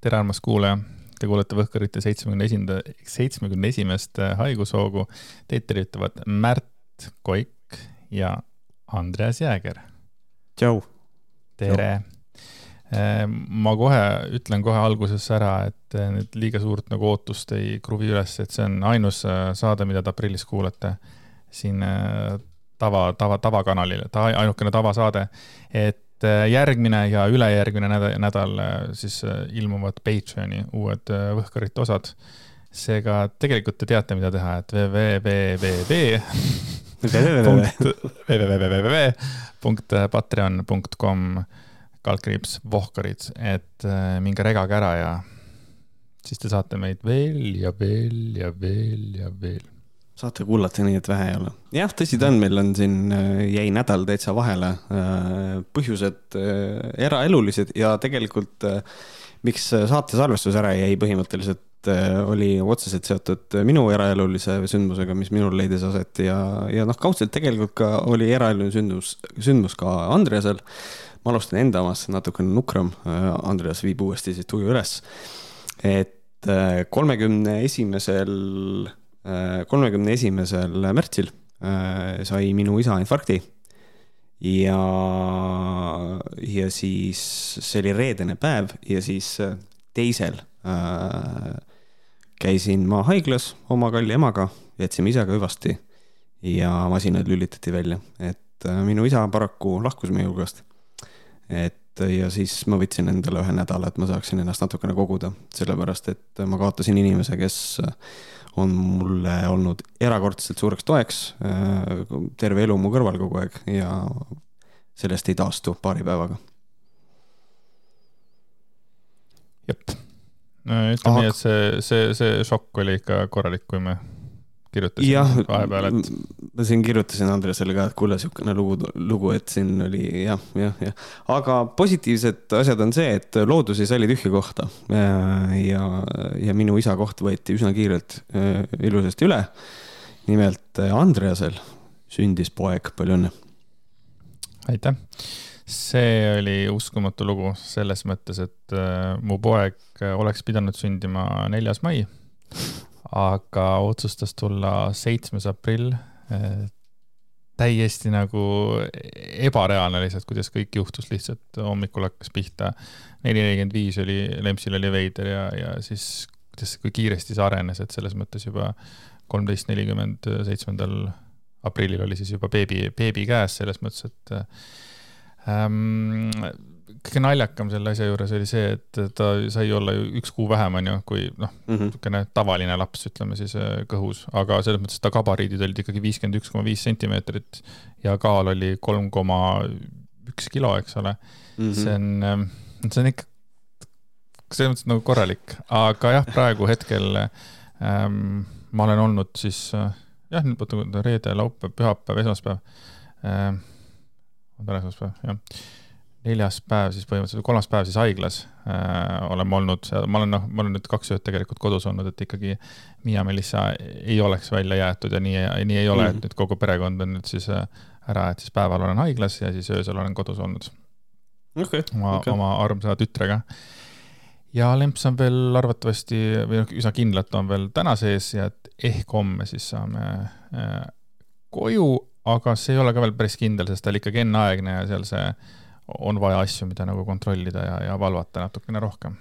tere, armas kuulaja. Te kuulete Võhkarite seitsmekümne esinda-, seitsmekümne esimest haigushoogu. Teid tervitavad Märt Koik ja Andreas Jääger. tšau. tere. ma kohe ütlen kohe alguses ära, et nüüd liiga suurt nagu ootust ei kruvi üles, et see on ainus saade, mida te aprillis kuulate siin tava, tava, tavakanalil, ta ainukene tavasaade. et Äh, järgmine ja ülejärgmine nädal, nädal äh, siis äh, ilmuvad Patreoni uued Võhkarite osad. seega tegelikult te teate, mida teha, et www www.patreon.com kaldkriips Vohkarid, et minge regage ära ja siis te saate meid veel ja veel ja veel ja veel saate kuulata nii, et vähe ei ole. jah, tõsi ta on, meil on siin, äh, jäi nädal täitsa vahele. Äh, põhjused äh, eraelulised ja tegelikult miks saate salvestus ära jäi põhimõtteliselt oli otseselt seotud minu eraelulise sündmusega, mis minul leidis aset ja, ja noh, kaudselt tegelikult ka oli eraeluline sündmus, sündmus ka Andreasel. ma alustan enda omast, natukene nukram. Andreas viib uuesti siis tuju üles. et kolmekümne esimesel kolmekümne esimesel märtsil äh, sai minu isa infarkti. ja, ja siis see oli reedene päev ja siis äh, teisel äh, käisin ma haiglas oma kalli emaga, jätsime isaga hüvasti ja masinad lülitati välja, et minu isa paraku lahkus meie hulgast. et ja siis ma võtsin endale ühe nädala, et ma saaksin ennast natukene koguda, sellepärast et ma kaotasin inimese, kes on mulle olnud erakordselt suureks toeks äh, terve elu mu kõrval kogu aeg ja sellest ei taastu paari päevaga. jep, ütleme nii, et see, see, see šokk oli ikka korralik, kui me kirjutasin vahepeal, et. ma siin kirjutasin Andresele ka, et kuule, niisugune lugu, lugu, et siin oli jah, jah, jah. aga positiivsed asjad on see, et loodus ei salli tühja kohta. ja, ja minu isa koht võeti üsna kiirelt äh, ilusasti üle. nimelt äh, Andreasel sündis poeg, palju õnne. aitäh see oli uskumatu lugu selles mõttes, et äh, mu poeg oleks pidanud sündima neljas mai aga otsustas tulla seitsmes aprill. täiesti nagu ebareaalne lihtsalt, kuidas kõik juhtus, lihtsalt hommikul hakkas pihta. neli nelikümmend viis oli, Lempsil oli veider ja, ja siis kuidas, kui kiiresti see arenes, et selles mõttes juba kolmteist nelikümmend seitsmendal aprillil oli siis juba beebi, beebi käes selles mõttes, et ähm, kõige naljakam selle asja juures oli see, et ta sai olla ju üks kuu vähem, onju, kui noh mm -hmm., niisugune tavaline laps, ütleme siis äh, kõhus, aga selles mõttes, ta gabariidid olid ikkagi viiskümmend üks koma viis sentimeetrit ja kaal oli kolm koma üks kilo, eks ole mm. -hmm. see on, ähm, see on ikka selles mõttes nagu korralik, aga jah, praegu hetkel ähm, ma olen olnud siis äh, jah, nüüd vaata reede, laupäev, pühapäev, esmaspäev ähm,. on täna esmaspäev, jah neljas päev siis põhimõtteliselt, kolmas päev siis haiglas äh, oleme olnud, ma olen noh, ma olen nüüd kaks ööd tegelikult kodus olnud, et ikkagi Miia-Melissa ei oleks välja jäetud ja nii, nii ei ole mm, -hmm. et nüüd kogu perekond on nüüd siis äh, ära, et siis päeval olen haiglas ja siis öösel olen kodus olnud okay,. oma okay., oma armsa tütrega. ja lemps on veel arvatavasti või noh, üsna kindlalt on veel täna sees ja et ehk homme siis saame äh, koju, aga see ei ole ka veel päris kindel, sest ta oli ikkagi enneaegne ja seal see on vaja asju, mida nagu kontrollida ja, ja valvata natukene rohkem.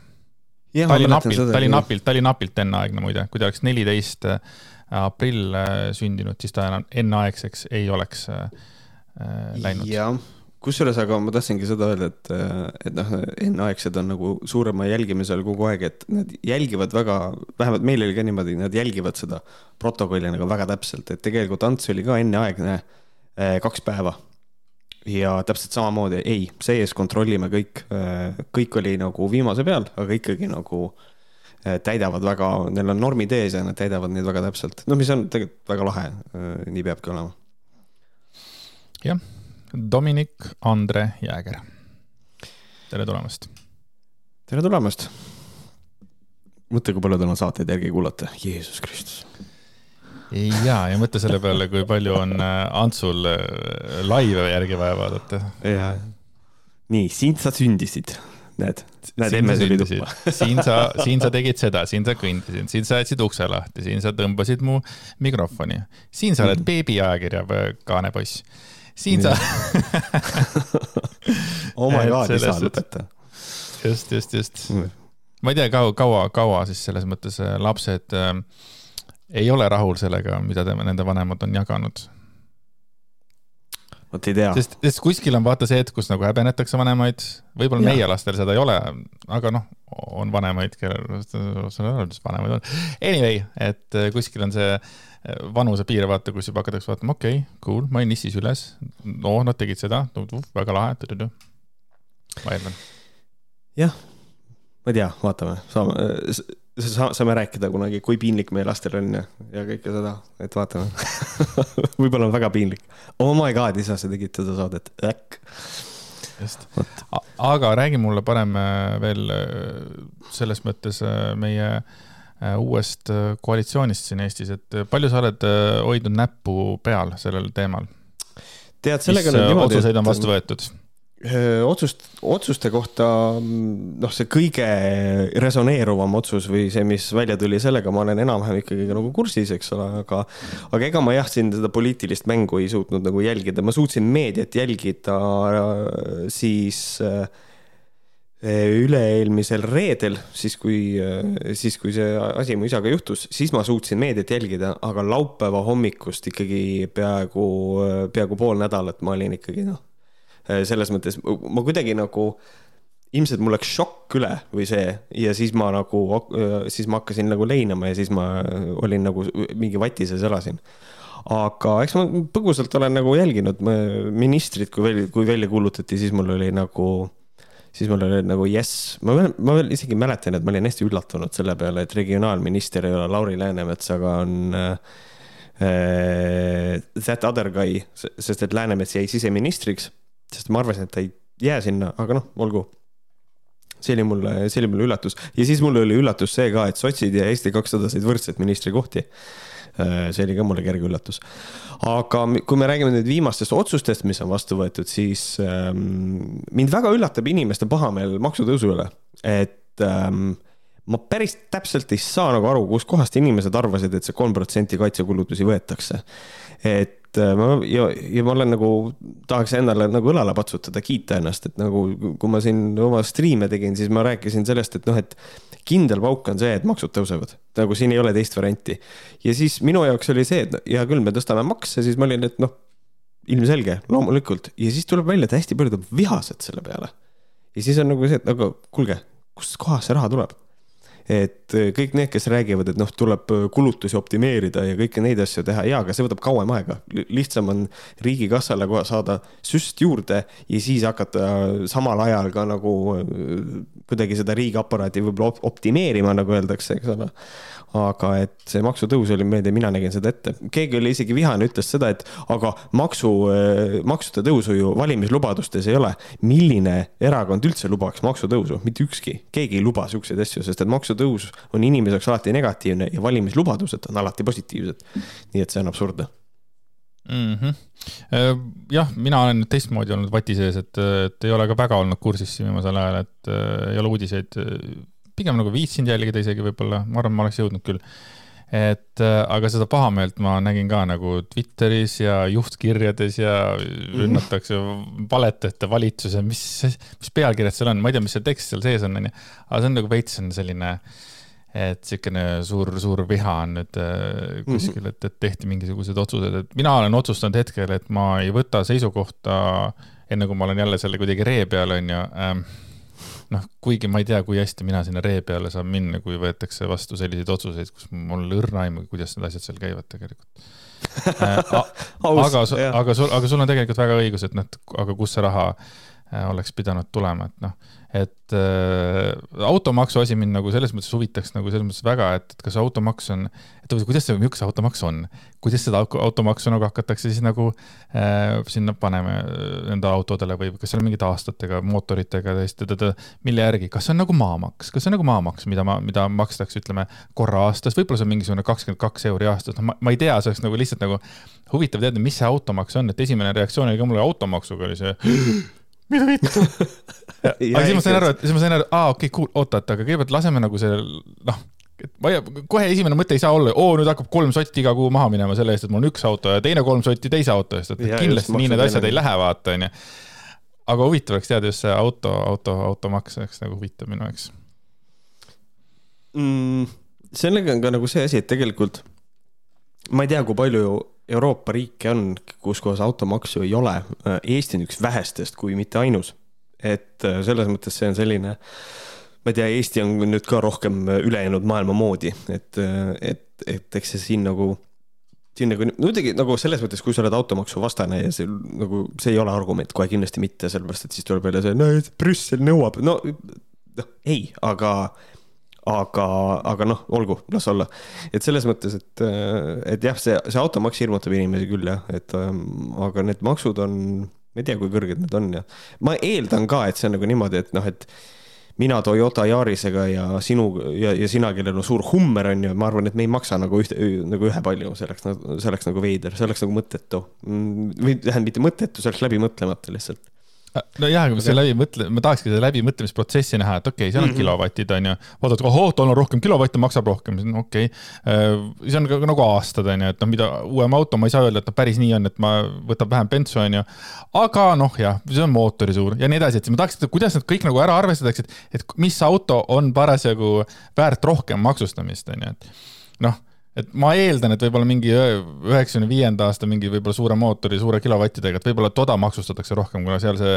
ta oli napilt, ta oli napilt, ta oli napilt enneaegne muide, kui ta oleks neliteist äh, aprill äh, sündinud, siis ta enam enneaegseks ei oleks äh, läinud. jah, kusjuures, aga ma tahtsingi seda öelda, et, et noh, enneaegsed on nagu suurema jälgimise all kogu aeg, et nad jälgivad väga, vähemalt meil oli ka niimoodi, nad jälgivad seda protokolli nagu väga täpselt, et tegelikult Ants oli ka enneaegne kaks päeva ja täpselt samamoodi, ei, see-ees kontrollime kõik, kõik oli nagu viimase peal, aga ikkagi nagu eh, täidavad väga, neil on normid ees ja nad täidavad neid väga täpselt, noh, mis on tegelikult väga lahe, eh, nii peabki olema. jah, Dominic Andre Jääger. tere tulemast. tere tulemast. mõtle, kui palju tal on saateid järgi kuulata, Jeesus Kristus ja, ja mõtle selle peale, kui palju on äh, Antsul äh, laive järgi vaja vaadata. ja, nii, sind sa sündisid. näed, näed, emme tuli tuppa. siin sa, siin sa tegid seda, siin sa kõndisid, siin sa jätsid ukse lahti, siin sa tõmbasid mu mikrofoni, siin sa oled mm. beebiajakirja kaanepoiss, siin Nii. sa oh my god, isa, lõpeta. just, just, just mm. ma ei tea, kaua, kaua, kaua siis selles mõttes äh, lapsed äh, ei ole rahul sellega, mida te, nende vanemad on jaganud. Vot ei tea. sest, sest kuskil on vaata see hetk, kus nagu häbenetakse vanemaid, võib-olla meie lastel seda ei ole, aga noh, on vanemaid, kellel, vanemaid on. Anyway, et äh, kuskil on see äh, vanusepiir, vaata, kus juba hakatakse vaatama, okei okay,, cool, ma olin nissis üles, no nad tegid seda, väga lahe, ma eeldan. jah, ma ei tea, vaatame, saame saame rääkida kunagi, kui piinlik meie lastel on ja, ja kõike seda, et vaatame võib-olla on väga piinlik. Oh my god, isa, sa tegid seda saadet, äkk. just, aga räägi mulle parem äh, veel äh, selles mõttes äh, meie uuest koalitsioonist siin Eestis, et palju sa oled hoidnud näppu peal sellel teemal? tead, sellega on niimoodi. otsuseid on vastu võetud otsust, otsuste kohta noh, see kõige resoneeruvam otsus või see, mis välja tuli, sellega ma olen enam-vähem ikkagi nagu kursis, eks ole, aga aga ega ma jah, siin seda poliitilist mängu ei suutnud nagu jälgida, ma suutsin meediat jälgida siis üle-eelmisel reedel, siis kui, siis kui see asi mu isaga juhtus, siis ma suutsin meediat jälgida, aga laupäeva hommikust ikkagi peaaegu, peaaegu pool nädalat ma olin ikkagi noh Äh, selles mõttes ma kuidagi nagu, ilmselt mul läks šokk üle või see ja siis ma nagu, äh, siis ma hakkasin nagu leinama ja siis ma olin nagu mingi vati sees elasin aga eks ma põgusalt olen nagu jälginud ministrit, kui välja, kui välja kuulutati, siis mul oli nagu, siis mul oli nagu jess, ma veel, ma veel isegi mäletan, et ma olin hästi üllatunud selle peale, et regionaalminister ei ole Lauri Läänemets, aga on äh, that other guy, sest et Läänemets jäi siseministriks sest ma arvasin, et ta ei jää sinna, aga noh, olgu. see oli mulle, see oli mulle üllatus ja siis mul oli üllatus see ka, et sotsid ja Eesti kakssada said võrdselt ministrikohti. Äh, see oli ka mulle kerge üllatus. aga kui me räägime nüüd viimastest otsustest, mis on vastu võetud, siis ähm, mind väga üllatab inimeste pahameel maksutõusu üle, et ähm, ma päris täpselt ei saa nagu aru, kuskohast inimesed arvasid, et see kolm protsenti kaitsekulutusi võetakse. et et äh, ma ja, ja ma olen nagu, tahaks endale nagu õlale patsutada, kiita ennast, et nagu kui ma siin oma striime tegin, siis ma rääkisin sellest, et noh, et kindel pauk on see, et maksud tõusevad, nagu siin ei ole teist varianti. ja siis minu jaoks oli see, et hea küll, me tõstame makse, siis ma olin, et noh, ilmselge, loomulikult ja siis tuleb välja, et hästi paljud on vihased selle peale. ja siis on nagu see, et aga kuulge, kust kohast see raha tuleb et äh, kõik need, kes räägivad, et noh, tuleb äh, kulutusi optimeerida ja kõiki neid asju teha, jaa, aga see võtab kauem aega. lihtsam on riigikassale kohe saada süst juurde ja siis hakata samal ajal ka nagu äh, kuidagi seda riigiaparaati võib-olla optimeerima, nagu öeldakse, eks ole aga et see maksutõus oli meelde, mina nägin seda ette. keegi oli isegi vihane, ütles seda, et aga maksu, äh, maksude tõusu ju valimislubadustes ei ole. milline erakond üldse lubaks maksutõusu, mitte ükski, keegi ei luba siukseid asju, sest et maksutõus on inimese jaoks alati negatiivne ja valimislubadused on alati positiivsed. nii et see on absurdne mm. -hmm. jah, mina olen nüüd teistmoodi olnud vati sees, et, et ei ole ka väga olnud kursis siin viimasel ajal, et äh, ei ole uudiseid pigem nagu viitsinud jälgida isegi võib-olla, ma arvan, ma oleks jõudnud küll. et äh, aga seda pahameelt ma nägin ka nagu Twitteris ja juhtkirjades ja mhm. rünnatakse valetajate valitsuse, mis, mis pealkirjad seal on, ma ei tea, mis see tekst seal sees on, onju. aga see on nagu veits on selline, et siukene suur, suur viha on nüüd äh, kuskil, et, et tehti mingisugused otsused, et mina olen otsustanud hetkel, et ma ei võta seisukohta enne kui ma olen jälle selle kuidagi ree peal, onju ähm, noh, kuigi ma ei tea, kui hästi mina sinna ree peale saan minna, kui võetakse vastu selliseid otsuseid, kus mul õrna aimu, kuidas need asjad seal käivad tegelikult. Äh, aga, aga sul, aga sul on tegelikult väga õigus, et noh, aga kust see raha äh, oleks pidanud tulema, et noh et äh, automaksu asi mind nagu selles mõttes huvitaks nagu selles mõttes väga, et, et kas automaks on, et kuidas see, milline see automaks on, kuidas seda automaksu nagu hakatakse siis nagu äh, sinna panema äh, enda autodele või kas seal on mingite aastatega, mootoritega tõesti, mille järgi, kas see on nagu maamaks, kas see on nagu maamaks, mida ma, mida makstakse, ütleme korra aastas, võib-olla see on mingisugune kakskümmend kaks euri aastas, noh, ma, ma ei tea, see oleks nagu lihtsalt nagu huvitav teada, mis see automaks on, et esimene reaktsioon oli ka mul automaksuga oli see mida vittu aga siis ma sain aru, et siis ma sain aru, aa okei okay,, cool, oota, et aga kõigepealt laseme nagu selle, noh, et ma ei, kohe esimene mõte ei saa olla, oo nüüd hakkab kolm sotti iga kuu maha minema selle eest, et mul on üks auto ja teine kolm sotti teise auto eest, et ja, kindlasti just, nii need asjad ei lähe, vaata onju. aga huvitav oleks teada just see auto, auto, automaks oleks nagu huvitav minu jaoks mm,. sellega on ka nagu see asi, et tegelikult ma ei tea, kui palju Euroopa riike on, kus kohas automaksu ei ole. Eesti on üks vähestest, kui mitte ainus. et äh, selles mõttes see on selline, ma ei tea, Eesti on nüüd ka rohkem ülejäänud maailma moodi, et, äh, et, et eks see siin nagu siin nagu muidugi nagu selles mõttes, kui sa oled automaksu vastane ja see nagu, see ei ole argument, kohe kindlasti mitte, sellepärast et siis tuleb jälle see, no Brüssel nõuab, no noh, ei, aga aga, aga noh, olgu, las olla. et selles mõttes, et, et jah, see, see automaks hirmutab inimesi küll jah, et ähm, aga need maksud on, ma ei tea, kui kõrged need on ja ma eeldan ka, et see on nagu niimoodi, et noh, et mina Toyota Yarisega ja sinu ja, ja sina, kellel on suur Hummer on ju, ma arvan, et me ei maksa nagu ühte, nagu ühepalju, see oleks nagu, see oleks nagu veider, see oleks nagu mõttetu. Mm, või tähendab, mitte mõttetu, see oleks läbimõtlemata lihtsalt nojah, aga see läbi mõtle, ma tahakski seda läbimõtlemisprotsessi näha, et okei okay,, seal on mm -hmm. kilovatid, on ju. vaatad, ohoo, tal on rohkem kilovatte, maksab rohkem, okei okay.. Äh, see on ka nagu aastad, on ju, et noh, mida uuem auto, ma ei saa öelda, et noh, päris nii on, et ma, võtab vähem bensu, on ju. aga noh, jah, see on mootori suur ja nii edasi, et ma tahaks, et kuidas nad kõik nagu ära arvestatakse, et, et mis auto on parasjagu väärt rohkem maksustamist, on ju, et et ma eeldan, et võib-olla mingi üheksakümne viienda aasta mingi võib-olla suure mootori, suure kilovattidega, et võib-olla toda maksustatakse rohkem, kuna seal see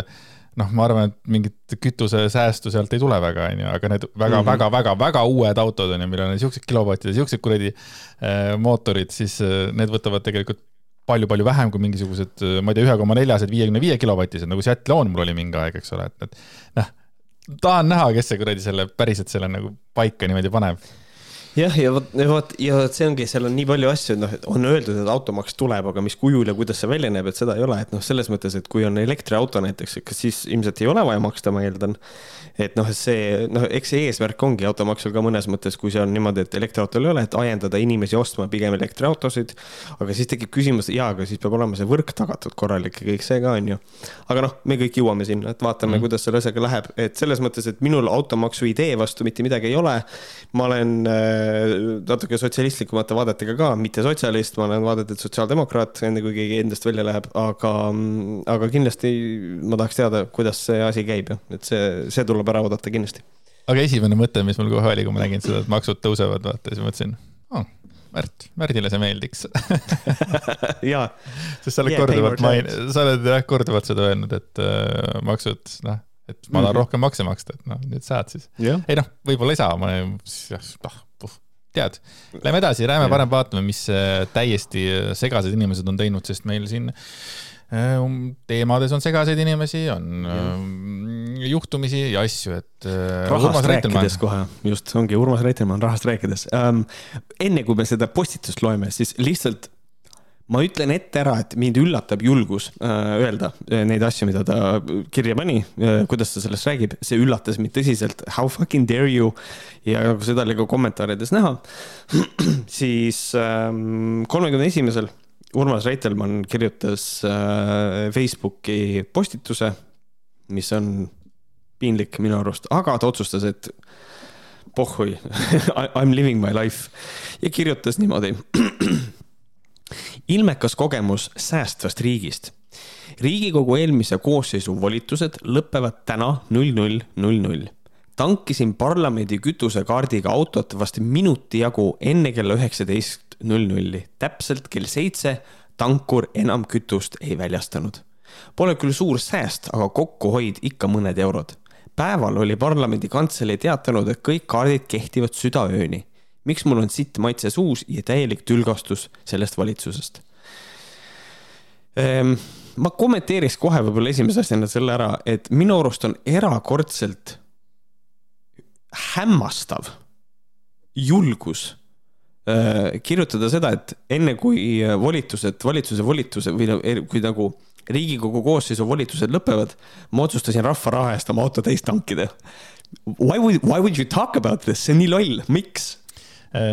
noh, ma arvan, et mingit kütusesäästu sealt ei tule väga, onju, aga need väga-väga-väga-väga mhm. uued autod on ju, millel on siuksed kilovatid ja siuksed kuradi äh, mootorid, siis äh, need võtavad tegelikult palju-palju vähem kui mingisugused, äh, ma ei tea, ühe koma neljased viiekümne viie kilovatised, nagu Seattle on mul oli mingi aeg, eks ole, et, et noh, tahan näha, kes see kuradi selle päriselt selle nagu paika niimoodi paneb jah, ja vot, ja vot ja see ongi, seal on nii palju asju, et noh, on öeldud, et automaks tuleb, aga mis kujul ja kuidas see välja näeb, et seda ei ole, et noh, selles mõttes, et kui on elektriauto näiteks, kas siis ilmselt ei ole vaja maksta, ma eeldan et noh, see noh, eks see eesmärk ongi automaksul ka mõnes mõttes, kui see on niimoodi, et elektriautol ei ole, et ajendada inimesi ostma pigem elektriautosid. aga siis tekib küsimus, jaa, aga siis peab olema see võrk tagatud korralik ja kõik see ka on ju. aga noh, me kõik jõuame sinna, et vaatame mm., kuidas selle asjaga läheb, et selles mõttes, et minul automaksu idee vastu mitte midagi ei ole. ma olen äh, natuke sotsialistlikumate vaadetega ka, mitte sotsialist, ma olen vaadetelt sotsiaaldemokraat, enne kui keegi endast välja läheb, aga, aga kindlasti ma tahaks teada, kuidas see asi käib, et see, see tuleb ära oodata kindlasti. aga esimene mõte, mis mul kohe oli, kui ma nägin seda, et maksud tõusevad, vaata, siis mõtlesin oh,, Märt, Märdile see meeldiks jaa. sest sa oled yeah, korduvalt main-, sa oled jah korduvalt seda öelnud, et äh, maksud, noh, et ma tahan mm -hmm. rohkem makse maksta, et noh, nüüd saad siis yeah.. ei noh, võib-olla ei saa, ma, noh, tead, lähme edasi, lähme parem vaatame, mis äh, täiesti segased inimesed on teinud, sest meil siin äh, um, teemades on segaseid inimesi, on mm juhtumisi ja asju, et äh,. rahast rääkides kohe, just, ongi Urmas Reitelmann rahast rääkides ähm,. enne kui me seda postitust loeme, siis lihtsalt ma ütlen ette ära, et mind üllatab julgus äh, öelda äh, neid asju, mida ta kirja pani äh,, kuidas ta sellest räägib, see üllatas mind tõsiselt. How fucking dare you ja nagu seda oli ka kommentaarides näha, siis ähm, kolmekümne esimesel Urmas Reitelmann kirjutas Facebooki postituse, mis on piinlik minu arust, aga ta otsustas, et pohhui I m living my life ja kirjutas niimoodi. ilmekas kogemus säästvast riigist. riigikogu eelmise koosseisu volitused lõpevad täna null null null null. tankisin parlamendi kütusekaardiga autot vast minuti jagu enne kella üheksateist null nulli, täpselt kell seitse tankur enam kütust ei väljastanud. Pole küll suur sääst, aga kokkuhoid ikka mõned eurod päeval oli parlamendi kantselei teatanud, et kõik kaardid kehtivad südaööni. Miks mul on sitt maitse suus ja täielik tülgastus sellest valitsusest? Ehm, ma kommenteeriks kohe võib-olla esimese asjana selle ära, et minu arust on erakordselt hämmastav julgus äh, kirjutada seda, et enne kui volitused, valitsuse volitused või kui nagu riigikogu koosseisu volitused lõpevad, ma otsustasin rahva raha eest oma auto täis tankida. Why would, why would you talk about this, see on nii loll, miks?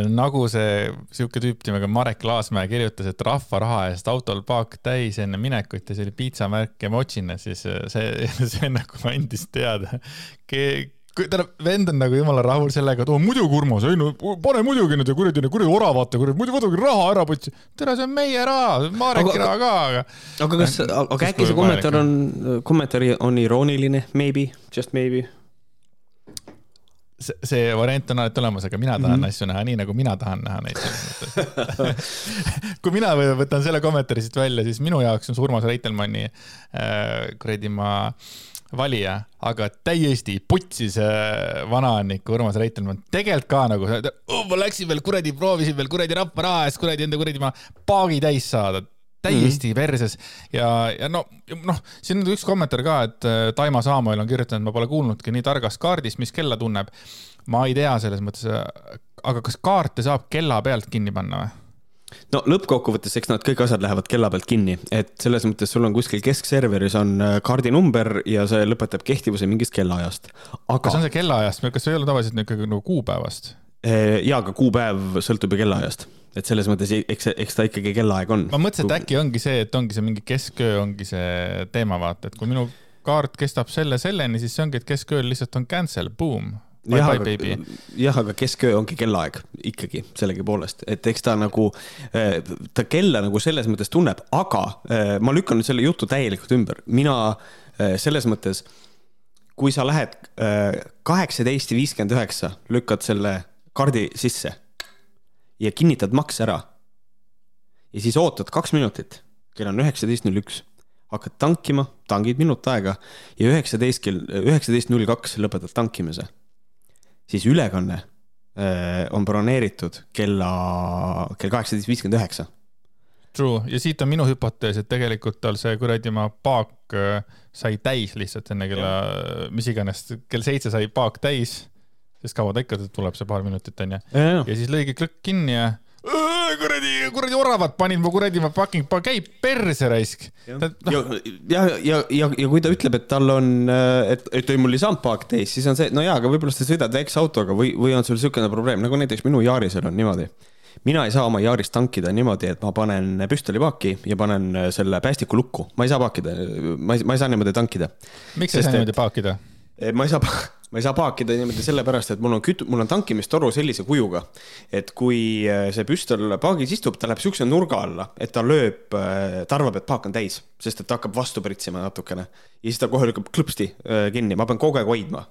Nagu see sihuke tüüp nimega Marek Laasmäe kirjutas, et rahva raha eest autol paak täis enne minekut ja see oli piitsamärk ja mochine, siis see, see nagu andis teada tähendab, vend on nagu jumala rahul sellega, et oo muidugi, Urmas, ei no pane muidugi nende kuradi, kuradi oravate, kuradi, muidu muidugi raha ära putsi. tere, see on meie raha, Mareki raha ka, aga. aga kas, aga äkki see kommentaar on, kommentaar on irooniline, maybe, just maybe? See, variant on alati olemas, aga mina tahan mm -hmm. asju näha nii, nagu mina tahan näha neid kui mina võtan selle kommentaari siit välja, siis minu jaoks on see Urmas Reitelmanni äh, kuradi ma äh, valija, aga täiesti putsis vanaannik Urmas Reitelmann. tegelikult ka nagu, ma läksin veel kuradi, proovisin veel kuradi rahva raha eest kuradi enda kuradi ma paagi täis saada täiesti mm -hmm. perses ja, ja no, noh, siin on üks kommentaar ka, et äh, Taimo Saamuel on kirjutanud, ma pole kuulnudki nii targast kaardist, mis kella tunneb. ma ei tea selles mõttes, aga kas kaarte saab kella pealt kinni panna või? no lõppkokkuvõttes, eks nad kõik asjad lähevad kella pealt kinni, et selles mõttes sul on kuskil keskserveris on äh, kaardinumber ja see lõpetab kehtivuse mingist kellaajast. aga. kas on see kellaajast, kas see ei ole tavaliselt ikkagi nagu kuupäevast? Äh, ja, aga kuupäev sõltub ju kellaajast, et selles mõttes eks, eks ta ikkagi kellaaeg on. ma mõtlesin, et äkki ongi see, et ongi see mingi kesköö ongi see teema, vaata, et kui minu kaart kestab selle selleni, siis see ongi, et keskööl lihtsalt on cancel, boom jah, aga, jah, aga kesköö ongi kellaaeg ikkagi sellegipoolest, et eks ta nagu, eh, ta kella nagu selles mõttes tunneb, aga eh, ma lükkan nüüd selle jutu täielikult ümber, mina eh, selles mõttes, kui sa lähed kaheksateist viiskümmend üheksa, lükkad selle kaardi sisse ja kinnitad maks ära. ja siis ootad kaks minutit, kell on üheksateist null üks hakkad tankima, tangid minut aega ja üheksateist kell, üheksateist null kaks lõpetad tankimise siis ülekanne äh, on broneeritud kella, kell kaheksateist viiskümmend üheksa. True ja siit on minu hüpotees, et tegelikult tal see kuradi maa paak äh, sai täis lihtsalt enne kella, mis iganes, kell seitse sai paak täis, sest kaua ta ikka tuleb, see paar minutit onju. ja siis lõigi klõkk kinni ja kuradi, kuradi oravad panid mu kuradi, ma fucking, käib perse raisk. ja, ja, ja, ja, ja, ja kui ta ütleb, et tal on, et, et ei, mul ei saanud paak täis, siis on see, no jaa, aga võib-olla sa sõidad väikse autoga või, või on sul niisugune probleem, nagu näiteks minu Yarisel on niimoodi. mina ei saa oma Yarist tankida niimoodi, et ma panen püstolipaaki ja panen selle päästiku lukku, ma ei saa paakida, ma ei, ma ei saa niimoodi tankida. miks sa ei saa niimoodi paakida? ma ei saa ma ei saa paakida niimoodi sellepärast, et mul on küt-, mul on tankimistoru sellise kujuga, et kui äh, see püstol paagis istub, ta läheb siukse nurga alla, et ta lööb, äh, ta arvab, et paak on täis, sest et ta hakkab vastu pritsima natukene. ja siis ta kohe lükkab klõpsti äh, kinni, ma pean kogu aeg hoidma.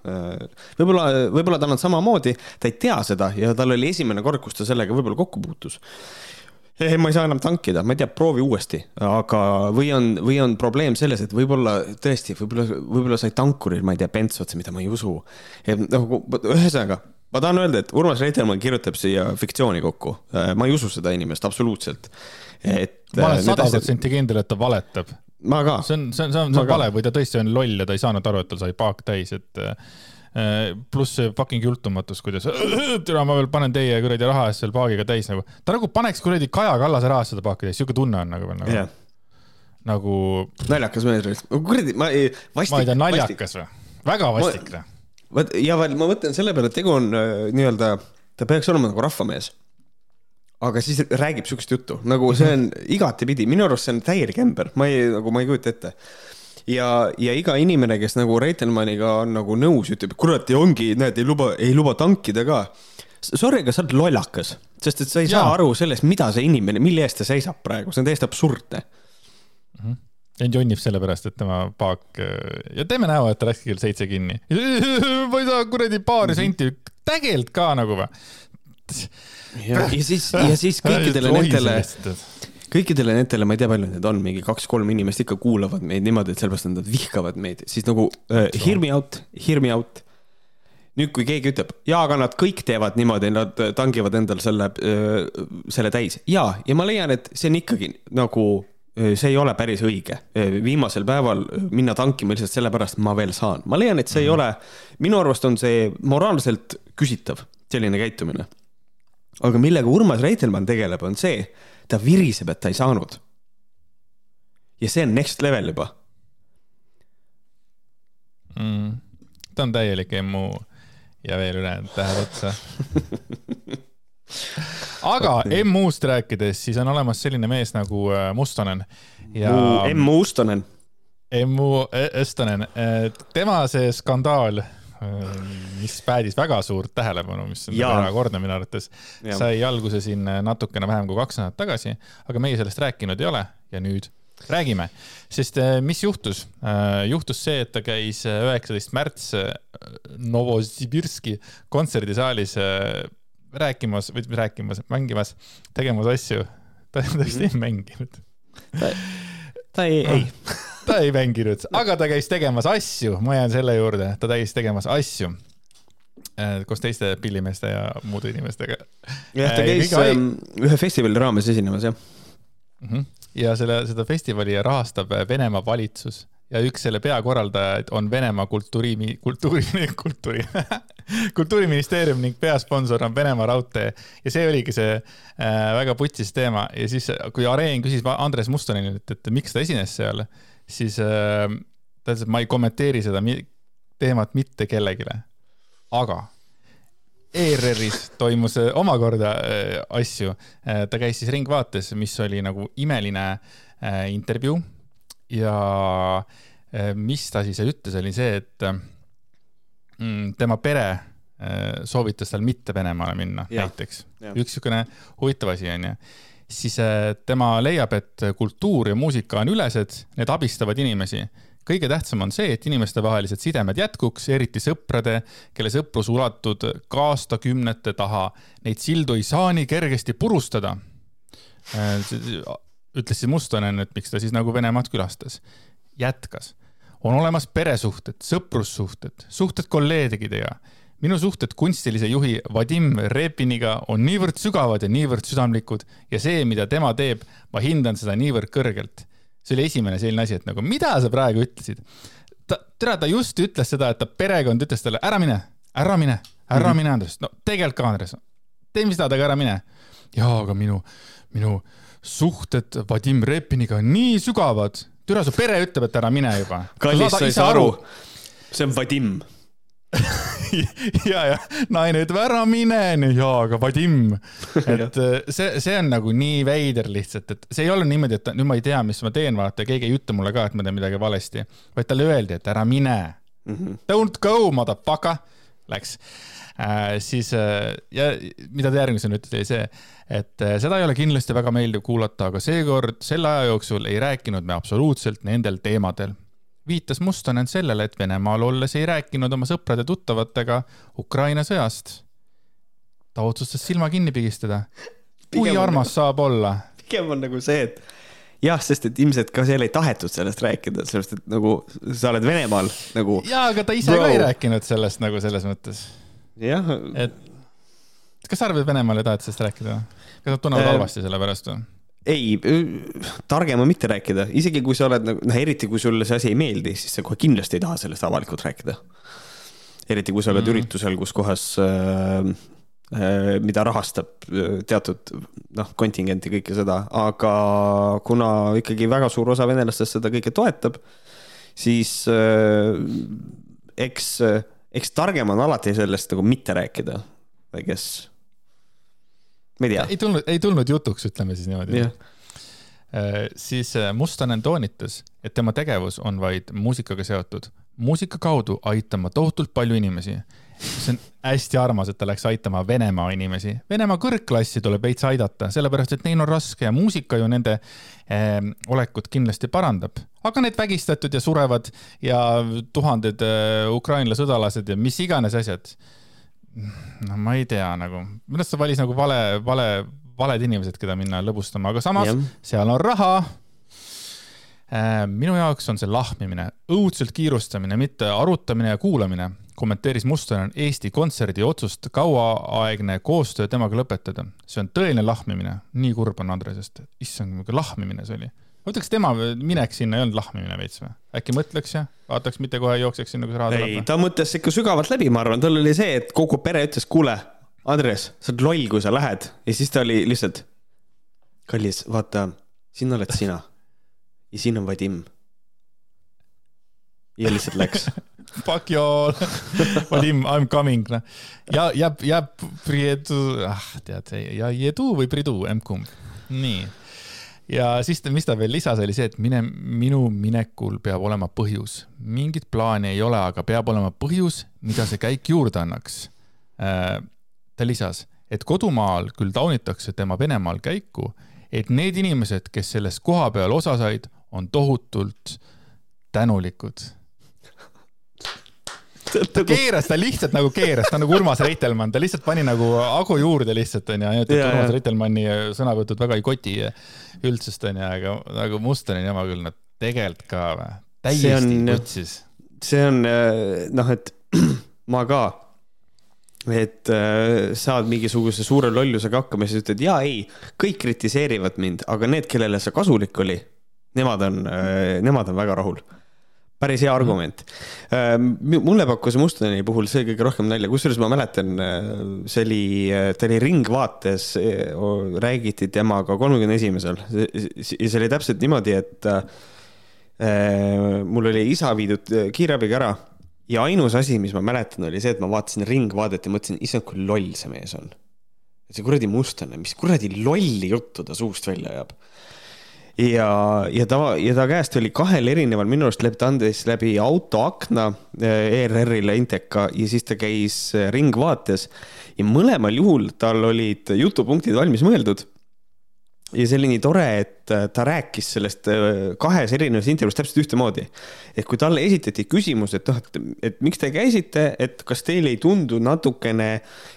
võib-olla, võib-olla tal on samamoodi, ta ei tea seda ja tal oli esimene kord, kus ta sellega võib-olla kokku puutus ei, ma ei saa enam tankida, ma ei tea, proovi uuesti, aga, või on, või on probleem selles, et võib-olla tõesti, võib-olla, võib-olla sai tankuril, ma ei tea, bents otsa, mida ma ei usu. nagu ühesõnaga, ma tahan öelda, et Urmas Reitelmann kirjutab siia fiktsiooni kokku. ma ei usu seda inimest absoluutselt. et. ma olen sada protsenti kindel, et ta valetab. ma ka. see on, see on, see on, see on vale või ta tõesti on loll ja ta ei saanud aru, et tal sai paak täis, et Äh, pluss see fucking jultumatus, kuidas, türa, ma veel panen teie kuradi raha eest seal paagiga täis nagu. ta nagu paneks kuradi Kaja Kallase raha eest seda paaki täis, siuke tunne on nagu veel nagu yeah.. nagu. naljakas mees, kuradi, ma ei. ma ei tea, naljakas või? väga vastik noh. vot ja veel ma mõtlen selle peale, et tegu on äh, nii-öelda, ta peaks olema nagu rahvamees aga siis räägib siukest juttu, nagu see on igatepidi, minu arust see on täielik ämber, ma ei, nagu ma ei kujuta ette ja, ja iga inimene, kes nagu Reitelmanniga on nagu nõus, ütleb, kurat, ja ongi, näed, ei luba, ei luba tankida ka. Sorry, aga sa oled lollakas, sest et sa ei ja. saa aru sellest, mida see inimene, mille eest ta seisab praegu, see on täiesti absurdne mm. -hmm Ent jonnib sellepärast, et tema paak ja teeme näo, et ta läkski kell seitse kinni. ma ei saa kuradi paari mm -hmm. senti, tegelikult ka nagu või. ja, ja siis, ja siis kõikidele nendele, kõikidele nendele, ma ei tea, palju neid on, mingi kaks-kolm inimest ikka kuulavad meid niimoodi, et sellepärast nad vihkavad meid, siis nagu uh, hear me out, hear me out. nüüd, kui keegi ütleb, jaa, aga nad kõik teevad niimoodi, nad äh, tangivad endal selle uh,, selle täis ja, ja ma leian, et see on ikkagi nagu see ei ole päris õige. viimasel päeval minna tankima lihtsalt sellepärast ma veel saan. ma leian, et see mm -hmm. ei mhm. ole, minu arust on see moraalselt küsitav, selline käitumine. Aga millega Urmas Reitelmann tegeleb, on see, ta viriseb, et ta ei saanud. ja see on next level juba mm,. ta on täielik emu ja veel ülejäänud tähed otsa aga MU-st rääkides, siis on olemas selline mees nagu äh, Mustonen ja. M Ustonen. MU Estonen, tema see skandaal, mis päädis väga suurt tähelepanu, mis on erakordne minu arvates, sai alguse siin natukene vähem kui kaks nädalat tagasi, aga meie sellest rääkinud ei ole ja nüüd räägime, sest mis juhtus? juhtus see, et ta käis üheksateist märts Novosibirski kontserdisaalis rääkimas või rääkimas, mängimas, tegemas asju. ta vist ei mänginud. ta, ta ei, ei ta ei mänginud, aga ta käis tegemas asju, ma jään selle juurde, ta käis tegemas asju. Äh, koos teiste pillimeeste ja muude inimestega. jah, ta äh, käis Iga... Ähm, ühe festivali raames esinemas, jah. Mm. -hmm. ja selle, seda festivali rahastab Venemaa valitsus. Ja üks selle peakorraldajaid on Venemaa kultuuri, kultuuri, kultuuri kultuuriministeerium ning peasponsor on Venemaa Raudtee. Ja see oligi see äh, väga putsis teema. Ja siis, kui Areen küsis Andres Mustonenilt, et, et miks ta esines seal, siis äh, ta ütles, et ma ei kommenteeri seda teemat mitte kellelegi. aga ERR-is toimus äh, omakorda äh, asju äh,. ta käis siis Ringvaates, mis oli nagu imeline äh, intervjuu ja äh, mis ta siis ütles, oli see, et äh, mm, tema pere äh, soovitas tal mitte Venemaale minna, näiteks. üks niisugune huvitav asi onju. Siis tema leiab, et kultuur ja muusika on ülesed, need abistavad inimesi kõige tähtsam on see, et inimestevahelised sidemed jätkuks, eriti sõprade, kelle sõprus ulatud ka aastakümnete taha. Neid sildu ei saa nii kergesti purustada ütles siis Mustonen, et miks ta siis nagu Venemaad külastas. jätkas, on olemas peresuhted, sõprussuhted, suhted kolleegidega. Minu suhted kunstilise juhi Vadim Repiniga on niivõrd sügavad ja niivõrd südamlikud ja see, mida tema teeb, ma hindan seda niivõrd kõrgelt. see oli esimene selline asi, et nagu mida sa praegu ütlesid. ta, tere, ta just ütles seda, et ta perekond ütles talle ära mine, ära mine, ära mm -hmm. mine, Andres. no tegelikult ka, Andres. tee, mis tahad, aga ära mine. jaa, aga minu, minu suhted Vadim Repiniga on nii sügavad. türa, su pere ütleb, et ära mine juba. kallis, sa ei saa aru. see on Vadim ja, ja naine ütleb ära mine, ja aga Vadim. et äh, see, see on nagu nii veider lihtsalt, et see ei ole niimoodi, et nüüd ma ei tea, mis ma teen, vaata, keegi ei ütle mulle ka, et ma teen midagi valesti, vaid talle öeldi, et ära mine mm. -hmm. Don't go, motherfucker. Läks äh,. siis äh, ja mida ta järgmisena ütles, oli see, et äh, seda ei ole kindlasti väga meeldiv kuulata, aga seekord selle aja jooksul ei rääkinud me absoluutselt nendel teemadel. Viitas Mustonen sellele, et Venemaal olles ei rääkinud oma sõprade-tuttavatega Ukraina sõjast. ta otsustas silma kinni pigistada. kui armas on, saab olla? pigem on nagu see, et jah, sest et ilmselt ka seal ei tahetud sellest rääkida, sellepärast et nagu sa oled Venemaal nagu. jaa, aga ta ise bro. ka ei rääkinud sellest nagu selles mõttes jah. et kas sa arvad, et Venemaal ei taheta sellest rääkida? kas nad tunnevad äh, halvasti selle pärast või? Ei, targem on mitte rääkida, isegi kui sa oled nagu, noh, eriti kui sulle see asi ei meeldi, siis sa kohe kindlasti ei taha sellest avalikult rääkida. eriti kui sa oled mm. üritusel, kus kohas äh, äh, mida rahastab teatud noh, kontingent ja kõike seda, aga kuna ikkagi väga suur osa venelastest seda kõike toetab, siis äh, eks eks targem on alati sellest nagu mitte rääkida, I guess. Ma ei tea. ei tulnud, ei tulnud jutuks, ütleme siis niimoodi yeah.. siis äh, Mustonen toonitas, et tema tegevus on vaid muusikaga seotud, muusika kaudu aitama tohutult palju inimesi see on hästi armas, et ta läks aitama Venemaa inimesi. Venemaa kõrgklassi tuleb veits aidata, sellepärast et neil on raske ja muusika ju nende eh, olekut kindlasti parandab. aga need vägistatud ja surevad ja tuhanded eh, Ukraina sõdalased ja mis iganes asjad. No ma ei tea nagu, minu arust ta valis nagu vale, vale, valed inimesed, keda minna lõbustama, aga samas ja. seal on raha eh, minu jaoks on see lahmimine, õudselt kiirustamine, mitte arutamine ja kuulamine kommenteeris Mustonen Eesti Kontserdi otsust kauaaegne koostöö temaga lõpetada. see on tõeline lahmimine, nii kurb on Andresest, issand, lahmimine see oli. Ma ütleks, tema minek sinna ei olnud lahmimine veits või? äkki mõtleks ja vaataks, mitte kohe jookseks sinna, kui see raha tuleb? ei, ta mõtles ikka sügavalt läbi, ma arvan, tal oli see, et kogu pere ütles, kuule, Andres, sa oled loll, kui sa lähed ja siis ta oli lihtsalt, kallis, vaata, siin oled sina ja siin on Vadim. ja lihtsalt läks Fuck you all. Vadim, I m coming, noh. ja, ja, ja Priedu, ah tead, ja Jedu või Pridu, emb-kumb. nii. Ja siis, mis ta veel lisas, oli see, et mine, minu minekul peab olema põhjus. mingit plaani ei ole, aga peab olema põhjus, mida see käik juurde annaks. Äh, ta lisas, et kodumaal küll taunitakse tema Venemaal käiku, et need inimesed, kes sellest koha peal osa said, on tohutult tänulikud ta keeras, ta lihtsalt nagu keeras, ta on nagu Urmas Reitelmann, ta lihtsalt pani nagu Agu juurde lihtsalt onju, et Urmas Reitelmanni sõnavõtud väga ei koti üldsust onju, aga nagu Mustonini oma küll, no tegelikult ka või, täiesti kutsis. see on noh, et ma ka, et äh, saad mingisuguse suure lollusega hakkama ja siis ütled ja ei, kõik kritiseerivad mind, aga need, kellele see kasulik oli, nemad on äh,, nemad on väga rahul päris hea argument. Ähm, mulle pakkus Mustoni puhul see kõige rohkem nalja, kusjuures ma mäletan, äh, see oli, äh, ta oli Ringvaates, äh, räägiti temaga kolmekümne esimesel ja see oli täpselt niimoodi, et äh, mul oli isa viidud kiirabiga ära ja ainus asi, mis ma mäletan, oli see, et ma vaatasin Ringvaadet ja mõtlesin, issand, kui loll see mees on. see kuradi Mustane, mis kuradi lolli juttu ta suust välja ajab ja, ja ta, ja ta käest oli kahel erineval, minu arust ta andis läbi autoakna eh, ERR-ile Inteka ja siis ta käis eh, Ringvaates. Ja mõlemal juhul tal olid jutupunktid valmis mõeldud ja see oli nii tore, et äh, ta rääkis sellest äh, kahes erinevas intervjuus täpselt ühtemoodi. et kui talle esitati küsimus, et noh, et, et miks te käisite, et kas teile ei tundu natukene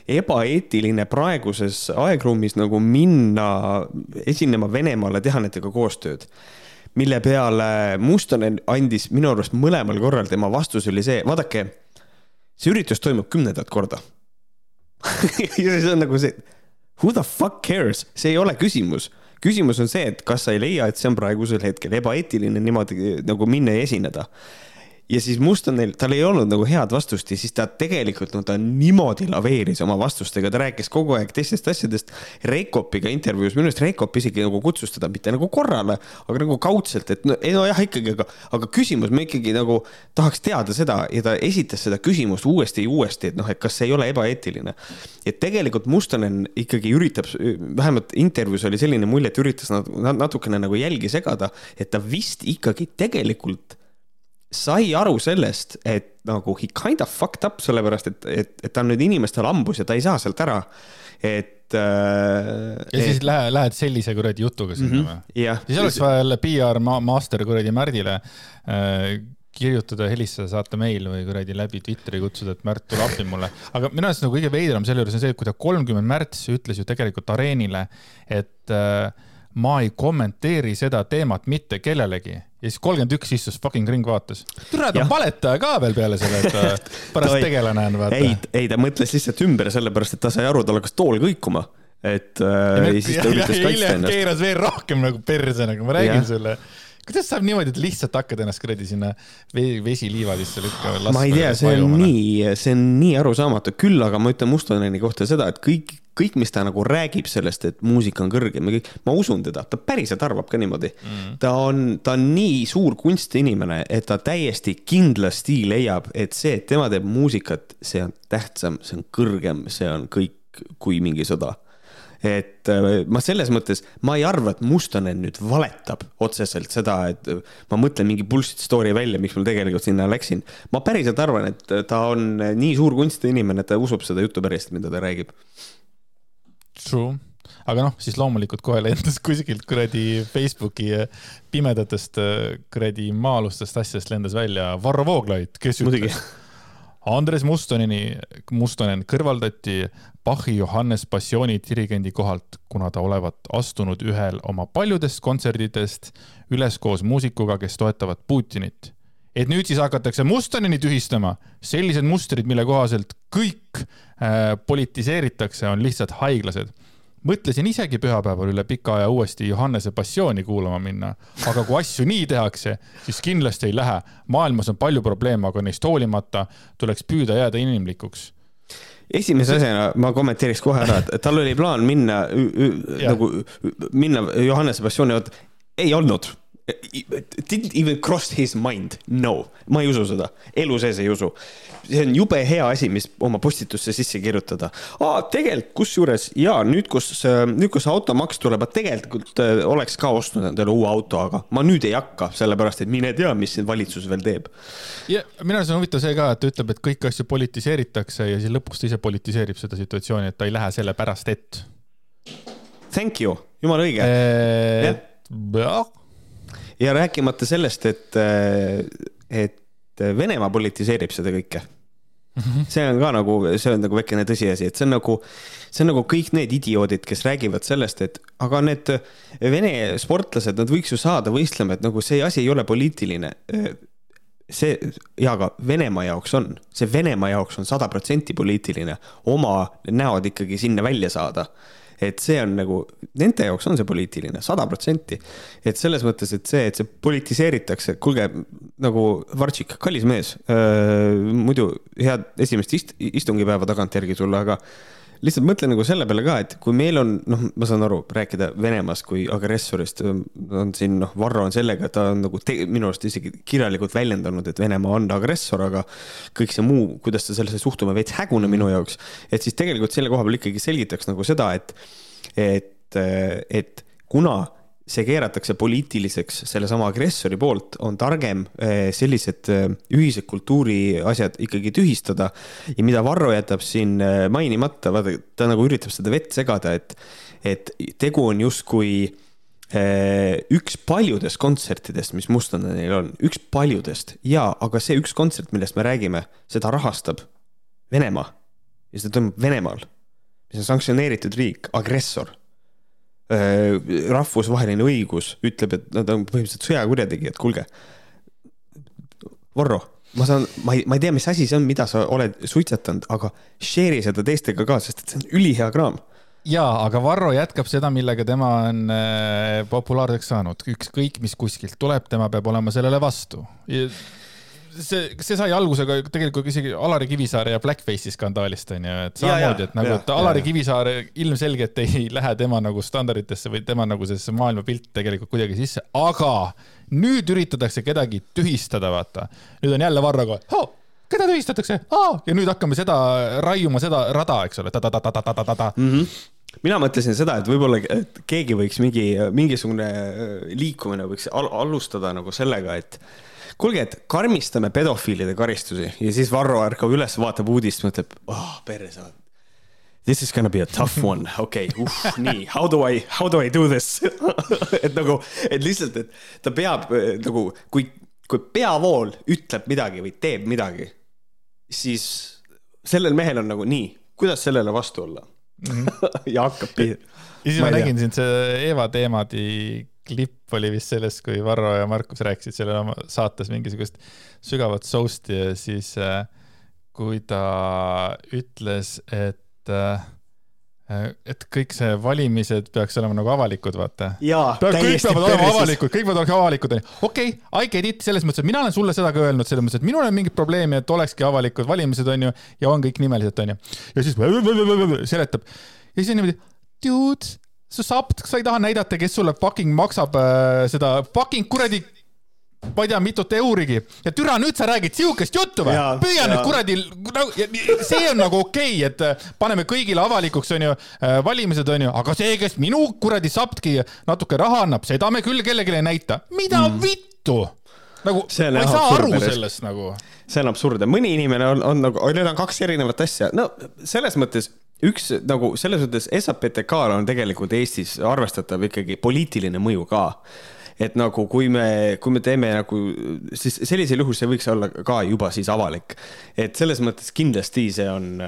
ebaeetiline praeguses aegruumis nagu minna esinema Venemaale, teha nendega koostööd? Mille peale Mustonen andis minu arust mõlemal korral, tema vastus oli see, vaadake, see üritus toimub kümnendat korda. Ja see on nagu see, who the fuck cares, see ei ole küsimus küsimus on see, et kas sa ei leia, et see on praegusel hetkel ebaeetiline niimoodi nagu minna ja esineda ja siis Mustonil, tal ei olnud nagu head vastust ja siis ta tegelikult, no ta niimoodi laveeris oma vastustega, ta rääkis kogu aeg teistest asjadest. Reikopiga intervjuus, minu arust Reikop isegi nagu kutsus teda mitte nagu korrale, aga nagu kaudselt, et no, ei nojah, ikkagi, aga, aga küsimus, me ikkagi nagu tahaks teada seda ja ta esitas seda küsimust uuesti ja uuesti, et noh, et kas see ei ole ebaeetiline. et tegelikult Mustonen ikkagi üritab, vähemalt intervjuus oli selline mulje, et üritas natukene nagu jälgi segada, et ta vist ikkagi tegelikult sai aru sellest, et nagu he kind of fucked up, sellepärast et, et, et ta on nüüd inimestel hambus ja ta ei saa sealt ära. et äh,. ja siis et... lähed, lähed sellise kuradi jutuga sinna mm -hmm, või? siis oleks vaja jälle PR master kuradi Märdile äh, kirjutada, helistada, saata meil või kuradi läbi Twitteri kutsuda, et Märt, tule appi mulle. aga minu arust nagu kõige veidram selle juures on see, et kui ta kolmkümmend märts ütles ju tegelikult areenile, et äh, ma ei kommenteeri seda teemat mitte kellelegi ja siis kolmkümmend üks istus fucking ringvaates. türa, ta on valetaja ka veel peale selle, et pärast Toi, tegelane on, vaata. ei, ei, ta mõtles lihtsalt ümber, sellepärast et ta sai aru, tal hakkas tool kõikuma. et äh, ja, ja siis ta üritas kaitsta ennast. keeras veel rohkem nagu perse, nagu ma räägin ja. sulle kuidas saab niimoodi, et lihtsalt hakkad ennast kuradi sinna vesiliivadesse lükkama? ma ei tea, see on nii, see on nii arusaamatu, küll aga ma ütlen Mustoneni kohta seda, et kõik, kõik, mis ta nagu räägib sellest, et muusika on kõrgem ja kõik, ma usun teda, ta päriselt arvab ka niimoodi. Mm.. ta on, ta on nii suur kunstiinimene, et ta täiesti kindlasti leiab, et see, et tema teeb muusikat, see on tähtsam, see on kõrgem, see on kõik kui mingi sõda et äh, ma selles mõttes, ma ei arva, et Mustonen nüüd valetab otseselt seda, et äh, ma mõtlen mingi bullshit story välja, miks ma tegelikult sinna läksin. ma päriselt arvan, et äh, ta on nii suur kunstiinimene, et ta usub seda juttu päriselt, mida ta räägib. True aga noh, siis loomulikult kohe lendas kuskilt kuradi Facebooki pimedatest kuradi maa-alustest asjadest lendas välja Varro Vooglaid, kes ütles, Andres Mustonini, Mustonen kõrvaldati Bachi Johannes Passiooni dirigendi kohalt, kuna ta olevat astunud ühel oma paljudest kontsertidest üles koos muusikuga, kes toetavad Putinit. et nüüd siis hakatakse Mustonini tühistama, sellised mustrid, mille kohaselt kõik äh, politiseeritakse, on lihtsalt haiglased mõtlesin isegi pühapäeval üle pika aja uuesti Johannese passiooni kuulama minna, aga kui asju nii tehakse, siis kindlasti ei lähe. maailmas on palju probleeme, aga neist hoolimata tuleks püüda jääda inimlikuks. Esimese asjana ma kommenteeriks kohe ära, et tal oli plaan minna nagu minna Johannese passiooni, ei olnud Didn't even cross his mind, no, ma ei usu seda, elu sees ei usu. see on jube hea asi, mis oma postitusse sisse kirjutada. aa, tegelikult kusjuures ja nüüd, kus, nüüd, kus automaks tuleb, tegelikult äh, oleks ka ostnud endale uue auto, aga ma nüüd ei hakka, sellepärast et mine tea, mis valitsus veel teeb. ja minu arust on huvitav see ka, et ta ütleb, et kõiki asju politiseeritakse ja siis lõpuks ta ise politiseerib seda situatsiooni, et ta ei lähe selle pärast ette. Thank you, jumala õige. jah ja rääkimata sellest, et, et Venemaa politiseerib seda kõike. see on ka nagu, see on nagu väikene tõsiasi, et see on nagu, see on nagu kõik need idioodid, kes räägivad sellest, et aga need Vene sportlased, nad võiks ju saada võistlema, et nagu see asi ei ole poliitiline. See ja aga Venemaa jaoks on, see Venemaa jaoks on sada protsenti poliitiline, oma näod ikkagi sinna välja saada et see on nagu, nende jaoks on see poliitiline, sada protsenti. et selles mõttes, et see, et see politiseeritakse, kuulge, nagu Vartšik, kallis mees äh,, muidu head esimest ist, istungipäeva tagantjärgi sulle, aga lihtsalt mõtle nagu selle peale ka, et kui meil on, noh, ma saan aru, rääkida Venemaast kui agressorist, on siin, noh, Varro on sellega, ta on nagu minu arust isegi kirjalikult väljendanud, et Venemaa on agressor, aga kõik see muu, kuidas ta sellesse suhtuma, veits hägune minu jaoks. et siis tegelikult selle koha peal ikkagi selgitaks nagu seda, et, et, et kuna see keeratakse poliitiliseks sellesama agressori poolt, on targem eh, sellised eh, ühised kultuuriasjad ikkagi tühistada. ja mida Varro jätab siin eh, mainimata, vaata ta nagu üritab seda vett segada, et, et tegu on justkui üks paljudest kontsertidest, mis Mustandil on, üks paljudest. Ja, aga see üks kontsert, millest me räägime, seda rahastab Venemaa. Ja seda toimub Venemaal, mis on sanktsioneeritud riik, agressor rahvusvaheline õigus ütleb, et nad on põhimõtteliselt sõjakurjategijad, kuulge. Varro, ma saan, ma ei, ma ei tea, mis asi see on, mida sa oled suitsetanud, aga share'i seda teistega ka, sest et see on ülihea kraam. Jaa, aga Varro jätkab seda, millega tema on äh, populaarseks saanud, ükskõik mis kuskilt tuleb, tema peab olema sellele vastu see, see sai alguse ka tegelikult isegi Alari Kivisaare ja Blackface'i skandaalist onju, et samamoodi, et nagu, et Alari Kivisaar ilmselgelt ei lähe tema nagu standarditesse või tema nagu sellesse maailmapilt tegelikult kuidagi sisse, aga nüüd üritatakse kedagi tühistada, vaata. nüüd on jälle Varroga keda tühistatakse? Ja nüüd hakkame seda raiuma, seda rada, eks ole, ta-ta-ta-ta-ta-ta-ta mm. -hmm mina mõtlesin seda, et võib-olla keegi võiks mingi, mingisugune liikumine võiks al alustada nagu sellega, et kuulge, et karmistame pedofiilide karistusi ja siis Varro ärkab üles, vaatab uudist, mõtleb, oh perse. This is gonna be a tough one, okei okay,, uh, nii, how do I, how do I do this et nagu, et lihtsalt, et ta peab nagu, kui, kui peavool ütleb midagi või teeb midagi, siis sellel mehel on nagu nii, kuidas sellele vastu olla mm? -hmm. ja hakkab. ja siis ma, ma nägin siin see Eva Teemadi klipp oli vist sellest, kui Varro ja Markus rääkisid selle oma saates mingisugust sügavat soust'i ja siis äh, kui ta ütles, et äh, et kõik see valimised peaks olema nagu avalikud, vaata. kõik peavad olema avalikud, kõik peavad olema avalikud, onju. okei okay,, I get it, selles mõttes, et mina olen sulle seda ka öelnud, selles mõttes, et minul ei ole mingit probleemi, et olekski avalikud valimised, onju, ja on kõik nimelised, onju. ja siis seletab ja siis on niimoodi, dude sa saab, sa ei taha näidata, kes sulle fucking maksab äh, seda fucking kuradi ma ei tea, mitut eurigi ja türa, nüüd sa räägid sihukest juttu või? püüa nüüd kuradi, see on nagu okei okay,, et äh, paneme kõigile avalikuks, onju, äh, valimised, onju, aga see, kes minu kuradi saptki natuke raha annab, seda me küll kellelegi ei näita. mida mm. vittu? nagu, ma ei saa aru sellest nagu. see on absurd ja mõni inimene on, on nagu, need on kaks erinevat asja, no selles mõttes üks nagu selles mõttes SAPTK-l on tegelikult Eestis arvestatav ikkagi poliitiline mõju ka et nagu kui me, kui me teeme nagu, siis sellisel juhul see võiks olla ka juba siis avalik. et selles mõttes kindlasti see on,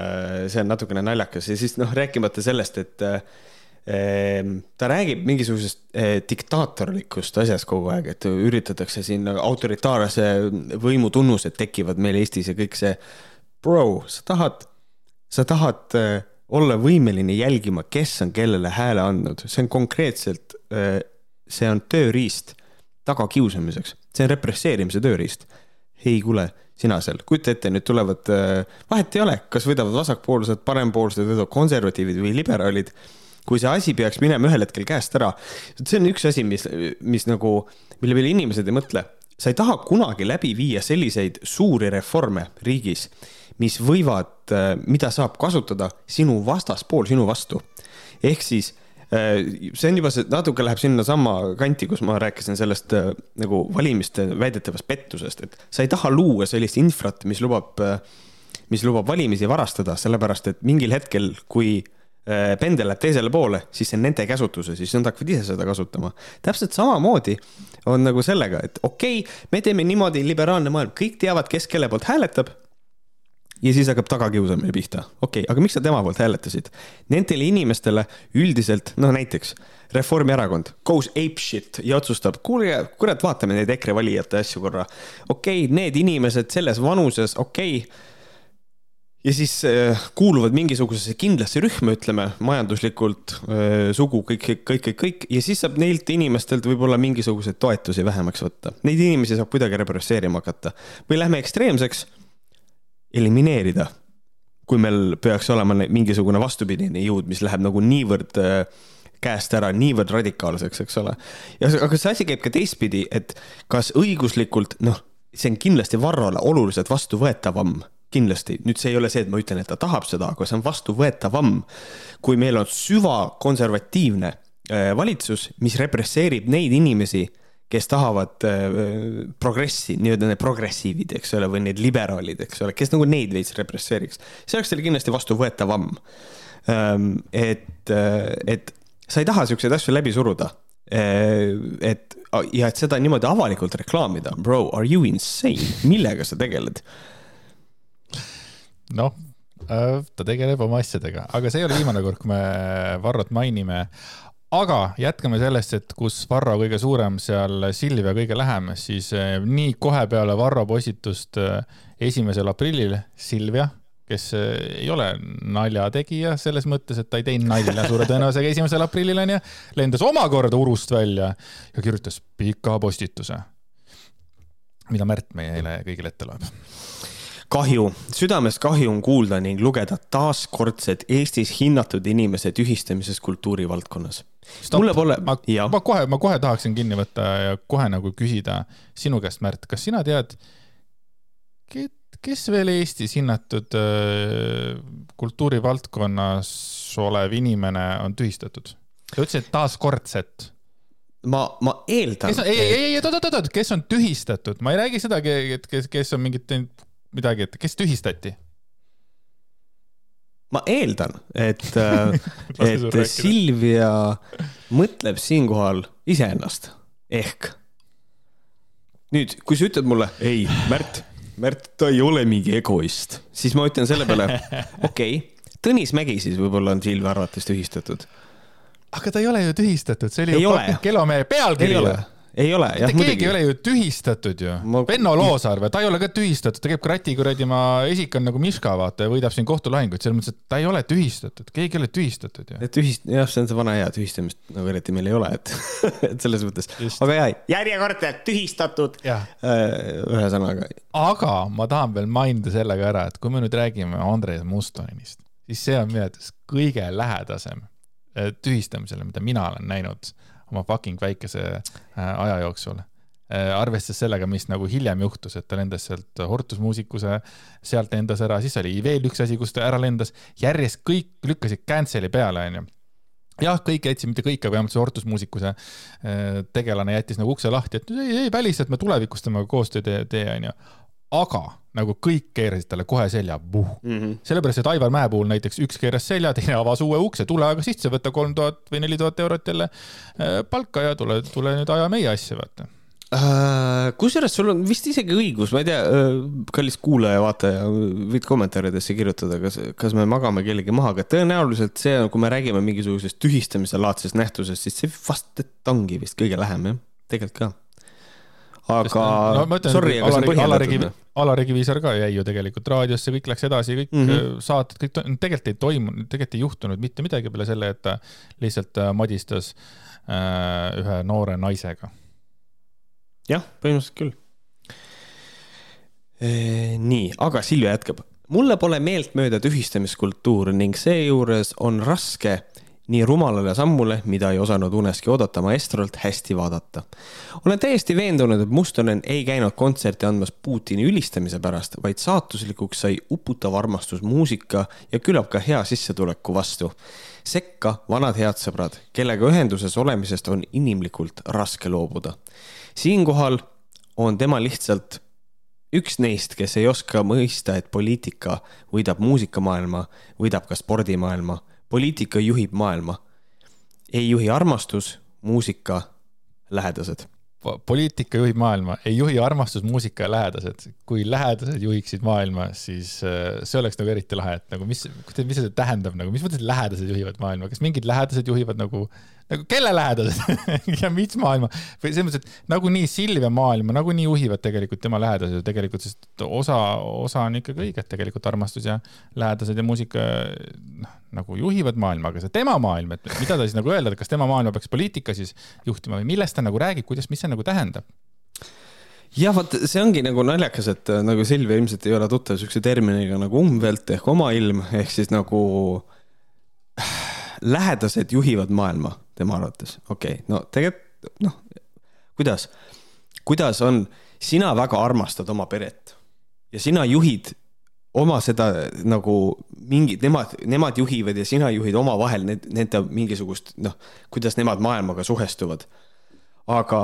see on natukene naljakas ja siis noh, rääkimata sellest, et eh, ta räägib mingisugusest eh, diktaatorlikust asjast kogu aeg, et üritatakse siin autoritaarse võimu tunnused tekivad meil Eestis ja kõik see. Bro, sa tahad, sa tahad eh, olla võimeline jälgima, kes on kellele hääle andnud, see on konkreetselt, äh, see on tööriist tagakiusamiseks, see on represseerimise tööriist. ei, kuule, sina seal, kujuta ette, nüüd tulevad, äh, vahet ei ole, kas võidavad vasakpoolsed, parempoolsed, võidavad konservatiivid või liberaalid kui see asi peaks minema ühel hetkel käest ära. see on üks asi, mis, mis nagu, mille peale inimesed ei mõtle. sa ei taha kunagi läbi viia selliseid suuri reforme riigis, mis võivad, mida saab kasutada sinu vastaspool sinu vastu. ehk siis Äh, see on juba see, natuke läheb sinnasamma kanti, kus ma rääkisin sellest äh, nagu valimiste väidetavast pettusest, et sa ei taha luua sellist infrat, mis lubab, äh, mis lubab valimisi varastada, sellepärast et mingil hetkel, kui pendel läheb teisele poole, siis see on nende käsutuses, siis nad hakkavad ise seda kasutama. täpselt samamoodi on nagu sellega, et okei okay,, me teeme niimoodi, liberaalne maailm, kõik teavad, kes kelle poolt hääletab ja siis hakkab tagakiusamine pihta. okei okay,, aga miks sa tema poolt hääletasid? Nendele inimestele üldiselt, noh näiteks Reformierakond goes ape shit ja otsustab, kuule, kurat, vaatame neid EKRE valijate asju korra. okei okay,, need inimesed selles vanuses, okei okay, ja siis äh, kuuluvad mingisugusesse kindlasse rühma, ütleme majanduslikult äh,, sugu, kõik, kõik, kõik, kõik, kõik ja siis saab neilt inimestelt võib-olla mingisuguseid toetusi vähemaks võtta. Neid inimesi saab kuidagi represseerima hakata või lähme ekstreemseks elimineerida. kui meil peaks olema mingisugune vastupidine jõud, mis läheb nagu niivõrd äh, käest ära, niivõrd radikaalseks, eks ole. ja aga see asi käib ka teistpidi, et kas õiguslikult, noh, see on kindlasti Varrole oluliselt vastuvõetavam kindlasti, nüüd see ei ole see, et ma ütlen, et ta tahab seda, aga see on vastuvõetavam, kui meil on süvakonservatiivne äh, valitsus, mis represseerib neid inimesi kes tahavad äh, progressi, nii-öelda need progressiivid, eks ole, või need liberaalid, eks ole, kes nagu neid veits represseeriks. see oleks teile kindlasti vastuvõetavam. Ähm, et, äh, et sa ei taha siukseid asju läbi suruda. Äh, et ja et seda niimoodi avalikult reklaamida, bro, are you insane, millega sa tegeled? noh, ta tegeleb oma asjadega, aga see ei ole viimane kord, kui me Varrot mainime aga jätkame sellest, et kus Varro kõige suurem, seal Silvia kõige lähem, siis eh, nii kohe peale Varro postitust eh, esimesel aprillil Silvia, kes eh, ei ole naljategija selles mõttes, et ta ei teinud nalja suure tõenäosusega esimesel aprillil onju, lendas omakorda urust välja ja kirjutas pika postituse, mida Märt meile kõigile ette loeb kahju, südamest kahju on kuulda ning lugeda taaskordset Eestis hinnatud inimese tühistamises kultuurivaldkonnas. Mulle pole. ma, ma kohe, ma kohe tahaksin kinni võtta ja kohe nagu küsida sinu käest, Märt, kas sina tead, kes veel Eestis hinnatud äh, kultuurivaldkonnas olev inimene on tühistatud? sa ütlesid taaskordset ma, ma eeldan. ei, ei, ei, oot, oot, oot, kes on tühistatud, ma ei räägi seda, et kes, kes on mingit midagi, et kes tühistati? Ma eeldan, et äh, et Silvia mõtleb siinkohal iseennast ehk. Nüüd, kui sa ütled mulle, ei, Märt, Märt, ta ei ole mingi egoist, siis ma ütlen selle peale, okei okay,, Tõnis Mägi siis võib-olla on Silvia arvates tühistatud. aga ta ei ole ju tühistatud, see oli ei ju Kelomehe pealkiri ei ole, jah. mitte keegi ei ole ju tühistatud ju ma.... Venno Loosaar või, ta ei ole ka tühistatud, ta käib krati kuradi, ma esik on nagu Miška, vaata, ja võidab siin kohtulahinguid, selles mõttes, et ta ei ole tühistatud, keegi ei ole tühistatud ju. et tühist-, jah, see on see vana hea tühistamist nagu eriti meil ei ole, et et selles mõttes, aga jaa, järjekordselt tühistatud. Äh, ühesõnaga. aga ma tahan veel mainida selle ka ära, et kui me nüüd räägime Andres Mustonist, siis see on minu arvates kõige lähedasem äh, tühistamisele, mida mina olen näinud oma fucking väikese äh, aja jooksul. Äh, arvestades sellega, mis nagu hiljem juhtus, et ta lendas sealt Hortusmuusikuse, sealt lendas ära, siis oli veel üks asi, kus ta ära lendas, järjest kõik lükkasid cancel'i peale, onju. jah, kõik jätsid, mitte kõik, aga vähemalt see Hortusmuusikuse äh, tegelane jättis nagu ukse lahti, et ei, ei välista, et me tulevikus temaga koostööd ei tee, onju. Aga nagu kõik keerasid talle kohe selja puh. Mm -hmm.. sellepärast, et Aivar Mäe puhul näiteks üks keeras selja, teine avas uue ukse, tule aga sisse, võta kolm tuhat või neli tuhat eurot jälle äh, palka ja tule, tule nüüd aja meie asja, vaata. Äh, kusjuures sul on vist isegi õigus, ma ei tea, äh, kallis kuulaja-vaataja, võid kommentaaridesse kirjutada, kas, kas me magame kellegi maha, aga tõenäoliselt see, kui me räägime mingisugusest tühistamise laadsest nähtusest, siis see vast, et ongi vist kõige lähem jah, tegelikult ka aga no, ütlen, sorry, aga see on põhjendatud. Alari Kivisaar ka jäi ju tegelikult raadiosse, kõik läks edasi, kõik mm -hmm. saated, kõik tegelikult ei toimunud, tegelikult ei juhtunud mitte midagi peale selle, et ta lihtsalt äh, madistas äh, ühe noore naisega. jah, põhimõtteliselt küll nii, aga Silvia jätkab. mulle pole meeltmööda tühistamiskultuur ning seejuures on raske nii rumalale sammule, mida ei osanud uneski oodata maestrolt, hästi vaadata. olen täiesti veendunud, et Mustonen ei käinud kontserti andmas Putini ülistamise pärast, vaid saatuslikuks sai uputav armastus muusika ja küllap ka hea sissetuleku vastu. sekka vanad head sõbrad, kellega ühenduses olemisest on inimlikult raske loobuda. siinkohal on tema lihtsalt üks neist, kes ei oska mõista, et poliitika võidab muusikamaailma, võidab ka spordimaailma. Poliitika juhib maailma. ei juhi armastus, muusika, lähedased poliitika juhib maailma, ei juhi armastus, muusika ja lähedased. kui lähedased juhiksid maailma, siis äh, see oleks nagu eriti lahe, et nagu mis, mis see tähendab nagu, mis mõttes lähedased juhivad maailma, kas mingid lähedased juhivad nagu, nagu kelle lähedased? Ja mis maailma? Või selles mõttes, et nagunii Silvia maailma nagunii juhivad tegelikult tema lähedased ju tegelikult, sest osa, osa on ikkagi õige, et tegelikult armastus ja lähedased ja muusika noh, nagu juhivad maailma, aga see tema maailm, et mida ta siis nagu öelda, et kas tema maailma peaks poliitika siis juhtima või millest ta nagu räägib, kuidas, mis see nagu tähendab? jah, vot see ongi nagu naljakas, et äh, nagu Silvia ilmselt ei ole tuttav siukse terminiga nagu umvelt ehk omailm ehk siis nagu lähedased juhivad maailma tema arvates, okei okay., no tegelikult noh, kuidas, kuidas on, sina väga armastad oma peret ja sina juhid oma seda nagu mingid, nemad, nemad juhivad ja sina juhid omavahel need, nende mingisugust noh, kuidas nemad maailmaga suhestuvad. aga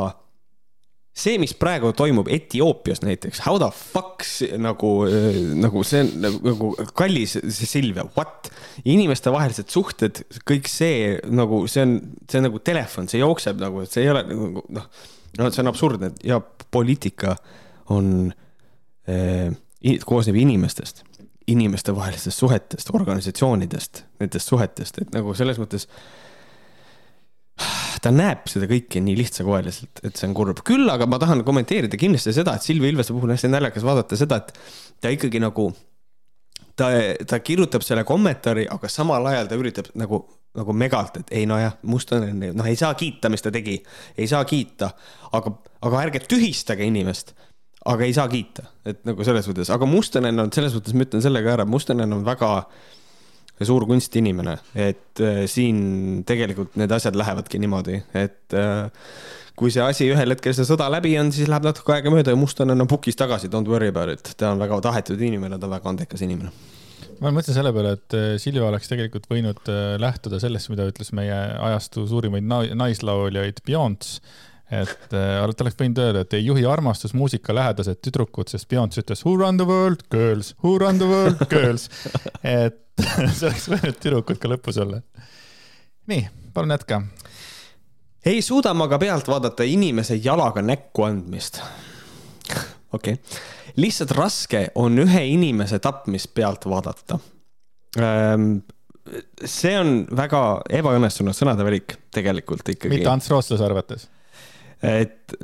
see, mis praegu toimub Etioopias näiteks, how the fuck nagu, nagu see on nagu, nagu kallis Silvia, what? inimestevahelised suhted, kõik see nagu see on, see on nagu telefon, see jookseb nagu, see ei ole nagu noh, no see on absurdne ja poliitika on eh, koosneb inimestest, inimestevahelistest suhetest, organisatsioonidest, nendest suhetest, et nagu selles mõttes ta näeb seda kõike nii lihtsakoeliselt, et see on kurb. küll aga ma tahan kommenteerida kindlasti seda, et Silvia Ilvese puhul on hästi naljakas vaadata seda, et ta ikkagi nagu, ta, ta kirjutab selle kommentaari, aga samal ajal ta üritab nagu, nagu megalt, et ei nojah, Mustonen, noh, ei saa kiita, mis ta tegi, ei saa kiita, aga, aga ärge tühistage inimest. Aga ei saa kiita, et nagu selles mõttes, aga Mustonen on selles mõttes, ma ütlen selle ka ära, Mustonen on väga suur kunstinimene, et äh, siin tegelikult need asjad lähevadki niimoodi, et äh, kui see asi ühel hetkel see sõda läbi on, siis läheb natuke aega mööda ja Mustonen on pukis tagasi, don't worry about it, ta on väga tahetud inimene, ta on väga andekas inimene. Ma mõtlen selle peale, et äh, Silvia oleks tegelikult võinud äh, lähtuda sellest, mida ütles meie ajastu suurimaid naislauljaid Beyonce et äh, ta oleks võinud öelda, et ei juhi armastus muusika lähedased tüdrukud, sest Beyonce ütles who run the world, girls, who run the world, girls. et see oleks võinud tüdrukud ka lõpus olla. nii, palun jätka. ei suuda ma ka pealt vaadata inimese jalaga näkku andmist. okei okay., lihtsalt raske on ühe inimese tapmist pealt vaadata ähm, see on väga ebaõnnestunud sõnade valik tegelikult ikkagi. mitte Ants Rootslase arvates et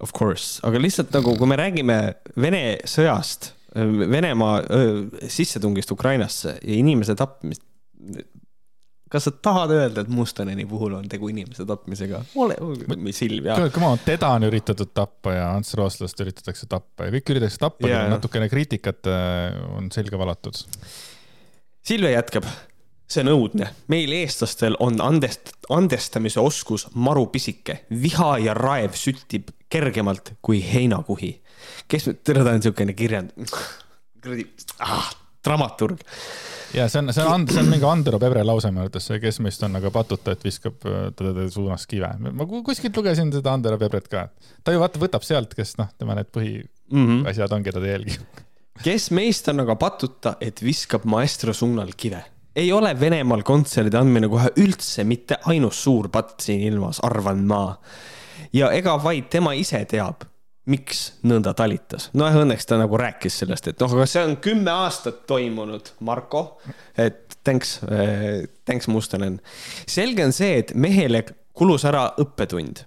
of course, aga lihtsalt nagu, kui me räägime Vene sõjast, Venemaa sissetungist Ukrainasse ja inimese tapmist. kas sa tahad öelda, et Mustoneni puhul on tegu inimese tapmisega? ole, Silvia. Come on, teda on üritatud tappa ja Ants Rooslast üritatakse tappa ja kõik üritatakse tappa yeah., natukene kriitikat on selga valatud. Silvia jätkab see on õudne, meil eestlastel on andest-, andestamise oskus maru pisike, viha ja raev süttib kergemalt kui heinakuhi. Kes, tere, ta on niisugune kirjand-, kuradi ah,, dramaturg. ja see on, see on, see on mingi Andero Pebre lause minu arvates, see, kes meist on aga patuta, et viskab teda suunas kive. ma kuskilt lugesin seda Andero Pebret ka. ta ju vaata võtab sealt, kes noh, tema need põhiasjad mm -hmm. on, keda ta jälgib. kes meist on aga patuta, et viskab maestro suunal kive ei ole Venemaal kontserdi andmine kohe üldse mitte ainus suur patt siin ilmas, arvan ma. ja ega vaid tema ise teab, miks nõnda talitas. noh, õnneks ta nagu rääkis sellest, et noh, aga see on kümme aastat toimunud, Marko. et thanks thanks Mustonen. selge on see, et mehele kulus ära õppetund.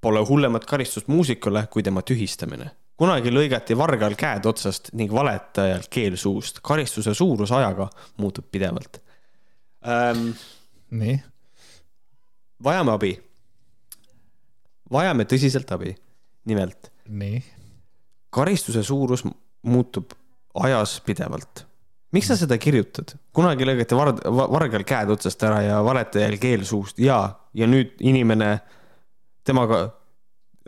Pole hullemat karistust muusikule kui tema tühistamine kunagi lõigati vargal käed otsast ning valetajal keel suust. karistuse suurus ajaga muutub pidevalt ähm,. nii? vajame abi. vajame tõsiselt abi. nimelt. Nii? karistuse suurus muutub ajas pidevalt. miks sa seda kirjutad? kunagi lõigati vard-, vargal käed otsast ära ja valetajal keel suust ja, ja nüüd inimene, temaga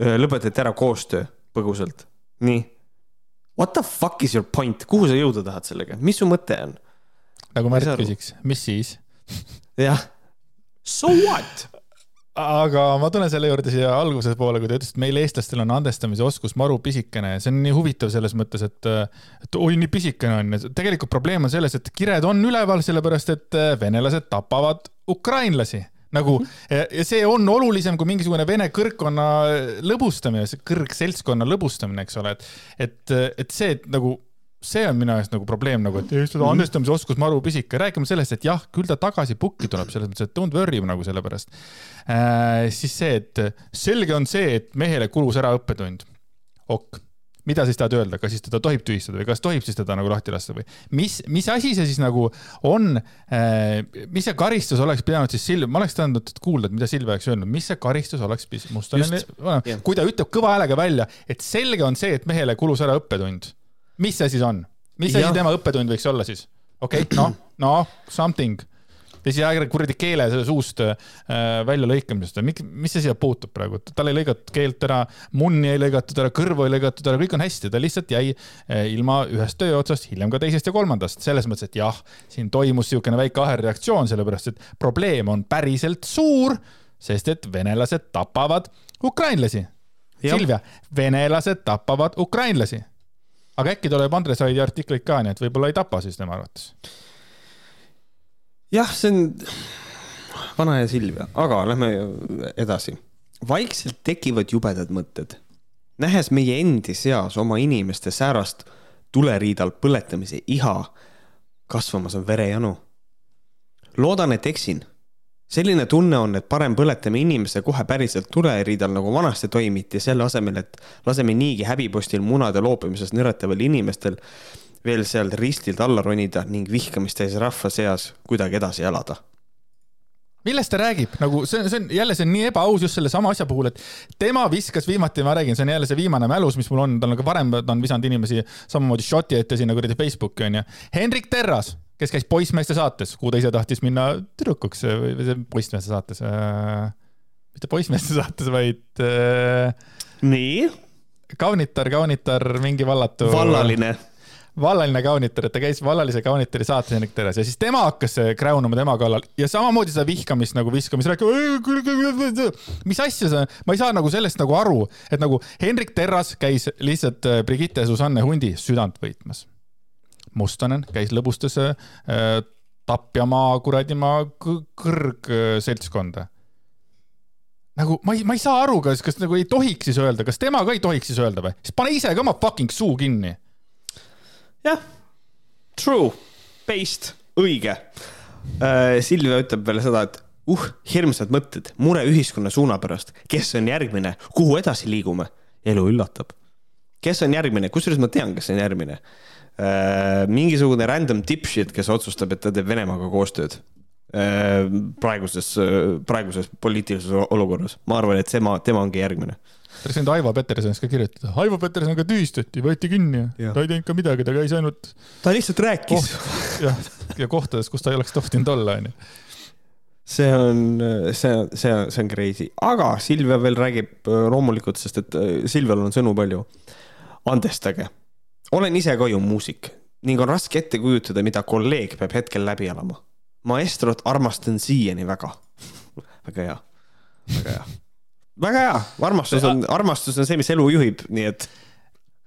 lõpetati ära koostöö põgusalt. nii. What the fuck is your point, kuhu sa jõuda tahad sellega, mis su mõte on? nagu Märt küsiks, mis siis? jah. So what? Aga ma tulen selle juurde siia alguse poole, kui te ütlesite, et meil eestlastel on andestamise oskus maru pisikene, see on nii huvitav selles mõttes, et, et oi, nii pisikene on. tegelikult probleem on selles, et kired on üleval, sellepärast et venelased tapavad ukrainlasi. Nagu ja see on olulisem kui mingisugune vene kõrgkonna lõbustamine, kõrgseltskonna lõbustamine, eks ole, et, et, et see, et nagu see on minu jaoks nagu probleem nagu, et eestlaste mhm. andestamise oskus maru pisike, räägime sellest, et jah, küll ta tagasi pukki tuleb, selles mõttes, et don't worry nagu selle pärast äh,. siis see, et selge on see, et mehele kulus ära õppetund. ok, mida siis tahad öelda, kas siis teda tohib tühistada või kas tohib siis teda nagu lahti lasta või mis, mis asi see siis nagu on äh,, mis see karistus oleks pidanud siis Silv, ma oleks tahtnud kuulda, et mida Silv oleks öelnud, mis see karistus oleks Mustonen, kui ta ütleb kõva häälega välja, et selge on see, et mehele kulus ära õppetund mis see siis on? mis asi tema õppetund võiks olla siis? okei okay,, noh, noh, something. ja siis aeg-ajalt kuradi keele suust äh, väljalõikamisest, mis, mis see siia puutub praegu, tal ei lõigatud keelt ära, munni ei lõigatud ära, kõrvu ei lõigatud ära, kõik on hästi, ta lihtsalt jäi äh, ilma ühest töö otsast, hiljem ka teisest ja kolmandast, selles mõttes, et jah, siin toimus niisugune väike ahelreaktsioon, sellepärast et probleem on päriselt suur, sest et venelased tapavad ukrainlasi. Silvia, venelased tapavad ukrainlasi aga äkki tuleb Andres Aidi artikleid ka, nii et võib-olla ei tapa siis tema arvates? jah, see on vana ja Silvia, aga lähme edasi. vaikselt tekivad jubedad mõtted. nähes meie endi seas oma inimeste säärast tuleriidal põletamise iha, kasvamas on verejanu. loodan, et eksin selline tunne on, et parem põletame inimese kohe päriselt tuleriidal, nagu vanasti toimiti, selle asemel, et laseme niigi häbipostil munade loopimisest nõretaval inimestel veel sealt ristilt alla ronida ning vihkamist täis rahva seas kuidagi edasi elada millest ta räägib, nagu see, see on jälle, see on nii ebaaus just sellesama asja puhul, et tema viskas viimati, ma räägin, see on jälle see viimane mälus, mis mul on, ta on ka varem, ta on visanud inimesi samamoodi šoti ette sinna kuradi Facebooki onju. Hendrik Terras kes käis poissmeeste saates, kuhu ta ise tahtis minna tüdrukuks või see poissmeeste saates äh,. mitte poissmeeste saates, vaid äh,. nii? kaunitar, kaunitar, mingi vallatu. vallaline vallaline kaunitar, et ta käis vallalise kaunitari saates Hendrik Teres ja siis tema hakkas kräunama tema kallal ja samamoodi seda vihkamist nagu viskamist rääkima. mis asja sa, ma ei saa nagu sellest nagu aru, et nagu Hendrik Terras käis lihtsalt äh, Brigitte Susanne Hundi südant võitmas Mustonen käis lõbustas äh, Tapjamaa kuradimaa kõrgseltskonda. nagu ma ei, ma ei saa aru, kas, kas nagu ei tohiks siis öelda, kas tema ka ei tohiks siis öelda või? siis pane ise ka oma fucking suu kinni. jah, true, based, õige äh,. Silvia ütleb veel seda, et uh, hirmsad mõtted, mure ühiskonna suuna pärast, kes on järgmine, kuhu edasi liigume? elu üllatab. Kes on järgmine, kusjuures ma tean, kes on järgmine Äh, mingisugune random dipshit, kes otsustab, et ta teeb Venemaaga koostööd äh, praeguses, praeguses poliitilises olukorras. ma arvan, et tema, tema ongi järgmine. võinud Aivo Petersonist ka kirjutada. Aivo Peterson ka tühistati, võeti kinni ja ta ei teinud ka midagi, ta käis ainult. ta lihtsalt rääkis jah, ja kohtades, kus ta ei oleks tohtinud olla, onju see on, see, see, see on crazy, aga Silvia veel räägib loomulikult, sest et Silvial on sõnu palju. Andestage. Olen ise ka ju muusik ning on raske ette kujutada, mida kolleeg peab hetkel läbi elama. maestrot armastan siiani väga. Väga hea, väga hea, väga hea, armastus on, armastus on see, mis elu juhib, nii et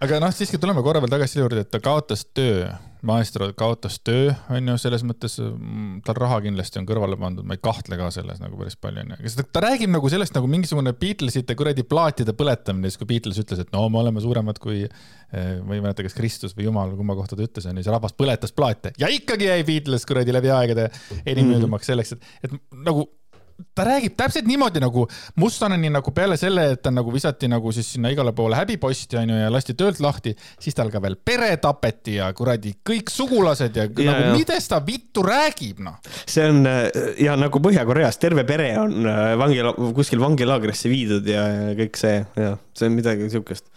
aga noh, siiski tuleme korra veel tagasi selle juurde, et ta kaotas töö, maestro kaotas töö, on ju, selles mõttes mm, tal raha kindlasti on kõrvale pandud, ma ei kahtle ka selles nagu päris palju, on ju. ta, räägib nagu sellest nagu mingisugune Beatlesite kuradi plaatide põletamine, siis kui Beatles ütles, et no me oleme suuremad kui, eh, ma ei mäleta, kas Kristus või Jumal, kumma kohta ta ütles, on ju, see rahvas põletas plaate ja ikkagi jäi Beatles kuradi läbi aegade enim möödumaks selleks, et, et nagu ta räägib täpselt niimoodi nagu Mustoneni nagu peale selle, et ta nagu visati nagu siis sinna igale poole häbiposti onju ja lasti töölt lahti, siis tal ka veel pere tapeti ja kuradi kõik sugulased ja, ja nagu millest ta vittu räägib noh. see on ja nagu Põhja-Koreas terve pere on äh, vangi, kuskil vangilaagrisse viidud ja, ja kõik see ja see on midagi siukest.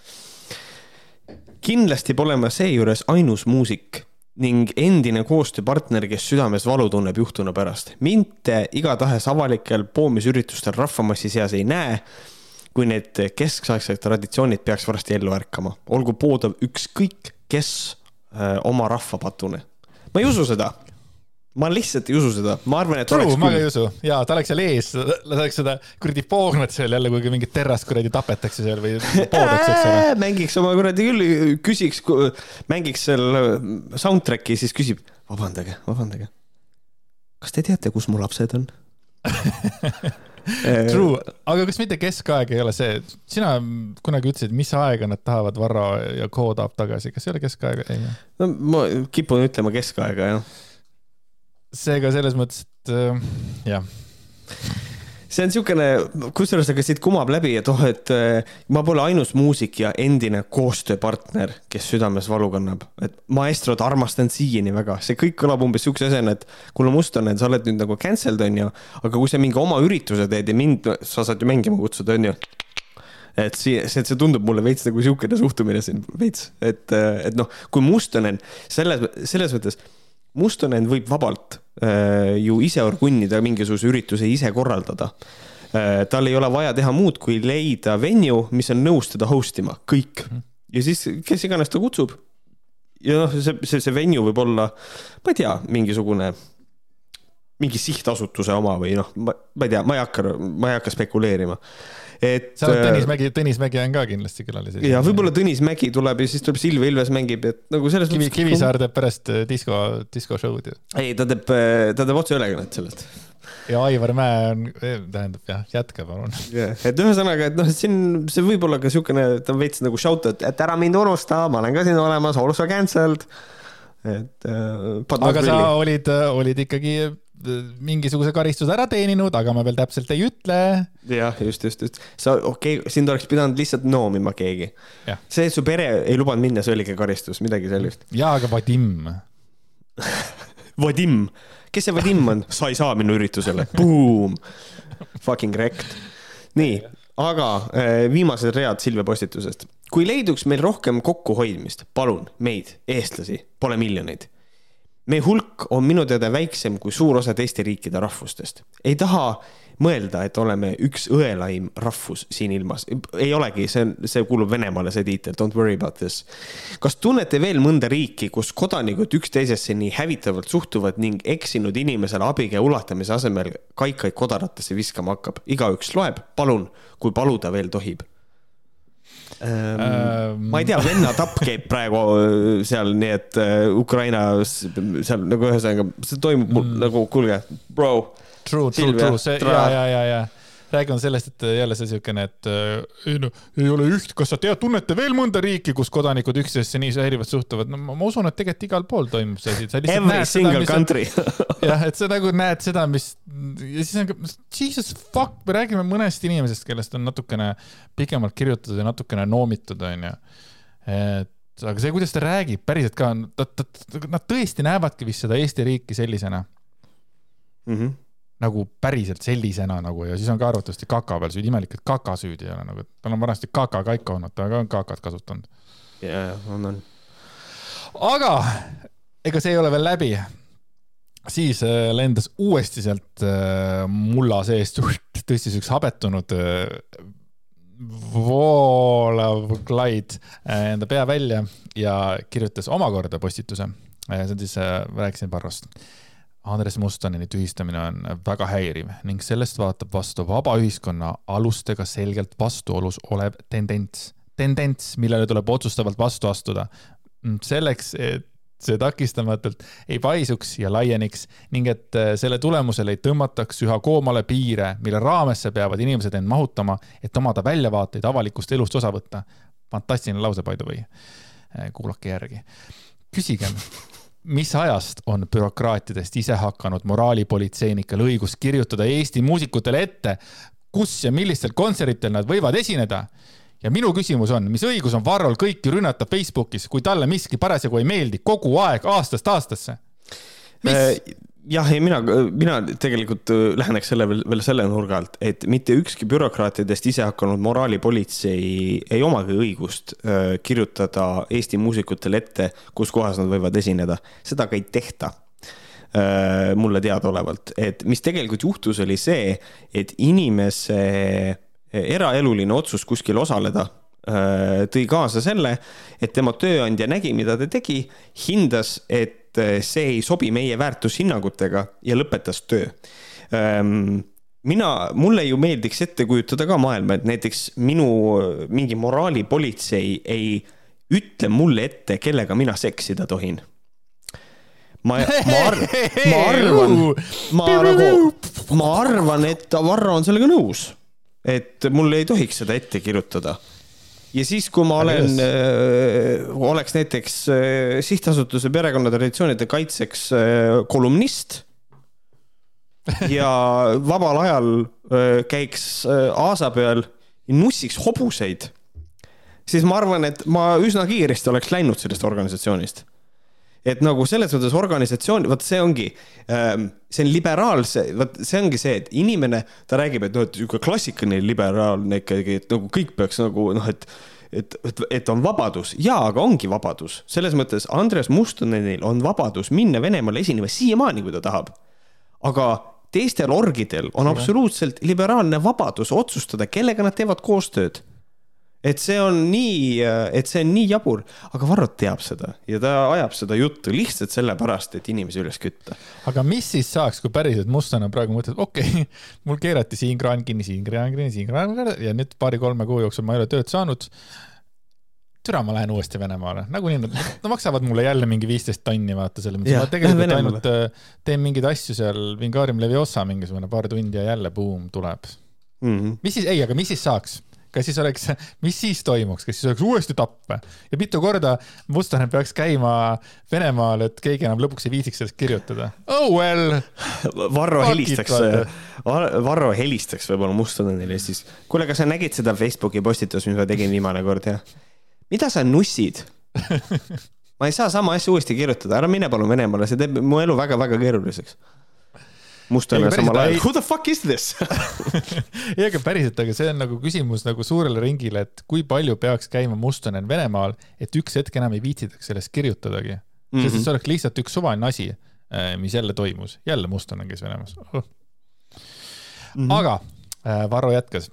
kindlasti pole ma seejuures ainus muusik ning endine koostööpartner, kes südames valu tunneb juhtunu pärast. mind te igatahes avalikel poomisüritustel rahvamassi seas ei näe, kui need keskaegsed traditsioonid peaks varsti ellu ärkama. olgu poodav ükskõik kes öö, oma rahvapatune. ma ei usu seda ma lihtsalt ei usu seda, ma arvan, et True, oleks ma ka küll ei usu ja ta oleks seal ees, laseks seda kuradi poognat seal jälle, kuigi mingit terrast kuradi tapetakse seal või poodaks, eks ole. Äh, mängiks oma kuradi küll, küsiks, mängiks seal soundtrack'i, siis küsib, vabandage, vabandage. kas te teate, kus mu lapsed on? True, aga kas mitte keskaeg ei ole see, sina kunagi ütlesid, mis aega nad tahavad Varro ja tahab tagasi, kas ei ole keskaega? no ma kipun ütlema keskaega, jah. Seega selles mõttes, et äh, jah, see on niisugune, kusjuures aga siit kumab läbi, et oh, et äh, ma pole ainus muusik ja endine koostööpartner, kes südames valu kannab. et maestrot armastan siiani väga, see kõik kõlab umbes niisuguse asjana, et kuule, Mustonen, sa oled nüüd nagu cancelled, onju, aga kui sa mingi oma ürituse teed ja mind, sa saad ju mängima kutsuda, onju et see, see, see tundub mulle veits nagu niisugune suhtumine siin veits, et, et noh, kui Mustonen selles, selles mõttes, Mustonen võib vabalt äh, ju ise orgunnida mingisuguse ürituse ise korraldada äh,. tal ei ole vaja teha muud, kui leida venue, mis on nõus teda host ima, kõik. ja siis, kes iganes ta kutsub. ja noh, see, see, see venue võib olla, ma ei tea, mingisugune mingi sihtasutuse oma või noh, ma, ma ei tea, ma ei hakka, ma ei hakka spekuleerima. et. sa oled Tõnis Mägi, Tõnis Mägi on ka kindlasti külaline. ja võib-olla Tõnis Mägi tuleb ja siis tuleb Silvia Ilves mängib, et nagu selles Kivi, Kivisaar teeb pärast äh, disko, diskoshow'd ju. ei, ta teeb, ta teeb otseülekannet sellest. ja Aivar Mäe on, tähendab jah, jätka palun. et ühesõnaga, et noh, et siin see võib olla ka siukene, ta on veits nagu shout, et, et ära mind unusta, ma olen ka siin olemas, also cancelled. et äh,. aga sa olid, olid ikkagi äh, mingisuguse karistuse ära teeninud, aga ma veel täpselt ei ütle. jah, just, just, just. sa, okei okay,, sind oleks pidanud lihtsalt noomima keegi see, et su pere ei lubanud minna, see oligi karistus, midagi sellist. jaa, aga Vadim. Vadim, kes see Vadim on? sa ei saa minna üritusele, boom, fucking wrecked. nii, aga eh, viimased read Silvia postitusest. kui leiduks meil rohkem kokkuhoidmist, palun meid, eestlasi, pole miljoneid. Meie hulk on minu teada väiksem kui suur osa teiste riikide rahvustest. ei taha mõelda, et oleme üks õelaim rahvus siin ilmas. ei olegi, see on, see kuulub Venemaale, see tiitel, don't worry about this. kas tunnete veel mõnda riiki, kus kodanikud üksteisesse nii hävitavalt suhtuvad ning eksinud inimesele abikäe ulatamise asemel kaikaid kodaratesse viskama hakkab? igaüks loeb, palun, kui paluda veel tohib ähm,. Ma ei tea, venna tapp käib praegu äh, seal, nii et äh, Ukrainas seal nagu ühesõnaga, see toimub mul mm. nagu, kuulge, bro True, true, true, see ja, ja, ja, ja räägime sellest, et jälle see siukene, et äh, ei no ei ole üht, kas sa tead, tunnete veel mõnda riiki, kus kodanikud üksteisesse nii häirivalt suhtuvad, no ma, usun, et tegelikult igal pool toimub see asi, Every single seda, country jah, et sa nagu näed seda, mis ja siis on ka, jesus fuck, me räägime mõnest inimesest, kellest on natukene pikemalt kirjutatud ja natukene noomitud, onju. et aga see, kuidas ta räägib päriselt ka, nad tõesti näevadki vist seda Eesti riiki sellisena mm. -hmm. Nagu päriselt sellisena nagu ja siis on ka arvatavasti kaka peal süüdi, imelik, et kaka süüdi ei ole nagu, et tal on vanasti kaka kaika olnud, ta ka on kakat kasutanud. ja, on, on. aga ega see ei ole veel läbi. siis äh, lendas uuesti sealt äh, mulla seest, tõstis üks habetunud äh, voolav Clyde enda pea välja ja kirjutas omakorda postituse. see on siis rääkisin Varrost Andres Mustoneni tühistamine on väga häiriv ning sellest vaatab vastu vaba ühiskonna alustega selgelt vastuolus olev tendents, tendents, millele tuleb otsustavalt vastu astuda. selleks, et see takistamatult ei paisuks ja laieniks ning et äh, selle tulemusel ei tõmmataks üha koomale piire, mille raamesse peavad inimesed end mahutama, et omada väljavaateid avalikust elust osa võtta. fantastiline lause, by the way. kuulake järgi. küsigem mis ajast on bürokraatidest ise hakanud moraalipolitseinikel õigus kirjutada Eesti muusikutele ette, kus ja millistel kontseritel nad võivad esineda? ja minu küsimus on, mis õigus on Varrol kõiki rünnata Facebookis, kui talle miski parasjagu ei meeldi kogu aeg aastast aastasse? mis? Jah, ei mina, mina tegelikult äh, läheneks selle veel, veel selle nurga alt, et mitte ükski bürokraatidest ise hakanud moraalipolitsei ei omagi õigust äh, kirjutada Eesti muusikutele ette, kus kohas nad võivad esineda. seda ka ei tehta äh, mulle teadaolevalt, et mis tegelikult juhtus, oli see, et inimese eraeluline otsus kuskil osaleda tõi kaasa selle, et tema tööandja nägi, mida ta tegi, hindas, et et eh, see ei sobi meie väärtushinnangutega ja lõpetas töö. Ehm, mina, mulle ju meeldiks ette kujutada ka maailma, et näiteks minu mingi moraalipolitsei ei ütle mulle ette, kellega mina seksida tohin. ma, ma, ar ma arvan, ma nagu, ma arvan, et Varro on sellega nõus, et mulle ei tohiks seda ette kirjutada ja siis, kui ma olen, äh, oleks näiteks äh, sihtasutuse perekonnatraditsioonide kaitseks äh, kolumnist ja vabal ajal käiks aasa peal ja nussiks hobuseid, siis ma arvan, et ma üsna kiiresti oleks läinud sellest organisatsioonist et nagu selles mõttes organisatsioon, vot see ongi, ähm, see on liberaalse, vot see ongi see, et inimene, ta räägib, et noh, et niisugune klassikaline liberaalne ikkagi, et nagu kõik peaks nagu noh, et et, et, et on vabadus. Ja, aga ongi vabadus. Selles mõttes Andres Mustonenil on vabadus minna Venemaale esinema siiamaani, kui ta tahab. aga teistel orgidel on absoluutselt liberaalne vabadus otsustada, kellega nad teevad koostööd et see on nii, et see on nii jabur, aga Varro teab seda ja ta ajab seda juttu lihtsalt sellepärast, et inimesi üles kütta. aga mis siis saaks, kui päriselt Mustlane praegu mõtleb, okei okay,, mul keerati siin kraan kinni, siin kraan kinni, siin kraan kinni ja nüüd paari-kolme kuu jooksul ma ei ole tööd saanud. türa, ma lähen uuesti Venemaale, nagunii nad no, maksavad mulle jälle mingi viisteist tonni, vaata selles mõttes, ma tegelikult ainult äh, teen mingeid asju seal, Vingaarium Leviosa mingisugune paar tundi ja jälle buum tuleb mm. -hmm. mis siis, ei, aga mis siis saaks? Kas siis oleks, mis siis toimuks, kas siis oleks uuesti tapp ja mitu korda Mustonen peaks käima Venemaal, et keegi enam lõpuks ei viitsiks sellest kirjutada? Oh well. Varro helistaks, Varro helistaks võib-olla Mustonenile siis. kuule, kas sa nägid seda Facebooki postitust, mis ma tegin viimane kord, jah? mida sa nussid ma ei saa sama asja uuesti kirjutada, ära mine palun Venemaale, see teeb mu elu väga-väga keeruliseks mustana samal ajal, who the fuck is this? Ei, aga päriselt, aga see on nagu küsimus nagu suurele ringile, et kui palju peaks käima Mustonen Venemaal, et üks hetk enam ei viitsitaks sellest kirjutadagi. Mm. -hmm. sest see oleks lihtsalt üks suvaline asi, äh, mis jälle toimus, jälle Mustonen käis Venemaas oh.. Mm -hmm. aga äh, Varro jätkas,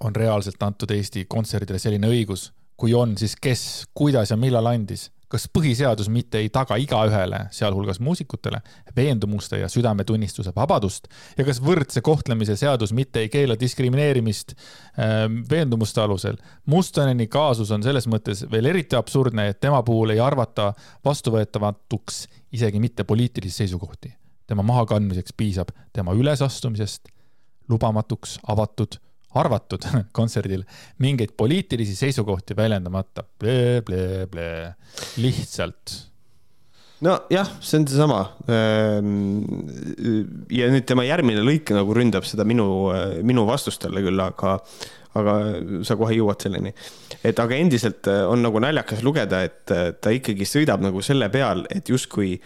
on reaalselt antud Eesti Kontserdile selline õigus, kui on, siis kes, kuidas ja millal andis kas põhiseadus mitte ei taga igaühele, sealhulgas muusikutele, veendumuste ja südametunnistuse vabadust ja kas võrdse kohtlemise seadus mitte ei keela diskrimineerimist äh, veendumuste alusel. Mustoneni kaasus on selles mõttes veel eriti absurdne, et tema puhul ei arvata vastuvõetamatuks isegi mitte poliitilisi seisukohti. tema mahakandmiseks piisab tema ülesastumisest, lubamatuks avatud arvatud kontserdil mingeid poliitilisi seisukohti väljendamata ble,. Ble-ble-ble, lihtsalt. nojah, see on seesama. Ehm, ja nüüd tema järgmine lõik nagu ründab seda minu, minu vastust talle küll, aga, aga sa kohe jõuad selleni. et aga endiselt on nagu naljakas lugeda, et ta ikkagi sõidab nagu selle peal, et justkui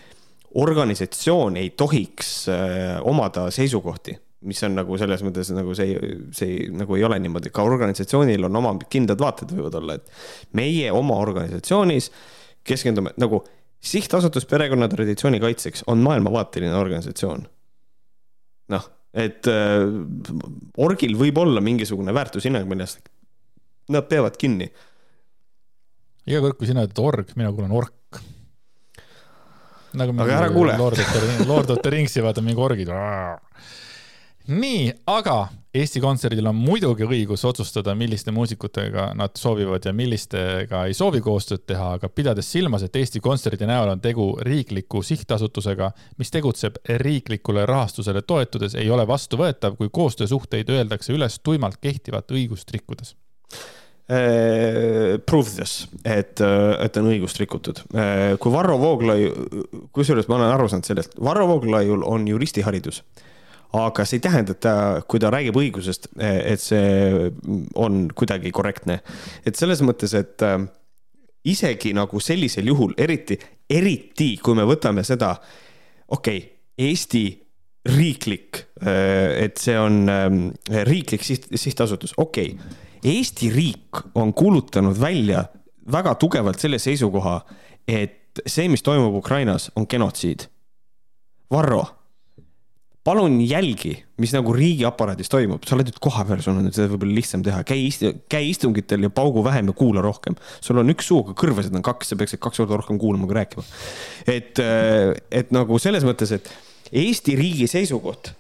organisatsioon ei tohiks eh, omada seisukohti mis on nagu selles mõttes nagu see, see nagu ei ole niimoodi, ka organisatsioonil on oma kindlad vaated võivad olla, et meie oma organisatsioonis keskendume nagu sihtasutus perekonna traditsiooni kaitseks on maailmavaateline organisatsioon. noh, et äh, orgil võib olla mingisugune väärtushinnang, millest nad peavad kinni. iga kord, kui sina ütled org, mina kuulen ork nagu aga ära kuule. Lord of the Ringsi vaata mingi orgid nii, aga Eesti Kontserdil on muidugi õigus otsustada, milliste muusikutega nad soovivad ja millistega ei soovi koostööd teha, aga pidades silmas, et Eesti Kontserdi näol on tegu riikliku sihtasutusega, mis tegutseb riiklikule rahastusele toetudes, ei ole vastuvõetav, kui koostöösuhteid öeldakse üles tuimalt kehtivat õigust rikkudes Uh, prove this, et, et on õigust rikutud uh,. kui Varro Vooglaiu, kusjuures ma olen aru saanud sellest, Varro Vooglaiul on juristiharidus aga see ei tähenda, et ta, kui ta räägib õigusest, et see on kuidagi korrektne. et selles mõttes, et äh, isegi nagu sellisel juhul, eriti, eriti kui me võtame seda, okei okay,, Eesti riiklik, et see on ähm, riiklik siht, sihtasutus, okei okay.. Eesti riik on kuulutanud välja väga tugevalt selle seisukoha, et see, mis toimub Ukrainas, on genotsiid. Varro, palun jälgi, mis nagu riigiaparaadis toimub, sa oled nüüd kohapeal, sul on nüüd seda võib-olla lihtsam teha, käi isti-, käi istungitel ja paugu vähem ja kuula rohkem. sul on üks suu, aga kõrvasid on kaks, sa peaksid kaks korda rohkem kuulama kui rääkima. et, et nagu selles mõttes, et Eesti riigi seisukoht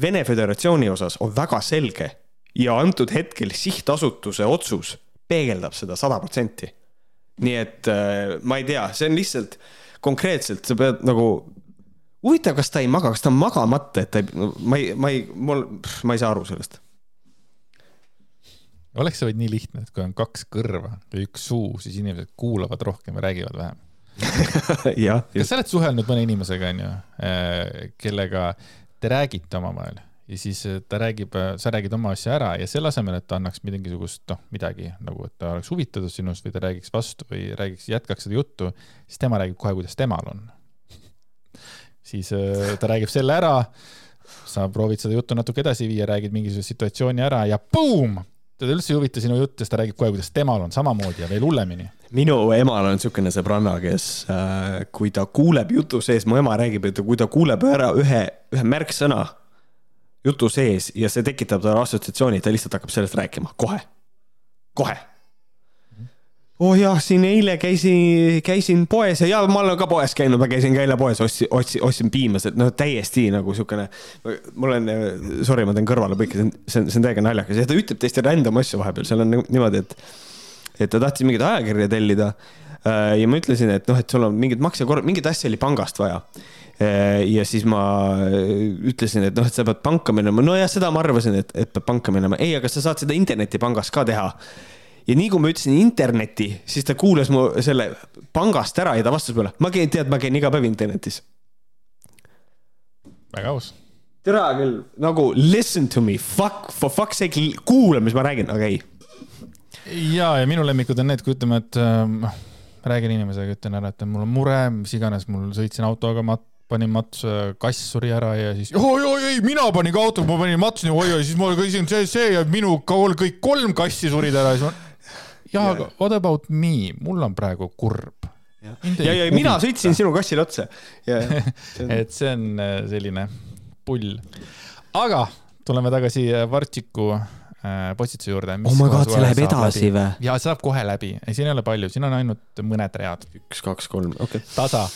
Vene Föderatsiooni osas on väga selge ja antud hetkel sihtasutuse otsus peegeldab seda sada protsenti. nii et äh, ma ei tea, see on lihtsalt konkreetselt, sa pead nagu huvitav, kas ta ei maga, kas ta on magamata, et ta ei, ma ei, ma ei, mul, ma ei saa aru sellest. oleks see vaid nii lihtne, et kui on kaks kõrva ja üks suu, siis inimesed kuulavad rohkem ja räägivad vähem. jah, kas sa oled suhelnud mõne inimesega, onju, kellega te räägite omavahel ja siis äh, ta räägib, sa räägid oma asja ära ja selle asemel, et ta annaks mingisugust, noh, midagi nagu, et ta oleks huvitatud sinust või ta räägiks vastu või räägiks, jätkaks seda juttu, siis tema räägib kohe, kuidas temal on. Siis äh, ta räägib selle ära, sa proovid seda juttu natuke edasi viia, räägid mingisuguse situatsiooni ära ja boom, teda üldse ei huvita sinu jutt, sest ta räägib kohe, kuidas temal on samamoodi ja veel hullemini. minu emal on niisugune sõbranna, kes äh, kui ta kuuleb jutu sees, mu ema räägib, et kui ta kuuleb ära ühe, ühe märksõna jutu sees ja see tekitab talle assotsiatsiooni, ta lihtsalt hakkab sellest rääkima kohe, kohe. Oh jah, siin eile käisin, käisin poes ja, ja ma olen ka poes käinud, ma käisin ka eile poes, ostsin, ostsin, ostsin piimased, no täiesti nagu siukene. mul on, sorry, ma teen kõrvalepõike, see on, see on, see on täiega naljakas ja ta ütleb täiesti random asju vahepeal, seal on niimoodi, et, et ta tahtis mingit ajakirja tellida. ja ma ütlesin, et noh, et sul on mingit maksekorv, mingit asja oli pangast vaja. ja siis ma ütlesin, et noh, et sa pead panka minema, nojah, seda ma arvasin, et, et pead panka minema, ei, aga sa saad seda internetipangast ka teha ja nii kui ma ütlesin interneti, siis ta kuulas mu selle pangast ära ja ta vastas mulle, ma käin, tead, ma käin iga päev internetis. väga aus. tere küll, nagu listen to me, fuck, for fuck's sake, kuula, mis ma räägin, aga ei. ja, ja minu lemmikud on need, kui ütleme, et ähm, räägin inimesega, ütlen ära, et mul on mure, mis iganes, mul sõitsin autoga, mat-, panin matsu, kass suri ära ja siis oi, oi, ei, mina panin ka autoga, ma panin matsu, oi, oi, siis ma käisin see, see ja minu kool kõik kolm kassi surid ära ja siis ma. jaa, aga what about me, mul on praegu kurb. ja, ja, ja mina sõitsin sinu kassile otsa. et see on äh, selline pull. aga tuleme tagasi äh, Vartšiku äh, postituse juurde. oh my god, see läheb edasi või? ja see saab kohe läbi, ei siin ei ole palju, siin on ainult mõned read. üks, kaks, kolm, okei okay.. tasa.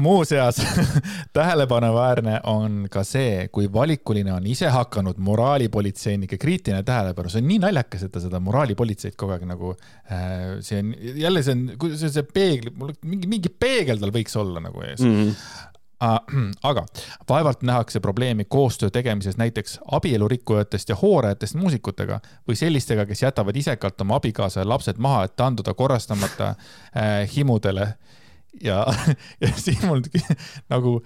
muuseas tähelepanuväärne on ka see, kui valikuline on ise hakanud moraalipolitseinike kriitiline tähelepanu, see on nii naljakas, et ta seda moraalipolitseid kogu aeg nagu äh,, see on jälle see on, see, see peegel, mul mingi, mingi peegel tal võiks olla nagu ees mm. -hmm. -hmm aga vaevalt nähakse probleemi koostöö tegemises näiteks abielurikkujatest ja hoorajatest muusikutega või sellistega, kes jätavad isekalt oma abikaasa ja lapsed maha, et taanduda korrastamata äh, himudele. ja, ja siis mul nagu,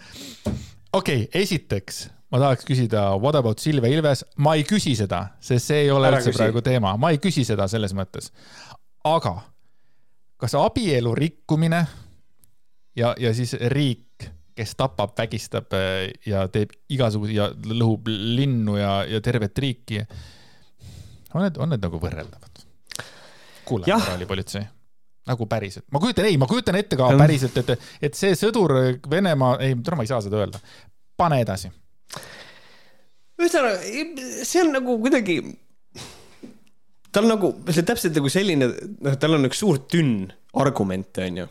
okei okay,, esiteks ma tahaks küsida What about Silvia Ilves, ma ei küsi seda, sest see ei ole Ära üldse küsi. praegu teema, ma ei küsi seda selles mõttes. aga kas abielu rikkumine ja, ja siis riik, kes tapab, vägistab äh, ja teeb igasuguseid ja lõhub linnu ja, ja tervet riiki. on need, on need nagu võrreldavad? kuule, moraalipolitsei, nagu päriselt, ma kujutan, ei, ma kujutan ette ka päriselt, et, et see sõdur Venemaa, ei, täna ma ei saa seda öelda. pane edasi. ühesõnaga, see on nagu kuidagi, tal nagu, see on täpselt nagu selline, noh, tal on üks suur tünn argumente, onju.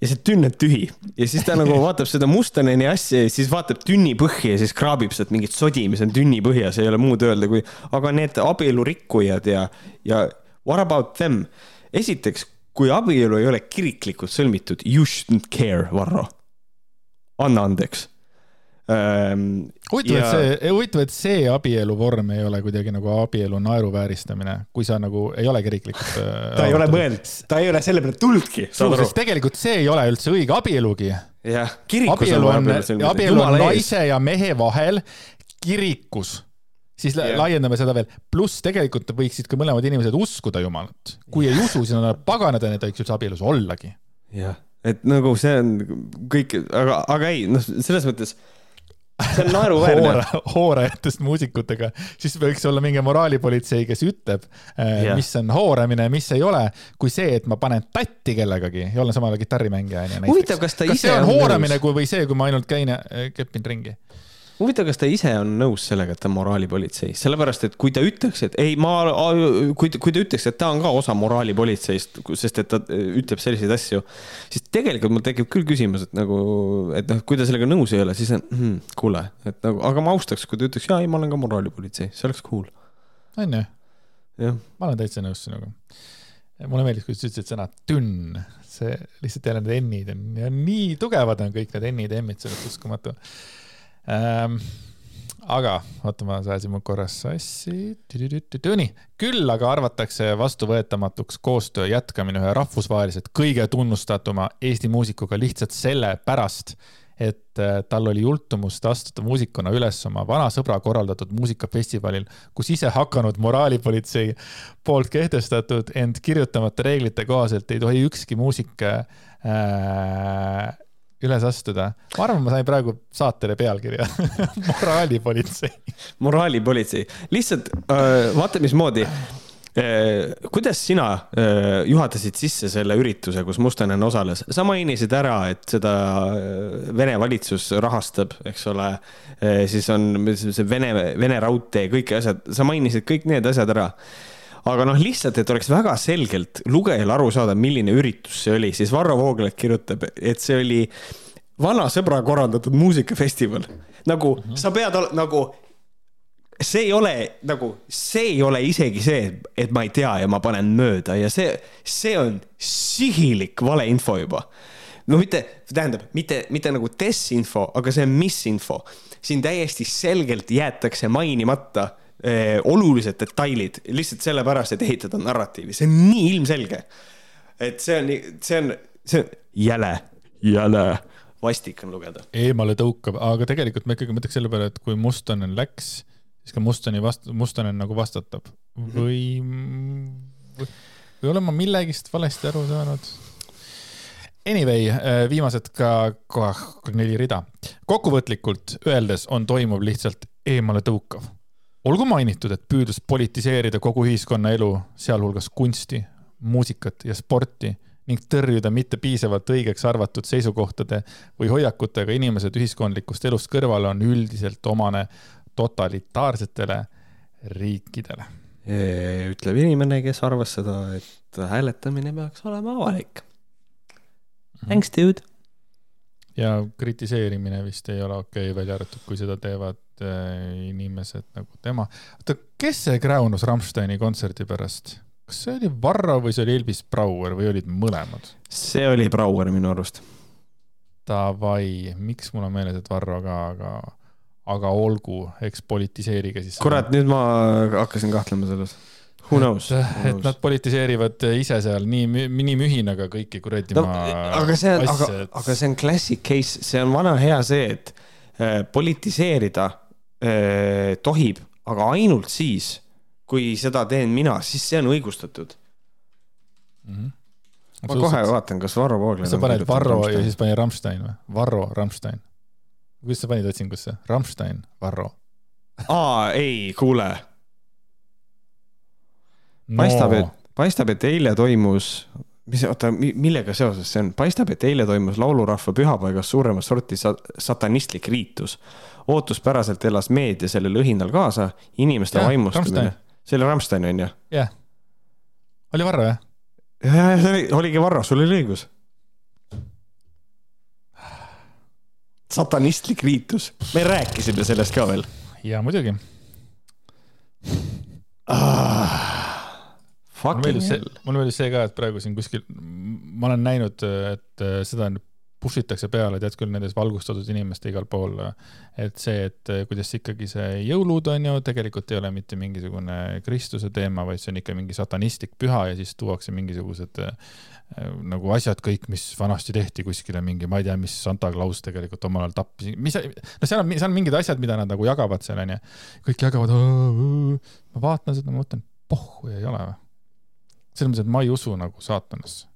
Ja see tünn on tühi ja siis ta nagu vaatab seda Mustaneni asja ja siis vaatab tünni põhja ja siis kraabib sealt mingit sodi, mis on tünni põhjas, ei ole muud öelda kui, aga need abielurikkujad ja, ja what about them? esiteks, kui abielu ei ole kiriklikult sõlmitud, you shouldn't care, Varro. anna andeks. huvitav, Ja- et see, huvitav, et see abieluvorm ei ole kuidagi nagu abielu naeruvääristamine, kui sa nagu ei ole kiriklikult. ta ei ole mõelnud, ta ei ole selle peale tulnudki, sest? tegelikult see ei ole üldse õige abielugi. abielu on, abielu on naise ja mehe vahel kirikus. siis yeah. laiendame seda veel, pluss tegelikult võiksid ka mõlemad inimesed uskuda Jumalat. kui ei usu, siis nad on paganad ja need võiks üldse abielus ollagi. jah, et nagu see on kõik, aga, aga ei, noh, selles mõttes see on naeruväärne hoore, hoorajatest muusikutega, siis võiks olla mingi moraalipolitsei, kes ütleb yeah., mis on hooramine, mis ei ole, kui see, et ma panen tatti kellegagi ja olen samal ajal kitarrimängija onju. Huvitav, kas ta kas ise see on on hooramine, nõus? kui või see, kui ma ainult käin ja äh, kepin ringi? huvitav, kas ta ise on nõus sellega, et ta on moraalipolitsei, sellepärast et kui ta ütleks, et ei, ma, kui, kui ta ütleks, et ta on ka osa moraalipolitseist, sest et ta äh, ütleb selliseid asju, siis tegelikult mul tekib küll küsimus, et nagu, et noh, kui ta sellega nõus ei ole, siis on hmm,, kuule, et nagu, aga ma austaks, kui ta ütleks, jaa, ei, ma olen ka moraalipolitsei, see oleks cool. onju, jah, ma olen täitsa nõus sinuga. mulle meeldis, kuidas sa ütlesid sõna tünn, see lihtsalt jälle need n-id on ja nii tugevad on kõik need n-id ja m-id, see on uskumatu ähm,. aga oota, ma ajasin mu korras sassi. nii, küll aga arvatakse vastuvõetamatuks koostöö jätkamine ühe rahvusvaheliselt kõige tunnustatuma Eesti muusikuga lihtsalt sellepärast, et äh, tal oli jultumust astuda muusikuna üles oma vana sõbra korraldatud muusikafestivalil, kus ise hakanud moraalipolitsei poolt kehtestatud, ent kirjutamata reeglite kohaselt ei tohi ükski muusik äh, üles astuda. ma arvan, ma sain praegu saatele pealkirja. Moraalipolitsei. moraalipolitsei, lihtsalt äh, vaata, mismoodi. Äh, kuidas sina äh, juhatasid sisse selle ürituse, kus Mustonen osales, sa mainisid ära, et seda äh, Vene valitsus rahastab, eks ole. Siis on see Vene, Vene raudtee, kõik asjad, sa mainisid kõik need asjad ära aga noh, lihtsalt, et oleks väga selgelt lugejal aru saada, milline üritus see oli, siis Varro Vooglaid kirjutab, et see oli vana sõbra korraldatud muusikafestival. nagu mm -hmm. sa pead, nagu see ei ole nagu, see ei ole isegi see, et ma ei tea ja ma panen mööda ja see, see on sihilik valeinfo juba. no mitte, tähendab, mitte, mitte nagu desinfo, aga see on misinfo. siin täiesti selgelt jäetakse mainimata olulised detailid lihtsalt sellepärast, et ehitada narratiivi, see on nii ilmselge. et see on, see on, see on jäle, jäle vastik on lugeda. eemale tõukab, aga tegelikult ma ikkagi mõtleks selle peale, et kui Mustonen läks, siis ka Mustoni vast-, Mustonen nagu vastatab või, või, või olen ma millegist valesti aru saanud? Anyway, viimased ka kohe neli rida. kokkuvõtlikult öeldes on toimuv lihtsalt eemale tõukav. Olgu mainitud, et püüdlus politiseerida kogu ühiskonnaelu, sealhulgas kunsti, muusikat ja sporti ning tõrjuda mitte piisavalt õigeks arvatud seisukohtade või hoiakutega inimesed ühiskondlikust elust kõrvale on üldiselt omane totalitaarsetele riikidele. ütleb inimene, kes arvas seda, et hääletamine peaks olema avalik. Thanks, dude. Ja kritiseerimine vist ei ole okei okay,, välja arvatud, kui seda teevad äh, inimesed nagu tema. oota, kes see kräunus Rammsteini kontserdi pärast? kas see oli Varro või see oli Elvis Brouer või olid mõlemad? see oli Brouer minu arust. Davai, miks mul on meeles, et Varro ka, aga, aga olgu, eks politiseerige siis. kurat, nüüd ma hakkasin kahtlema selles. Who knows? et nad politiseerivad ise seal nii, nii mühinaga kõiki kuradi no, aga see on, aga aga see on classic case, see on vana hea see, et äh, politiseerida äh, tohib, aga ainult siis, kui seda teen mina, siis see on õigustatud. Mhm. ma kohe vaatan, kas Varro Vooglaid sa paned Varro ja siis pani Rammstein või? Varro, Rammstein. kuidas sa panid otsingusse? Rammstein, Varro aa, ei, kuule, paistab, et, paistab, et eile toimus, mis, oota, millega seoses see on, paistab, et eile toimus laulurahva pühapaigas suuremat sorti sa satanistlik riitus. ootuspäraselt elas meedia sellel õhinal kaasa, inimeste Jah, vaimustamine see oli Rammstein on ju? jah. oli Varro jah? see oli, oligi Varro, sul oli õigus. satanistlik riitus, me rääkisime sellest ka veel ja muidugi. ah,. Fucking hell., mulle meeldis see ka, et praegu siin kuskil, ma olen näinud, et äh, seda push itakse peale, tead küll, nendes valgustatud inimeste igal pool. et see, et äh, kuidas ikkagi see jõulud on ju, tegelikult ei ole mitte mingisugune Kristuse teema, vaid see on ikka mingi satanistlik püha ja siis tuuakse mingisugused äh, nagu asjad kõik, mis vanasti tehti kuskile mingi, ma ei tea, mis Santa Claus tegelikult omal ajal tappis, mis, no seal on, seal on mingid asjad, mida nad nagu jagavad seal onju. kõik jagavad, ma vaatan seda, ma mõtlen, pohhu ei ole või selles mõttes, et ma ei usu nagu saatanasse.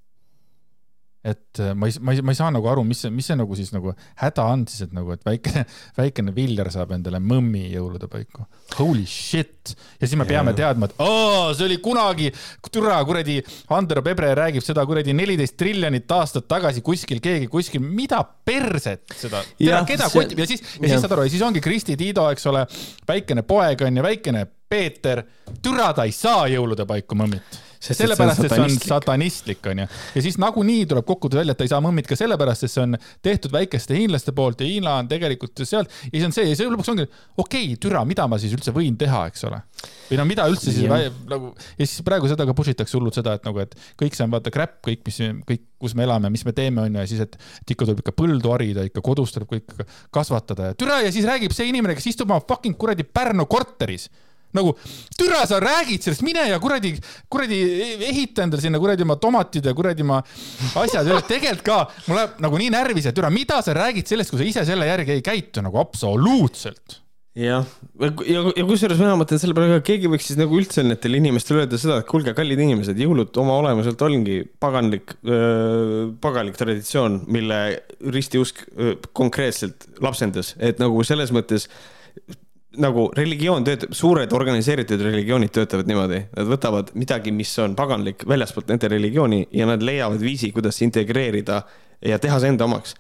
et äh, ma ei, ma ei, ma ei saa nagu aru, mis see, mis see nagu siis nagu häda on siis, et nagu, et väikene, väikene Viljar saab endale mõmmi jõulude paiku. Holy shit! ja siis me peame yeah. teadma, et aa, see oli kunagi, türa kuradi, Andero Pebre räägib seda kuradi neliteist triljonit aastat tagasi kuskil keegi kuskil, mida perset seda, keda see... kotib ja siis, ja siis saad aru, ja siis ongi Kristi Tiido, eks ole, väikene poeg on ju, väikene Peeter, türa ta ei saa jõulude paiku mõmmit sellepärast, et see on satanistlik, onju. ja siis nagunii tuleb kokkuvõttes välja, et ta ei saa mõmmit ka sellepärast, et see on tehtud väikeste hiinlaste poolt ja Hiina on tegelikult seal ja siis on see ja see lõpuks ongi, okei okay,, türa, mida ma siis üldse võin teha, eks ole. või no mida üldse siis väi, nagu ja siis praegu seda ka push itakse hullult seda, et nagu, et kõik see on vaata crap, kõik, mis, kõik, kus me elame, mis me teeme, onju, ja siis, et, et ikka tuleb ikka põldu harida, ikka kodus tuleb kõik kasvatada ja türa ja siis räägib see inimene, kes istub oma fucking kuradi Pärnu korteris nagu türa, sa räägid sellest, mine ja kuradi, kuradi ehita endale sinna kuradi oma tomatid ja kuradi oma asjad. Üles. tegelikult ka, mul läheb nagu nii närvis, et türa, mida sa räägid sellest, kui sa ise selle järgi ei käitu nagu absoluutselt? Jah, ja, ja, ja kusjuures mina mõtlen selle peale ka, keegi võiks siis nagu üldse nendele inimestele öelda seda, et kuulge, kallid inimesed, jõulud oma olemuselt ongi paganlik, paganlik traditsioon, mille ristiusk öö, konkreetselt lapsendas, et nagu selles mõttes nagu religioon töötab, suured organiseeritud religioonid töötavad niimoodi, nad võtavad midagi, mis on paganlik väljaspoolt nende religiooni ja nad leiavad viisi, kuidas integreerida ja teha see enda omaks.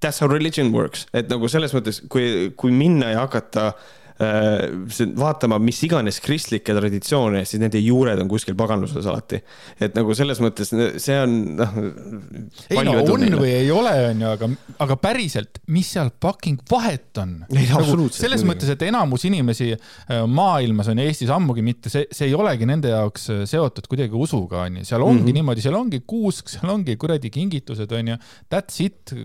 That's how religion works, et nagu selles mõttes, kui, kui minna ja hakata äh, vaatama mis iganes kristlikke traditsioone, siis nende juured on kuskil paganluses alati. et nagu selles mõttes see on noh. ei no on neile. või ei ole, onju, aga, aga päriselt, mis seal fucking vahet on? Nagu, selles mõttes, et enamus inimesi äh, maailmas on Eestis ammugi mitte, see, see ei olegi nende jaoks äh, seotud kuidagi usuga, onju. seal ongi mm -hmm. niimoodi, seal ongi kuusk, seal ongi kuradi kingitused, onju. That's it,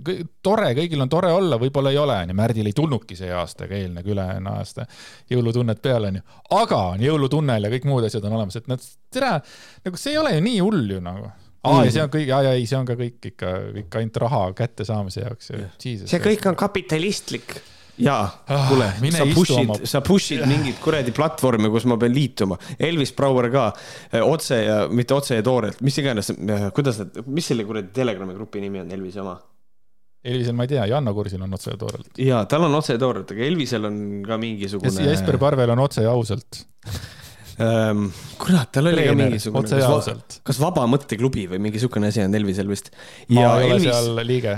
tore, kõigil on tore olla, võib-olla ei ole, onju. Märdil ei tulnudki see aasta ega eelmine, ülejärgmine aasta jõulutunnet peal, onju. aga on jõulutunnel ja kõik muud asjad on olemas, et nad, tere, nagu see ei ole ju nii hull ju nagu aa mm., ja see on kõik, ja, ja ei, see on ka kõik ikka, ikka ainult raha kättesaamise jaoks ju. see kõik on kapitalistlik jaa ah,, kuule, sa push'id oma..., sa push'id mingit kuradi platvormi, kus ma pean liituma. Elvis Brouer ka eh, otse ja mitte otse ja toorelt, mis iganes, eh, kuidas nad, mis selle kuradi Telegrami grupi nimi on, Elvise oma? Elvisel ma ei tea, Janno Kursil on otse ja toorelt. ja tal on otse ja toorelt, aga Elvisel on ka mingisugune. Jesper Parvel on otse ja ausalt um,. kurat, tal oli Treener, ka mingisugune. ausalt. kas Vaba Mõtteklubi või mingi sihukene asi on Elvisel vist? ma ei Elvis... ole seal liige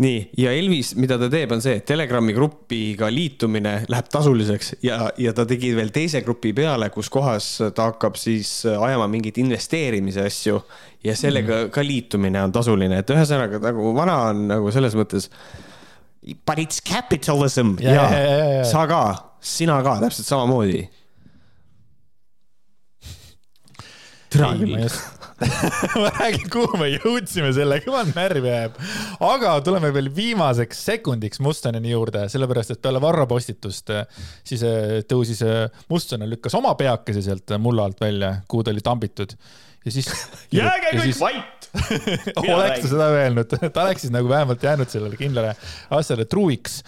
nii, ja Elvis, mida ta teeb, on see, et Telegrami grupiga liitumine läheb tasuliseks ja, ja ta tegi veel teise grupi peale, kus kohas ta hakkab siis ajama mingeid investeerimise asju ja sellega mm. ka liitumine on tasuline, et ühesõnaga nagu vana on nagu selles mõttes. But it's capitalism ja, ja, ja, ja, ja. sa ka, sina ka täpselt samamoodi. türa küll ma räägin, kuhu me jõudsime sellega, jumal närvi ajab. aga tuleme veel viimaseks sekundiks Mustoneni juurde, sellepärast et peale Varro postitust siis äh, tõusis äh, Mustonen, lükkas oma peakese sealt mulla alt välja, kuhu ta oli tambitud ja siis. jääge kõik siis... vait oleks ta seda öelnud, ta oleks siis nagu vähemalt jäänud sellele kindlale asjale truiks.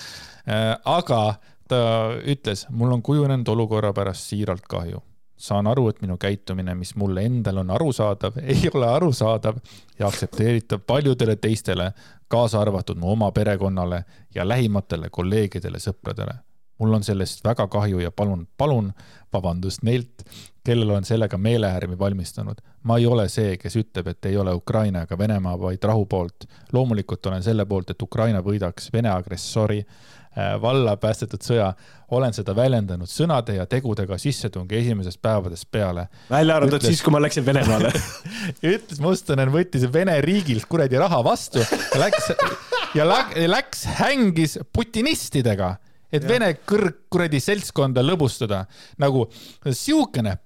Äh, aga ta ütles, mul on kujunenud olukorra pärast siiralt kahju saan aru, et minu käitumine, mis mulle endale on arusaadav, ei ole arusaadav ja aktsepteeritav paljudele teistele, kaasa arvatud mu oma perekonnale ja lähimatele kolleegidele, sõpradele. mul on sellest väga kahju ja palun, palun vabandust neilt, kellel on sellega meelehärmi valmistanud. ma ei ole see, kes ütleb, et ei ole Ukraina ega Venemaa, vaid rahu poolt. loomulikult olen selle poolt, et Ukraina võidaks Vene agressori valla päästetud sõja, olen seda väljendanud sõnade ja tegudega sissetungi esimesest päevadest peale. välja arvatud ütles... siis, kui ma läksin Venemaale ütles Mustonen, võttis Vene riigilt kuradi raha vastu läks ja läks, hängis putinistidega, et ja. Vene kõrg kuradi seltskonda lõbustada nagu siukene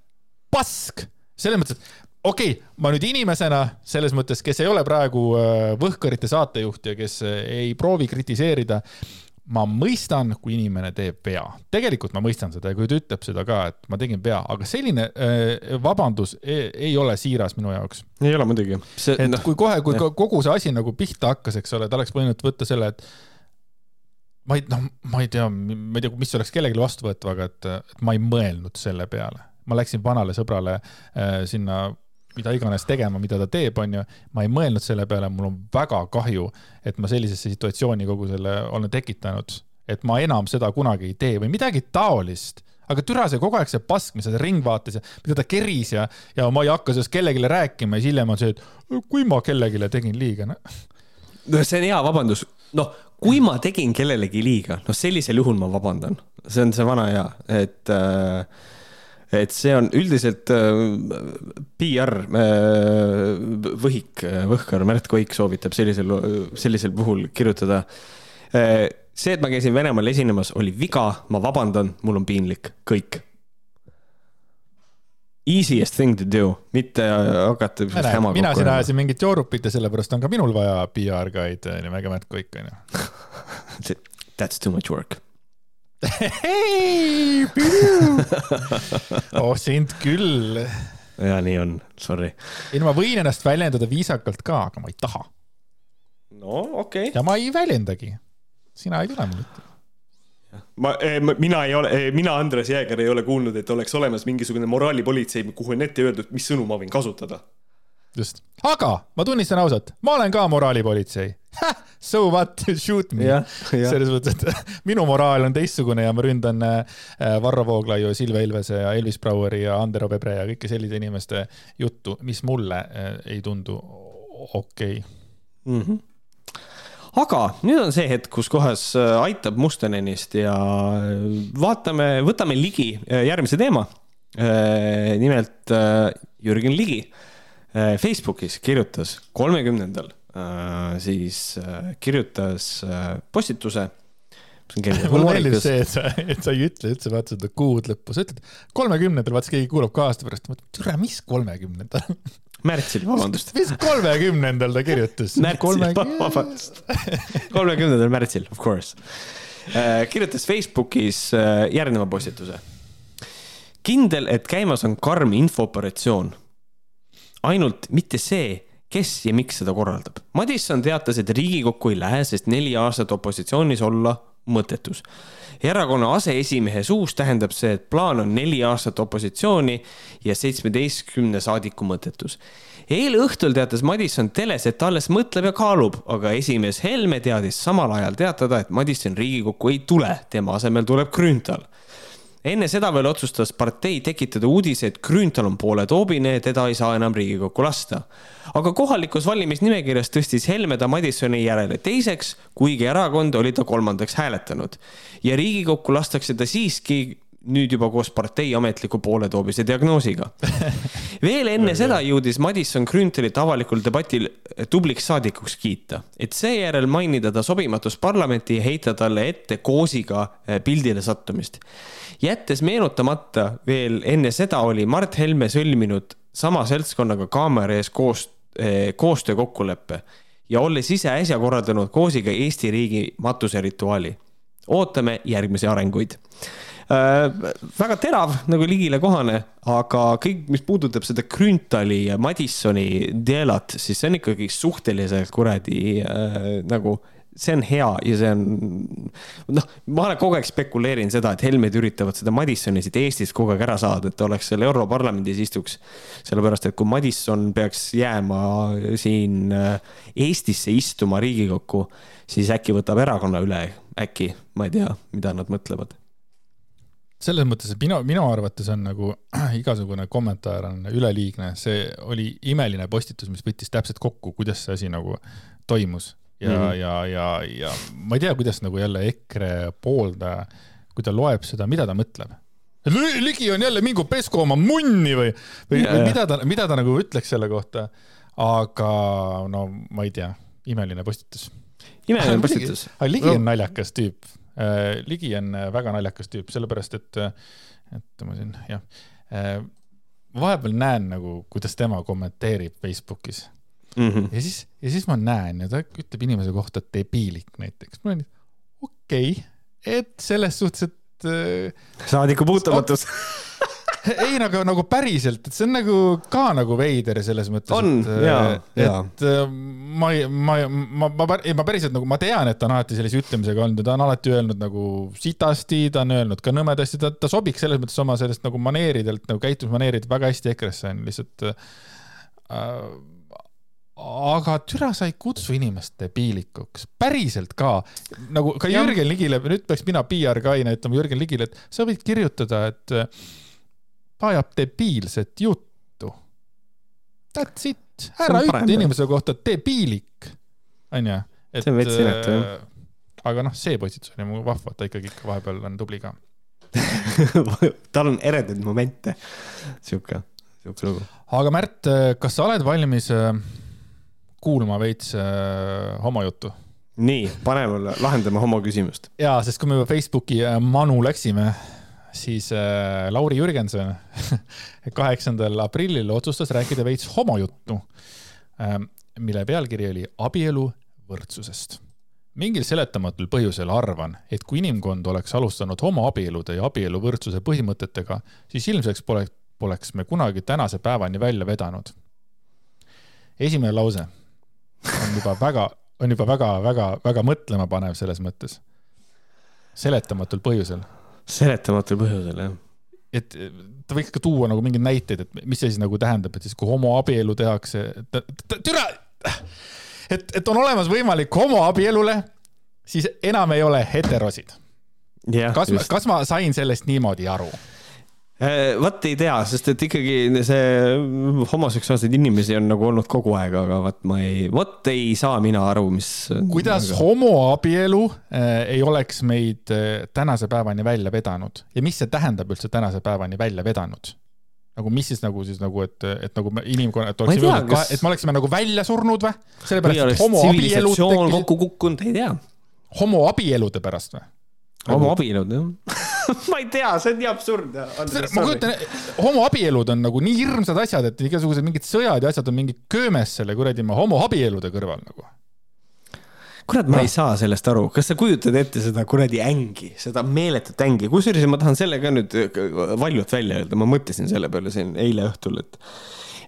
pask selles mõttes, et okei okay,, ma nüüd inimesena selles mõttes, kes ei ole praegu äh, Võhkarite saatejuht ja kes äh, ei proovi kritiseerida ma mõistan, kui inimene teeb vea, tegelikult ma mõistan seda ja kui ta ütleb seda ka, et ma tegin vea, aga selline äh, vabandus ei, ei ole siiras minu jaoks. ei ole muidugi. et no, kui kohe, kui jah. kogu see asi nagu pihta hakkas, eks ole, ta oleks võinud võtta selle, et ma ei, noh, ma ei tea, ma ei tea, mis oleks kellelegi vastuvõetav, aga et, et ma ei mõelnud selle peale. ma läksin vanale sõbrale äh, sinna mida iganes tegema, mida ta teeb, onju. ma ei mõelnud selle peale, mul on väga kahju, et ma sellisesse situatsiooni kogu selle olen tekitanud, et ma enam seda kunagi ei tee või midagi taolist. Aga türa see kogu aeg see pask, mis ta ringvaates ja mida ta keris ja, ja ma ei hakka sellest kellelegi rääkima ja siis hiljem on see, et kui ma kellelegi tegin liiga no.. no see on hea vabandus, noh, kui ma tegin kellelegi liiga, noh, sellisel juhul ma vabandan, see on see vana hea, et äh, et see on üldiselt äh, PR äh, võhik, Võhkar Märt Koik soovitab sellisel, sellisel puhul kirjutada äh, see, et ma käisin Venemaal esinemas, oli viga, ma vabandan, mul on piinlik, kõik. Easiest thing to do, mitte hakata. mina siin ajasin mingit joorupit ja sellepärast on ka minul vaja PR-gaid nimekämet kõik onju. That's too much work hei, oh sind küll. ja nii on, sorry. ei no ma võin ennast väljendada viisakalt ka, aga ma ei taha. no okei okay.. ja ma ei väljendagi sina ei tule mulle ette ma, eh, ma, mina ei ole, eh, mina, Andres Jääger ei ole kuulnud, et oleks olemas mingisugune moraalipolitsei, kuhu on ette öeldud, mis sõnu ma võin kasutada. Just, aga ma tunnistan ausalt, ma olen ka moraalipolitsei. So what, shoot me. selles mõttes, et minu moraal on teistsugune ja ma ründan äh, Varro Vooglaiu, Silve Ilvese ja Elvis Braueri ja Andero Pebre ja kõiki selliste inimeste juttu, mis mulle äh, ei tundu okei okay. mm. -hmm aga nüüd on see hetk, kus kohas äh, aitab Mustenenist ja vaatame, võtame ligi järgmise teema. nimelt Jürgen Ligi Facebookis kirjutas kolmekümnendal, siis kirjutas postituse mulle meeldib see, et sa, et sa ei ütle üldse vaata seda kuud lõppu, sa ütled kolmekümnendal, vaata keegi kuulab ka aasta pärast, mõtleb, türa, mis kolmekümnendal märtsil, vabandust. mis kolmekümnendal ta kirjutas? märtsil, vabandust. kolmekümnendal märtsil, of course. Äh, kirjutas Facebookis äh, järgneva postituse. kindel, et käimas on karm infooperatsioon. Ainult mitte see, kes ja miks seda korraldab. Madisson teatas, et Riigikokku ei lähe, sest neli aastat opositsioonis olla mõttetus. erakonna aseesimehe suust tähendab see, et plaan on neli aastat opositsiooni ja seitsmeteistkümne saadiku mõttetus. eile õhtul teatas Madisson teles, et ta alles mõtleb ja kaalub, aga esimees Helme teadis samal ajal teatada, et Madisson Riigikokku ei tule, tema asemel tuleb Grünthal enne seda veel otsustas partei tekitada uudise, et Grünthal on pooletoobine ja teda ei saa enam Riigikokku lasta. aga kohalikus valimisnimekirjas tõstis Helme ta Madissoni järele teiseks, kuigi erakond oli ta kolmandaks hääletanud. ja Riigikokku lastakse ta siiski nüüd juba koos partei ametliku pooletoobise diagnoosiga. veel enne seda jõudis Madisson Grünthalit avalikul debatil tubliks saadikuks kiita, et seejärel mainida ta sobimatust parlamenti ja heita talle ette koosiga pildile sattumist jättes meenutamata veel enne seda oli Mart Helme sõlminud sama seltskonnaga kaamera ees koos, eh, koostöökokkuleppe ja olles ise äsja korraldanud koosiga Eesti riigi matuserituaali. ootame järgmisi arenguid. Väga terav nagu ligile kohane, aga kõik, mis puudutab seda Grünthali ja Madissoni deelat, siis see on ikkagi suhteliselt kuradi äh, nagu see on hea ja see on, noh, ma olen kogu aeg spekuleerinud seda, et Helmed üritavad seda Madissoni siit Eestist kogu aeg ära saada, et ta oleks seal Europarlamendis istuks. sellepärast, et kui Madisson peaks jääma siin äh, Eestisse istuma Riigikokku, siis äkki võtab erakonna üle, äkki, ma ei tea, mida nad mõtlevad selles mõttes, et minu, minu arvates on nagu igasugune kommentaar on üleliigne, see oli imeline postitus, mis võttis täpselt kokku, kuidas see asi nagu toimus ja mm, -hmm. ja, ja, ja ma ei tea, kuidas nagu jälle EKRE pooldaja, kui ta loeb seda, mida ta mõtleb. Ligi on jälle mingu pesku oma munni või, või, yeah. või mida ta, mida ta nagu ütleks selle kohta. aga no ma ei tea, imeline postitus. imeline postitus. Ligi on naljakas tüüp. Äh, Ligi on äh, väga naljakas tüüp, sellepärast et, et ma siin jah, äh, vahepeal näen nagu, kuidas tema kommenteerib Facebookis mm. -hmm. ja siis, ja siis ma näen ja ta ütleb inimese kohta debiilik näiteks. ma olen, okei okay,, et selles suhtes, et äh,. saadiku puutumatus ei, nagu, nagu päriselt, et see on nagu ka nagu veider selles mõttes. on, ja, ja. et äh, ma, ma, ma, ma, ma, ma päriselt nagu, ma tean, et ta on alati sellise ütlemisega olnud ja ta on alati öelnud nagu sitasti, ta on öelnud ka nõmedasti, ta, ta sobiks selles mõttes oma sellest nagu maneeridelt, nagu käitumismaneeridelt väga hästi EKRE-sse on lihtsalt aga türa sa ei kutsu inimest debiilikuks, päriselt ka. nagu ka ja. Jürgen Ligile, nüüd peaks mina PR kaina ütlema Jürgen Ligile, et sa võid kirjutada, et ta ajab debiilset juttu. That's it, ära ütle inimese kohta debiilik, onju. see on veits inetu jah. aga noh, see positsioon on vahva, ta ikkagi ikka vahepeal on tubli ka tal on eredaid momente, sihuke, sihuke lugu. aga Märt, kas sa oled valmis äh, kuulma veits äh, homojuttu? nii, pane mulle, lahendame homo küsimust. ja, sest kui me juba Facebooki äh, manu läksime, siis äh, Lauri Jürgenson kaheksandal aprillil otsustas rääkida veits homojuttu äh,, mille pealkiri oli abielu võrdsusest mingil seletamatul põhjusel arvan, et kui inimkond oleks alustanud homoabielude ja abieluvõrdsuse põhimõtetega, siis ilmseks pole, poleks me kunagi tänase päevani välja vedanud. esimene lause on juba väga, on juba väga-väga-väga mõtlemapanev selles mõttes. seletamatul põhjusel. Seletamatul põhjusel, jah. et ta võiks ka tuua nagu mingeid näiteid, et mis see siis nagu tähendab, et siis kui homoabielu tehakse, türa et, et on olemas võimalik homoabielule, siis enam ei ole heterosid. kas, kas ma sain sellest niimoodi aru? Äh, vot ei tea, sest et ikkagi see homoseksuaalseid inimesi on nagu olnud kogu aeg, aga vot ma ei, vot ei saa mina aru, mis. kuidas aga... homoabielu äh, ei oleks meid äh, tänase päevani välja vedanud ja mis see tähendab üldse tänase päevani välja vedanud? nagu mis siis nagu siis nagu, et, et nagu inimkonna, et oleksime öelnud, kas... et me oleksime nagu välja surnud või? sellepärast, et homoabielud tekkisid. kokku kukkunud, ei tea. homoabielude pärast või? Homoabielud jah. Ma ei tea, see on nii absurd. ma kujutan, homoabielud on nagu nii hirmsad asjad, et igasugused mingid sõjad ja asjad on mingi köömes selle kuradi homoabielude kõrval nagu. Kurat, ma no. ei saa sellest aru, kas sa kujutad ette seda kuradi ängi, seda meeletut ängi, kusjuures ma tahan selle ka nüüd valjult välja öelda, ma mõtlesin selle peale siin eile õhtul, et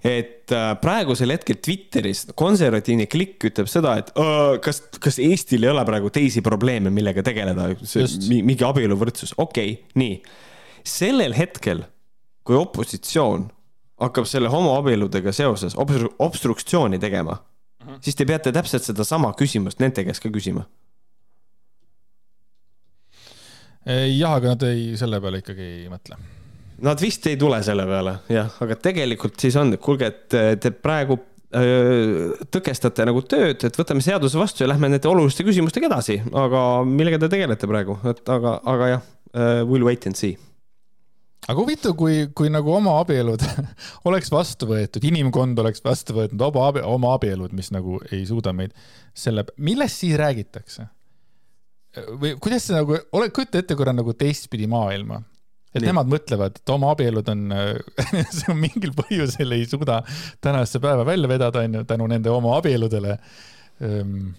et äh, praegusel hetkel Twitteris konservatiivne klikk ütleb seda, et öö, kas, kas Eestil ei ole praegu teisi probleeme, millega tegeleda, mingi abieluvõrdsus, okei okay,, nii. sellel hetkel, kui opositsioon hakkab selle homoabieludega seoses obstru obstruktsiooni tegema -hmm. siis te peate täpselt sedasama küsimust nende käest ka küsima. jah, aga nad ei, selle peale ikkagi ei mõtle. Nad vist ei tule selle peale, jah, aga tegelikult siis on, et kuulge, et te praegu tõkestate nagu tööd, et võtame seaduse vastu ja lähme nende oluliste küsimustega edasi, aga millega te tegelete praegu, et aga, aga jah, we'll wait and see aga huvitav, kui, kui nagu oma abielud oleks vastu võetud, inimkond oleks vastu võetud oma abi, oma abielud, mis nagu ei suuda meid selle, millest siis räägitakse? või kuidas see nagu, ole, kujuta ette korra nagu teistpidi maailma. Et Nii. nemad mõtlevad, et oma abielud on mingil põhjusel ei suuda tänasesse päeva välja vedada, onju, tänu nende oma abieludele ehm,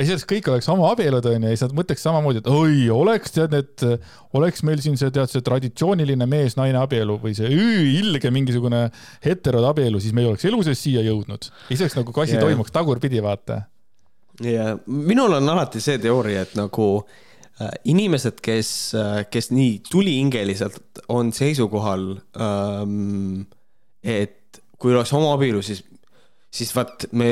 ei, sellest kõik oleks homoabielud onju ja siis nad mõtleks samamoodi, et oi, oleks tead need, oleks meil siin see tead see traditsiooniline mees-naine abielu või see ilge mingisugune heterode abielu, siis me ei oleks elu sees siia jõudnud. siis oleks nagu asi yeah. toimuks tagurpidi, vaata. ja yeah. minul on alati see teooria, et nagu äh, inimesed, kes äh,, kes nii tulihingeliselt on seisukohal ähm,, et kui oleks homoabielu, siis siis vaat me,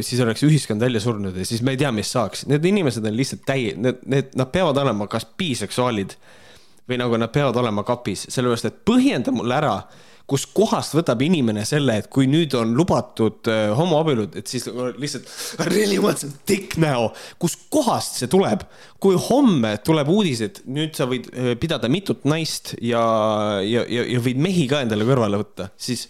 siis oleks ühiskond välja surnud ja siis me ei tea, mis saaks. Need inimesed on lihtsalt täi-, need, need, nad peavad olema kas biseksuaalid või nagu nad peavad olema kapis, sellepärast et põhjenda mulle ära, kus kohast võtab inimene selle, et kui nüüd on lubatud äh, homoabielud, et siis lihtsalt really wants a dick now. kus kohast see tuleb? kui homme tuleb uudis, et nüüd sa võid äh, pidada mitut naist ja, ja, ja, ja võid mehi ka endale kõrvale võtta, siis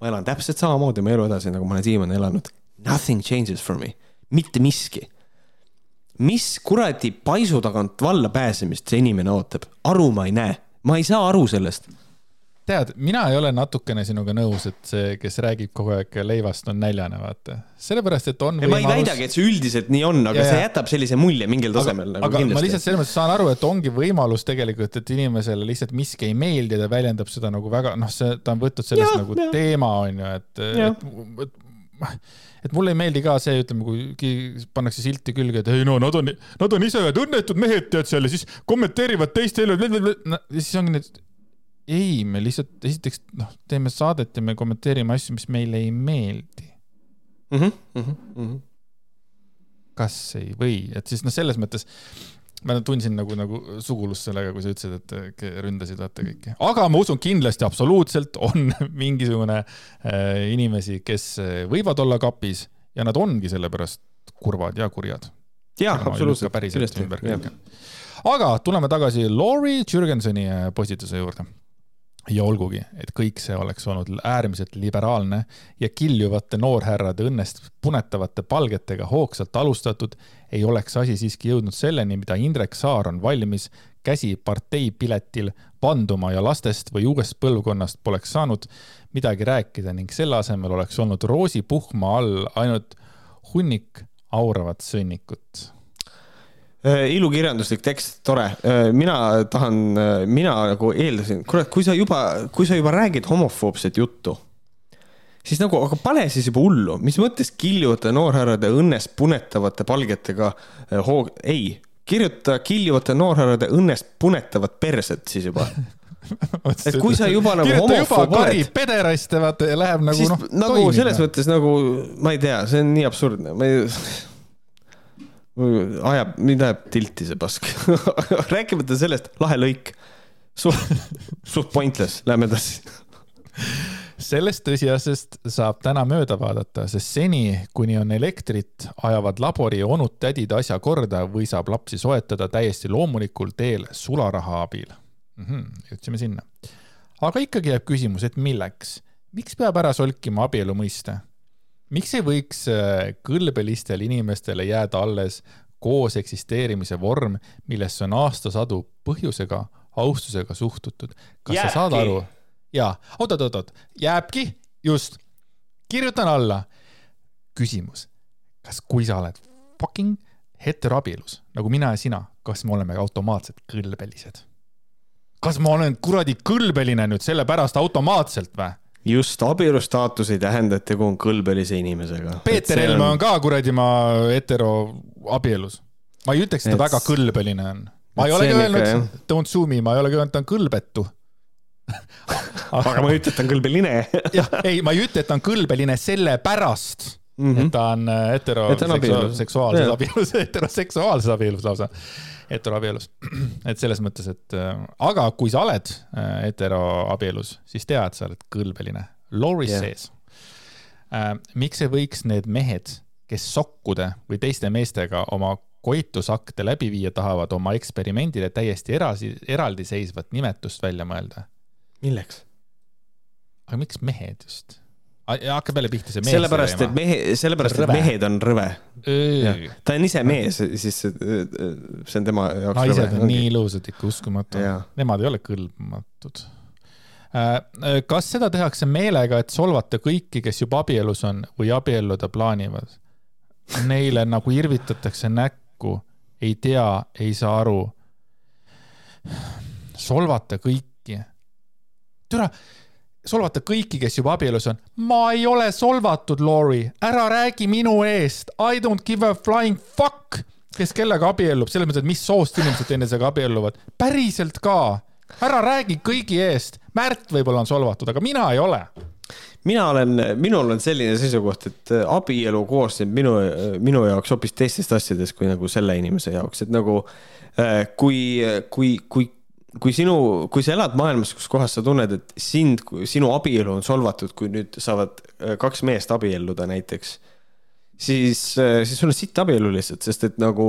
ma elan täpselt samamoodi oma elu edasi, nagu ma olen siiamaani elanud. Nothing changes for me, mitte miski. Mis kuradi paisu tagant valla pääsemist see inimene ootab, aru ma ei näe, ma ei saa aru sellest tead, mina ei ole natukene sinuga nõus, et see, kes räägib kogu aeg leivast, on näljane, vaata. sellepärast, et on võimalus. ma ei väidagi, et see üldiselt nii on, aga ja, see jätab sellise mulje mingil tasemel. aga, nagu aga ma lihtsalt selles mõttes saan aru, et ongi võimalus tegelikult, et inimesele lihtsalt miski ei meeldi ja ta väljendab seda nagu väga, noh, see, ta on võtnud sellest ja, nagu ja. teema, on ju, et, et, et et mulle ei meeldi ka see, ütleme, kui pannakse silti külge, et ei no nad on, nad on ise ühed õnnetud mehed, tead seal ja siis kommenteerivad teiste elu, no, siis ongi need ei, me lihtsalt esiteks noh, teeme saadet ja me kommenteerime asju, mis meile ei meeldi. mm. -hmm, mm -hmm. kas ei või, et siis noh, selles mõttes ma tundsin nagu, nagu sugulust sellega, kui sa ütlesid, et ründasid vaata kõiki, aga ma usun kindlasti absoluutselt on mingisugune äh, inimesi, kes äh, võivad olla kapis ja nad ongi sellepärast kurvad ja kurjad. jaa, absoluutselt. kõike. aga tuleme tagasi Laurie Jürgensoni äh, postituse juurde. Ja olgugi, et kõik see oleks olnud äärmiselt liberaalne ja kiljuvate noorhärrade õnnest punetavate palgetega hoogsalt alustatud, ei oleks asi siiski jõudnud selleni, mida Indrek Saar on valmis käsi parteipiletil vanduma ja lastest või uuest põlvkonnast poleks saanud midagi rääkida ning selle asemel oleks olnud roosipuhma all ainult hunnik auravat sõnnikut ilukirjanduslik tekst, tore. mina tahan, mina nagu eeldasin, kurat, kui sa juba, kui sa juba räägid homofoobset juttu, siis nagu, aga pane siis juba hullu, mis mõttes kiljuvate noorhärrade õnnest punetavate palgetega äh, hoog, ei, kirjuta kiljuvate noorhärrade õnnest punetavat perset siis juba. et kui sa juba nagu homofoob oled, pederast ja vaata ja läheb nagu noh. nagu selles mõttes nagu, ma ei tea, see on nii absurdne, ma ei ajab, mind ajab tilti see pask. rääkimata sellest, lahe lõik. suht, suht pointless, lähme edasi. sellest tõsiasjast saab täna mööda vaadata, sest seni, kuni on elektrit, ajavad labori onud-tädid asja korda või saab lapsi soetada täiesti loomulikul teel sularaha abil mm. -hmm, jõudsime sinna. aga ikkagi jääb küsimus, et milleks, miks peab ära solkima abielu mõiste? Miks ei võiks äh, kõlbelistel inimestele jääda alles koos eksisteerimise vorm, millesse on aastasadu põhjusega, austusega suhtutud? kas sa saad Jääbki. aru? jaa, oot-oot-oot, jääbki, just, kirjutan alla. küsimus, kas, kui sa oled fucking heteroabielus nagu mina ja sina, kas me oleme automaatselt kõlbelised? kas ma olen kuradi kõlbeline nüüd sellepärast automaatselt või? Just abielu staatus ei tähenda, et tegu on kõlbelise inimesega. Peeter Helme on ka kuradi ma heteroabielus. ma ei ütleks, et ta Et- väga kõlbeline on. ma ei olegi on öelnud, don't sue me, ma ei olegi öelnud, ta on kõlbetu. aga ma ei ütle, et ta on kõlbeline. jah, ei, ma ei ütle, et ta on kõlbeline sellepärast mm, -hmm. et ta on äh, hetero Et ta on abielus. seksuaalses Jah. abielus, heteroseksuaalses abielus lausa, heteroabielus. et selles mõttes, et äh, aga kui sa oled äh, heteroabielus, siis tea, et sa oled kõlbeline. Jah. yeah. sees äh,. miks ei võiks need mehed, kes sokkude või teiste meestega oma koitusakte läbi viia tahavad, oma eksperimendile täiesti erasi, eraldiseisvat nimetust välja mõelda? milleks? aga miks mehed just? Hakkab jälle pihta see mees. sellepärast, et mehe, sellepärast, et mehed on rõve. ta on ise mees, siis see, on tema jaoks naised on nii ilusad ikka, uskumatu. Nemad ei ole kõlbmatud. kas seda tehakse meelega, et solvata kõiki, kes juba abielus on või abielluda plaanivad? Neile nagu irvitatakse näkku, ei tea, ei saa aru. solvata kõiki. türa, solvata kõiki, kes juba abielus on. ma ei ole solvatud, Laurie, ära räägi minu eest. I don't give a flying fuck, kes kellega abiellub, selles mõttes, et mis soost inimesed teineteisega abielluvad. päriselt ka, ära räägi kõigi eest. Märt võib-olla on solvatud, aga mina ei ole. mina olen, minul on selline seisukoht, et äh, abielu koosneb minu, minu jaoks hoopis teistest asjadest kui nagu selle inimese jaoks, et nagu äh, kui, kui, kui kui sinu, kui sa elad maailmas, kus kohas sa tunned, et sind, sinu abielu on solvatud, kui nüüd saavad äh, kaks meest abielluda näiteks, siis, siis sul on sitt abielu lihtsalt, sest et nagu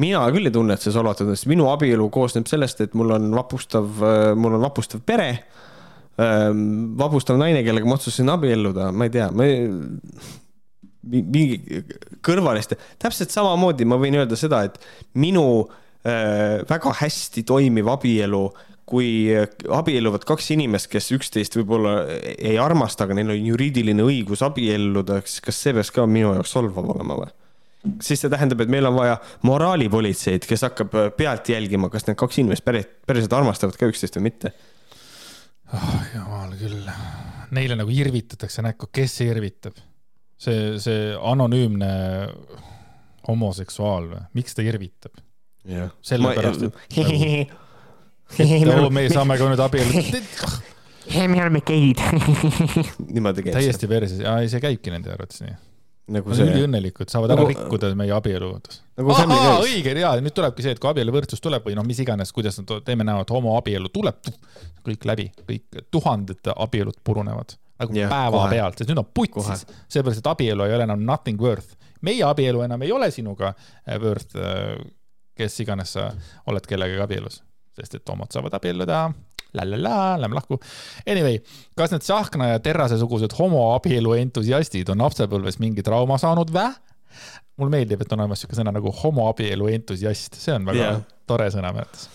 mina küll ei tunne, et see solvatud on, sest minu abielu koosneb sellest, et mul on vapustav, mul on vapustav pere ähm, vapustav naine, kellega ma otsustasin abielluda, ma ei tea, ma ei, mi- mingi kõrvaliste, täpselt samamoodi ma võin öelda seda, et minu äh, väga hästi toimiv abielu, kui abielluvad kaks inimest, kes üksteist võib-olla ei armasta, aga neil on juriidiline õigus abielluda, kas see peaks ka minu jaoks solvav olema või? siis see tähendab, et meil on vaja moraalipolitseid, kes hakkab pealt jälgima, kas need kaks inimest päris, päriselt armastavad ka üksteist või mitte oh,. jumal küll, neile nagu irvitatakse näkku, kes irvitab? see, see anonüümne homoseksuaal või, miks ta irvitab? jah. Sellepärast, et- oo, me saame ka nüüd abielluda. me oleme geid. niimoodi käib täiesti perses, ei see käibki nende arvates nii. nagu Nad on see, üliõnnelikud, saavad ära Nagu- rikkuda meie abielu. nagu õige ja nüüd tulebki see, et kui abieluvõrdsus tuleb või noh, mis iganes, kuidas nad teeme näo, et homoabielu tuleb, kõik läbi, kõik tuhanded abielud purunevad nagu Jah, päevapealt, sest nüüd on putsis, seepärast et abielu ei ole enam nothing worth. meie abielu enam ei ole sinuga äh, worth, kes iganes sa oled kellegagi abielus, sest et homod saavad abielluda la-la-la, lähme lahku. Anyway, kas need Tsahkna ja Terrase sugused homoabielu entusiastid on lapsepõlves mingi trauma saanud vä? mulle meeldib, et on olemas siuke sõna nagu homoabielu entusiast, see on väga yeah. tore sõna minu arvates.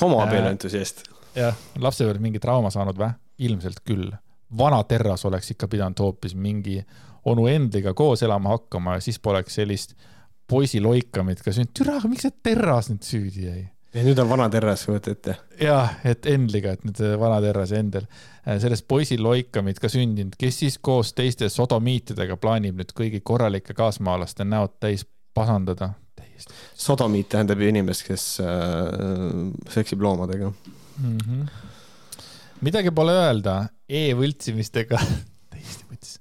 homoabielu Äh, entusiast. jah, lapsepõlves mingi trauma saanud vä? ilmselt küll. vana Terras oleks ikka pidanud hoopis mingi onu Endliga koos elama hakkama ja siis poleks sellist poisi loikamit ka sündinud. türa, miks see Terras nüüd süüdi jäi? ja nüüd on vana terras, kujuta ette. jah, et Endliga, et nüüd see vana Terras ja Endel, sellest poisi loikamit ka sündinud, kes siis koos teiste sodomiitidega plaanib nüüd kõigi korralike kaasmaalaste näod täis pasandada. täiesti sodomiit tähendab ju inimest, kes äh, seksib loomadega. mm. -hmm. midagi pole öelda e, e-võltsimistega, täiesti võttis,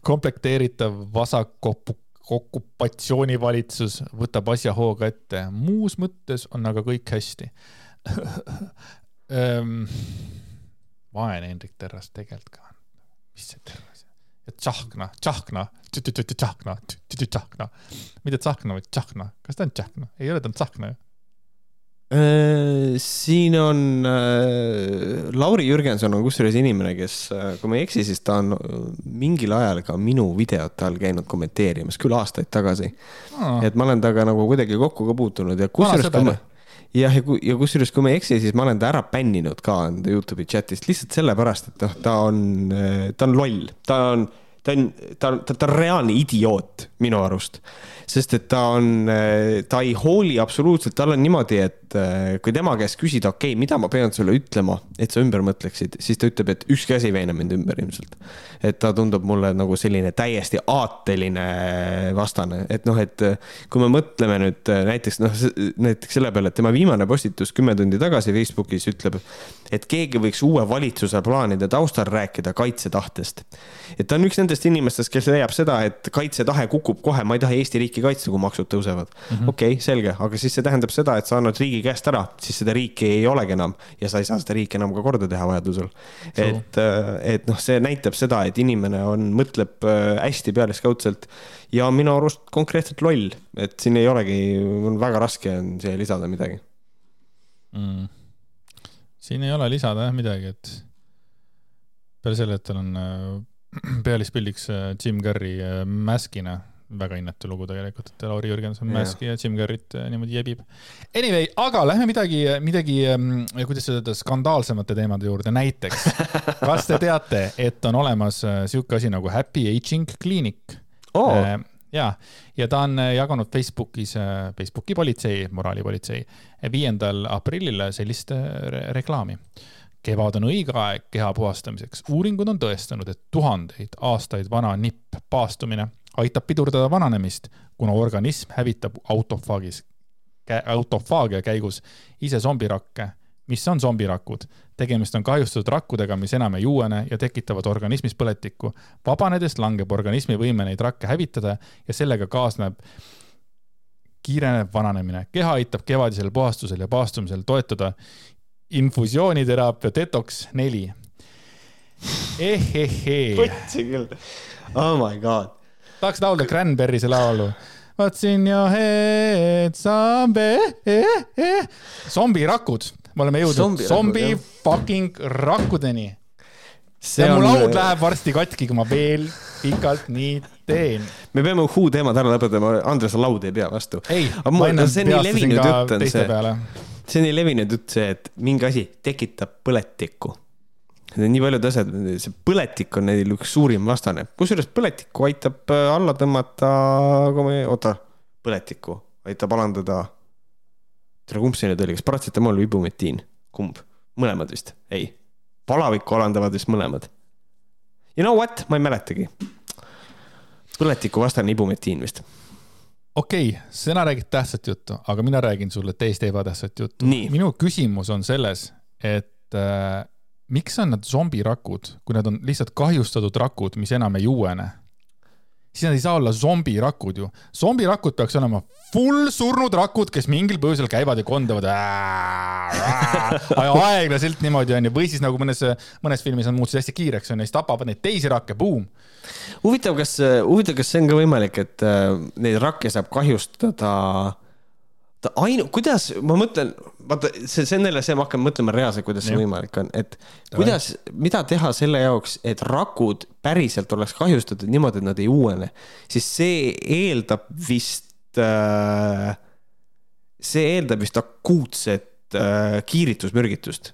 komplekteeritav vasakopu-, okupatsioonivalitsus võtab asja hooga ette, muus mõttes on aga kõik hästi. Ehm, vaene Hendrik Terras tegelikult ka. On, mis see Terras? Tsahkna, Tsahkna, Tsahkna, Tsahkna, mitte Tsahkna, vaid Tsahkna, kas ta on Tsahkna, ei ole, ta Tsahkna ju. Äh, siin on äh, Lauri Jürgenson on kusjuures inimene, kes, kui ma ei eksi, siis ta on äh, mingil ajal ka minu videote all käinud kommenteerimas, küll aastaid tagasi. et ma olen temaga nagu kuidagi kokku ka puutunud ja kusjuures, kui ma jah, ja, ja kusjuures, kui ma ei eksi, siis ma olen ta ära bänninud ka enda Youtube'i chat'ist lihtsalt sellepärast, et noh, ta on, ta on loll, ta on, ta on, ta on, ta on reaalne idioot minu arust. sest et ta on, ta ei hooli absoluutselt, tal on niimoodi, et eh, kui tema käest küsida, okei okay,, mida ma pean sulle ütlema, et sa ümber mõtleksid, siis ta ütleb, et ükski asi ei veena mind ümber ilmselt. et ta tundub mulle nagu selline täiesti aateline vastane, et noh, et eh, kui me mõtleme nüüd eh, näiteks noh, näiteks selle peale, et tema viimane postitus kümme tundi tagasi Facebookis ütleb, et keegi võiks uue valitsuse plaanide taustal rääkida kaitsetahtest. et ta on üks nendest inimestest, kes leiab seda, et kaitsetahe kukub kohe, ma ei taha Eesti riiki kaitsta, kui maksud tõusevad mm -hmm.. okei okay,, selge, aga siis see tähendab seda, et sa annad riigi käest ära, siis seda riiki ei olegi enam ja sa ei saa seda riiki enam ka korda teha vajadusel. et, et noh, see näitab seda, et inimene on, mõtleb äh, hästi pealiskaudselt ja minu arust konkreetselt loll, et siin ei olegi, on väga raske on siia lisada midagi. mm.. siin ei ole lisada jah midagi, et peale selle, et tal on äh, pealispildiks äh, Jim Carrey äh, Maskina, väga innetu lugu tegelikult, et Lauri Jürgenson. Maski ja Jim Carrey't äh, niimoodi jebib. Anyway, aga lähme midagi, midagi, kuidas öelda, skandaalsemate teemade juurde, näiteks kas te teate, et on olemas sihuke asi nagu Happy Aging Clinic? oo, ja, ja ta on jaganud Facebookis, Facebooki politsei, moraalipolitsei, viiendal aprillil sellist re reklaami. Kevad on õige aeg keha puhastamiseks. uuringud on tõestanud, et tuhandeid aastaid vana nipp paastumine aitab pidurdada vananemist, kuna organism hävitab autofaagis, autofaagia käigus ise zombirakke. mis on zombirakud? tegemist on kahjustatud rakkudega, mis enam ei uuene ja tekitavad organismis põletikku. vabanedes langeb organismi võime neid rakke hävitada ja sellega kaasneb kiirenev vananemine. keha aitab kevadisel puhastusel ja paastumisel toetada infusiooniteraapia Detox neli. ehehee, võtsi küll. Oh my god. tahaks laulda Cranberry'se laulu. What's in your head, zombie eh,, zombirakud, me oleme jõudnud zombi jah. fucking rakkudeni see ja mu on, laud läheb varsti katki, kui ma veel pikalt nii teen. me peame Who teemad ära lõpetama, Andres laud ei pea vastu. ei, ma- enne see peastasin ka teiste see. peale. See on nii levinud jutt see, et mingi asi tekitab põletikku. nii paljud asjad, see põletik on neil üks suurim vastane, kusjuures põletikku aitab äh, alla tõmmata, oota, põletikku aitab alandada. tere, kumb see nüüd oli, kas paratsetamool või ibumetiin, kumb, mõlemad vist, ei, palavikku alandavad vist mõlemad. You know what, ma ei mäletagi. põletiku vastane ibumetiin vist. Okei okay,, sina räägid tähtsat juttu, aga mina räägin sulle täiesti ebatähtsat juttu minu küsimus on selles, et äh, miks on nad zombirakud, kui nad on lihtsalt kahjustatud rakud, mis enam ei uuene. Siis nad ei saa olla zombirakud ju. zombirakud peaks olema full surnud rakud, kes mingil põhjusel käivad ja kondavad. aeglaselt niimoodi onju, või siis nagu mõnes, mõnes filmis on muutunud hästi kiireks onju, siis tapavad neid teisi rakke, buum. huvitav, kas, huvitav, kas see on ka võimalik, et äh, neid rakke saab kahjustada ta ainu-, kuidas, ma mõtlen, vaata, see, see on jälle see, ma hakkan mõtlema reaalselt, kuidas see Jah. võimalik on, et kuidas, mida teha selle jaoks, et rakud päriselt oleks kahjustatud niimoodi, et nad ei uuene, siis see eeldab vist äh,, see eeldab vist akuutset äh, kiiritusmürgitust.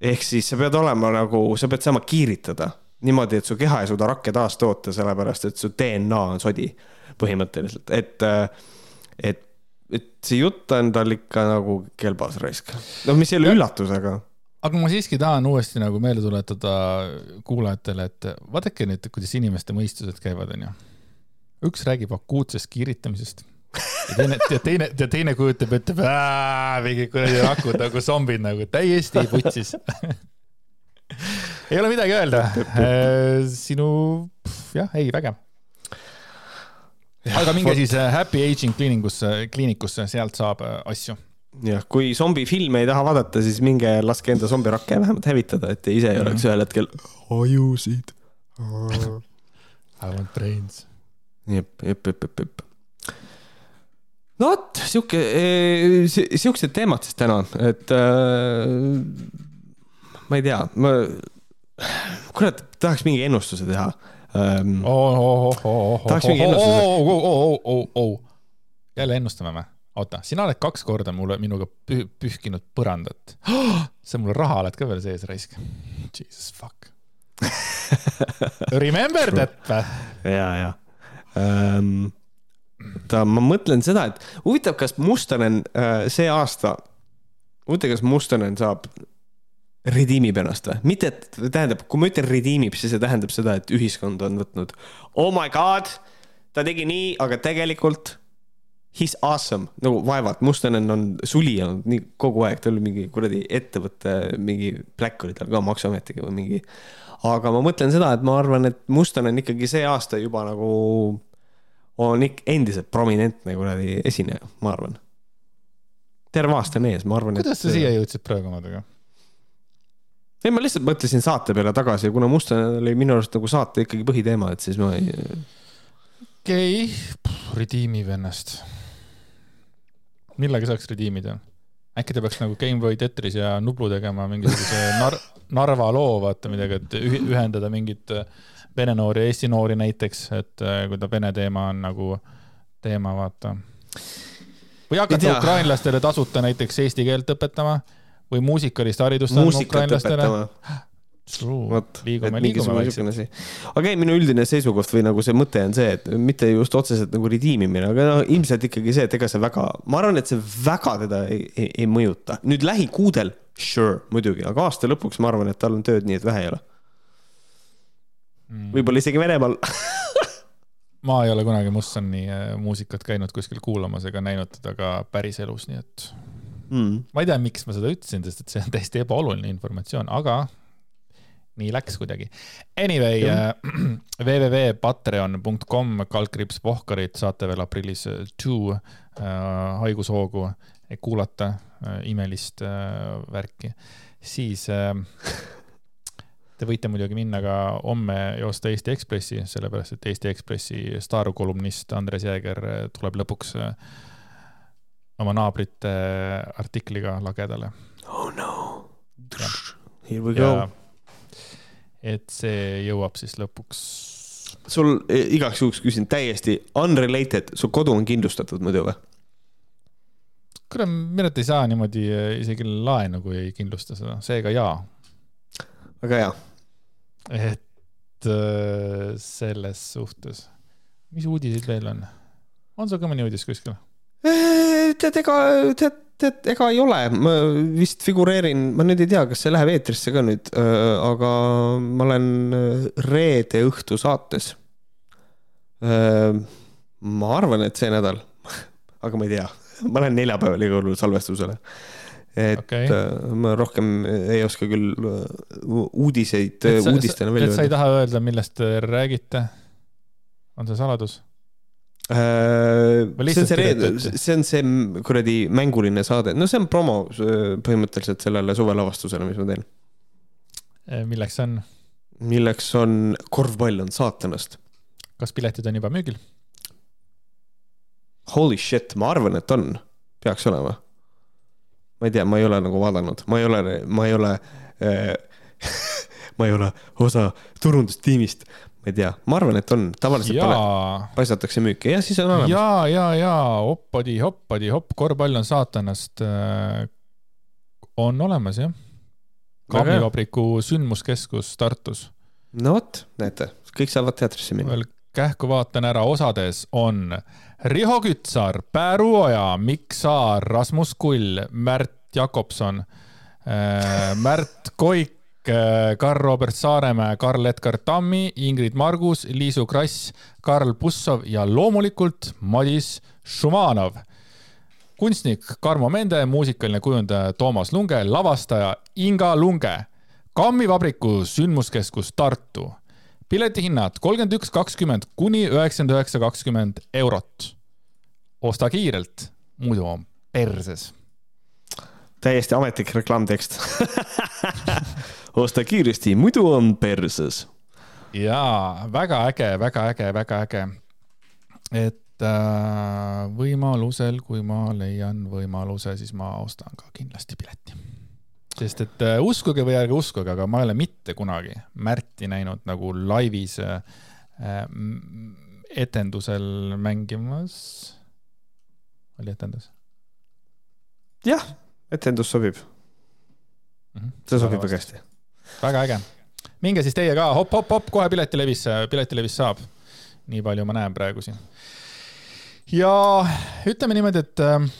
ehk siis sa pead olema nagu, sa pead saama kiiritada niimoodi, et su keha ei suuda rakke taastoota, sellepärast et su DNA on sodi põhimõtteliselt, et, et, et see jutt on tal ikka nagu kelbas raisk. noh, mis ei ole üllatus, aga aga ma siiski tahan uuesti nagu meelde tuletada kuulajatele, et vaadake nüüd, kuidas inimeste mõistused käivad, onju. üks räägib akuutsest kiiritamisest ja teine, ja teine, ja teine kujutab ette mingi kuradi rakud nagu zombid nagu täiesti putsis. ei ole midagi öelda. sinu, jah, ei, vägev. Aga minge siis äh, Happy Aging kliinikusse, kliinikusse, sealt saab äh, asju. jah, kui zombifilme ei taha vaadata, siis minge laske enda zombirakke vähemalt hävitada, et te ise ei oleks ühel hetkel ajusid. I want brains. jep, jep, jep, jep, jep. no vot, sihuke, siuksed teemad siis täna, et äh, ma ei tea, ma, kurat, tahaks mingi ennustuse teha ähm,. Tahaks mingi ennustuse. jälle ennustame või? oota, sina oled kaks korda mulle, minuga püh, pühkinud põrandat. sa mul raha oled ka veel sees raisk. Jesus fuck. Remember that ja, ja ähm,. ta, ma mõtlen seda, et huvitav, kas Mustonen äh, see aasta, huvitav, kas Mustonen saab, redeemib ennast või? mitte, et tähendab, kui ma ütlen redeemib, siis see tähendab seda, et ühiskond on võtnud oh my god, ta tegi nii, aga tegelikult he's awesome, nagu vaevalt, Mustonen on suli olnud nii kogu aeg, tal oli mingi kuradi ettevõtte, mingi pläkk oli tal ka maksuametiga või mingi. aga ma mõtlen seda, et ma arvan, et Mustonen ikkagi see aasta juba nagu on ikka endiselt prominentne kuradi esineja, ma arvan. terve aasta on ees, ma arvan. kuidas sa siia jõudsid praegu omadega? ei, ma lihtsalt mõtlesin saate peale tagasi ja kuna Mustonen oli minu arust nagu saate ikkagi põhiteema, et siis ma ei. okei okay., redeemib ennast. millega saaks redeemida? äkki ta peaks nagu Gameboy Tetris ja Nublu tegema mingisuguse nar Narva loo, vaata midagi, et ühendada mingit äh, vene noori ja eesti noori näiteks, et äh, kui ta vene teema on nagu teema, vaata. või hakata ukrainlastele tasuta näiteks eesti keelt õpetama või muusikalist haridust andma ukrainlastele. vot, et mingisugune niisugune asi. aga ei, minu üldine seisukoht või nagu see mõte on see, et mitte just otseselt nagu redeemimine, aga no ilmselt ikkagi see, et ega see väga, ma arvan, et see väga teda ei, ei, ei mõjuta. nüüd lähikuudel, sure, muidugi, aga aasta lõpuks ma arvan, et tal on tööd nii, et vähe ei ole. Mm. võib-olla isegi Venemaal. ma ei ole kunagi Mussoni äh, muusikat käinud kuskil kuulamas ega näinud teda ka päriselus, nii et Mm. ma ei tea, miks ma seda ütlesin, sest et see on täiesti ebaoluline informatsioon, aga nii läks kuidagi. Anyway äh, www.patreon.com kaldkriips Pohkarit saate veel aprillis äh, two äh, haigushoogu, kuulata äh, imelist äh, värki, siis äh, Te võite muidugi minna ka homme joosta Eesti Ekspressi, sellepärast et Eesti Ekspressi staarkolumnist Andres Jääger tuleb lõpuks äh, oma naabrite artikliga lagedale. oh no. Here we go et see jõuab siis lõpuks, sul eh, igaks juhuks küsin täiesti unrelated, su kodu on kindlustatud muidu või? kuule, arvates ei saa niimoodi äh, isegi laenu, kui ei kindlusta seda, seega jaa. väga hea. et äh, selles suhtes, mis uudiseid veel on? on sul ka mõni uudis kuskil? tead, ega, tead, tead, ega ei ole, ma vist figureerin, ma nüüd ei tea, kas see läheb eetrisse ka nüüd, aga ma olen äh, reede õhtu saates. ma arvan, et see nädal, aga ma ei tea, ma lähen neljapäeval igal juhul salvestusele. et okay. ma rohkem ei oska küll äh, uudiseid uudistena välja et sa ei öelda. taha öelda, millest te räägite? on see saladus? Äh, see on see, kirjutati? see on see kuradi mänguline saade, no see on promo äh, põhimõtteliselt sellele suvelavastusele, mis ma teen. Eh, milleks on? milleks on korvpall on saatanast. kas piletid on juba müügil? Holy shit, ma arvan, et on, peaks olema. ma ei tea, ma ei ole nagu vaadanud, ma ei ole, ma ei ole äh, ma ei ole osa turundustiimist, ma ei tea, ma arvan, et on, tavaliselt pane, jaa, paisatakse müüki ja siis on olemas. ja, ja, ja hoppadi, hoppadi, hopp, korvpall on saatanast. on olemas jah. Kaamivabriku sündmuskeskus Tartus. no vot, näete, kõik saavad teatrisse minna. veel kähku vaatan ära, osades on Riho Kütsar, Pääru Oja, Mikk Saar, Rasmus Kull, Märt Jakobson, Märt Koik, Karl-Robert Saaremäe, Karl-Edgar Tammi, Ingrid Margus, Liisu Krass, Karl Bussov ja loomulikult Madis Šumanov. kunstnik Karmo Mende, muusikaline kujundaja Toomas Lunge, lavastaja Inga Lunge. kammivabriku sündmuskeskus Tartu piletihinnad kolmkümmend üks kakskümmend kuni üheksakümmend üheksa kakskümmend eurot. osta kiirelt, muidu on perses. Täiesti ametlik reklaamtekst. osta kiiresti, muidu on perses. jaa, väga äge, väga äge, väga äge. et äh, võimalusel, kui ma leian võimaluse, siis ma ostan ka kindlasti pileti. sest et äh, uskuge või ärge uskuge, aga ma ei ole mitte kunagi Märti näinud nagu laivis äh, m- etendusel mängimas. oli etendus? jah, etendus sobib, see sobib väga hästi. väga äge. minge siis teie ka hopp, hopp, hopp kohe Piletilevisse, Piletilevis saab. nii palju ma näen praegu siin. ja ütleme niimoodi, et äh,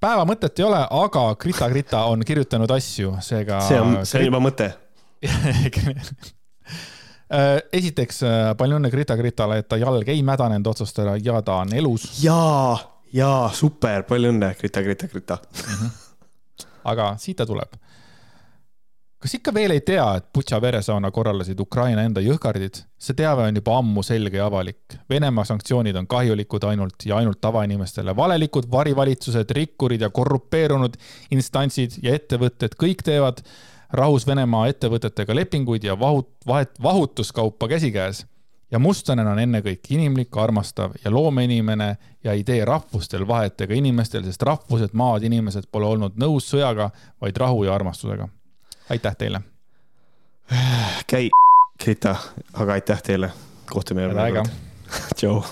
päeva mõtet ei ole, aga Grita Grita on kirjutanud asju, seega. see on, see on juba mõte. Äh, esiteks äh, palju õnne Grita Gritale, et ta jalg ei mädanenud otsast ära ja ta on elus, jaa, jaa, super, palju õnne, Grita, Grita, Grita. Aga siit ta tuleb. kas ikka veel ei tea, et Butša veresauna korraldasid Ukraina enda jõhkardid? see teave on juba ammu selge ja avalik. Venemaa sanktsioonid on kahjulikud ainult ja ainult tavainimestele. valelikud varivalitsused, rikkurid ja korrupeerunud instantsid ja ettevõtted kõik teevad rahus Venemaa ettevõtetega lepinguid ja vahut-, vahet, vahutuskaupa käsikäes. Ja mustlane on ennekõike inimlik, armastav ja loomeinimene ja ei tee rahvustel vahet ega inimestel, sest rahvused, maad, inimesed pole olnud nõus sõjaga, vaid rahu ja armastusega. aitäh teile. käi, Grita, aga aitäh teile. kohtume järgmine kord.. tšau.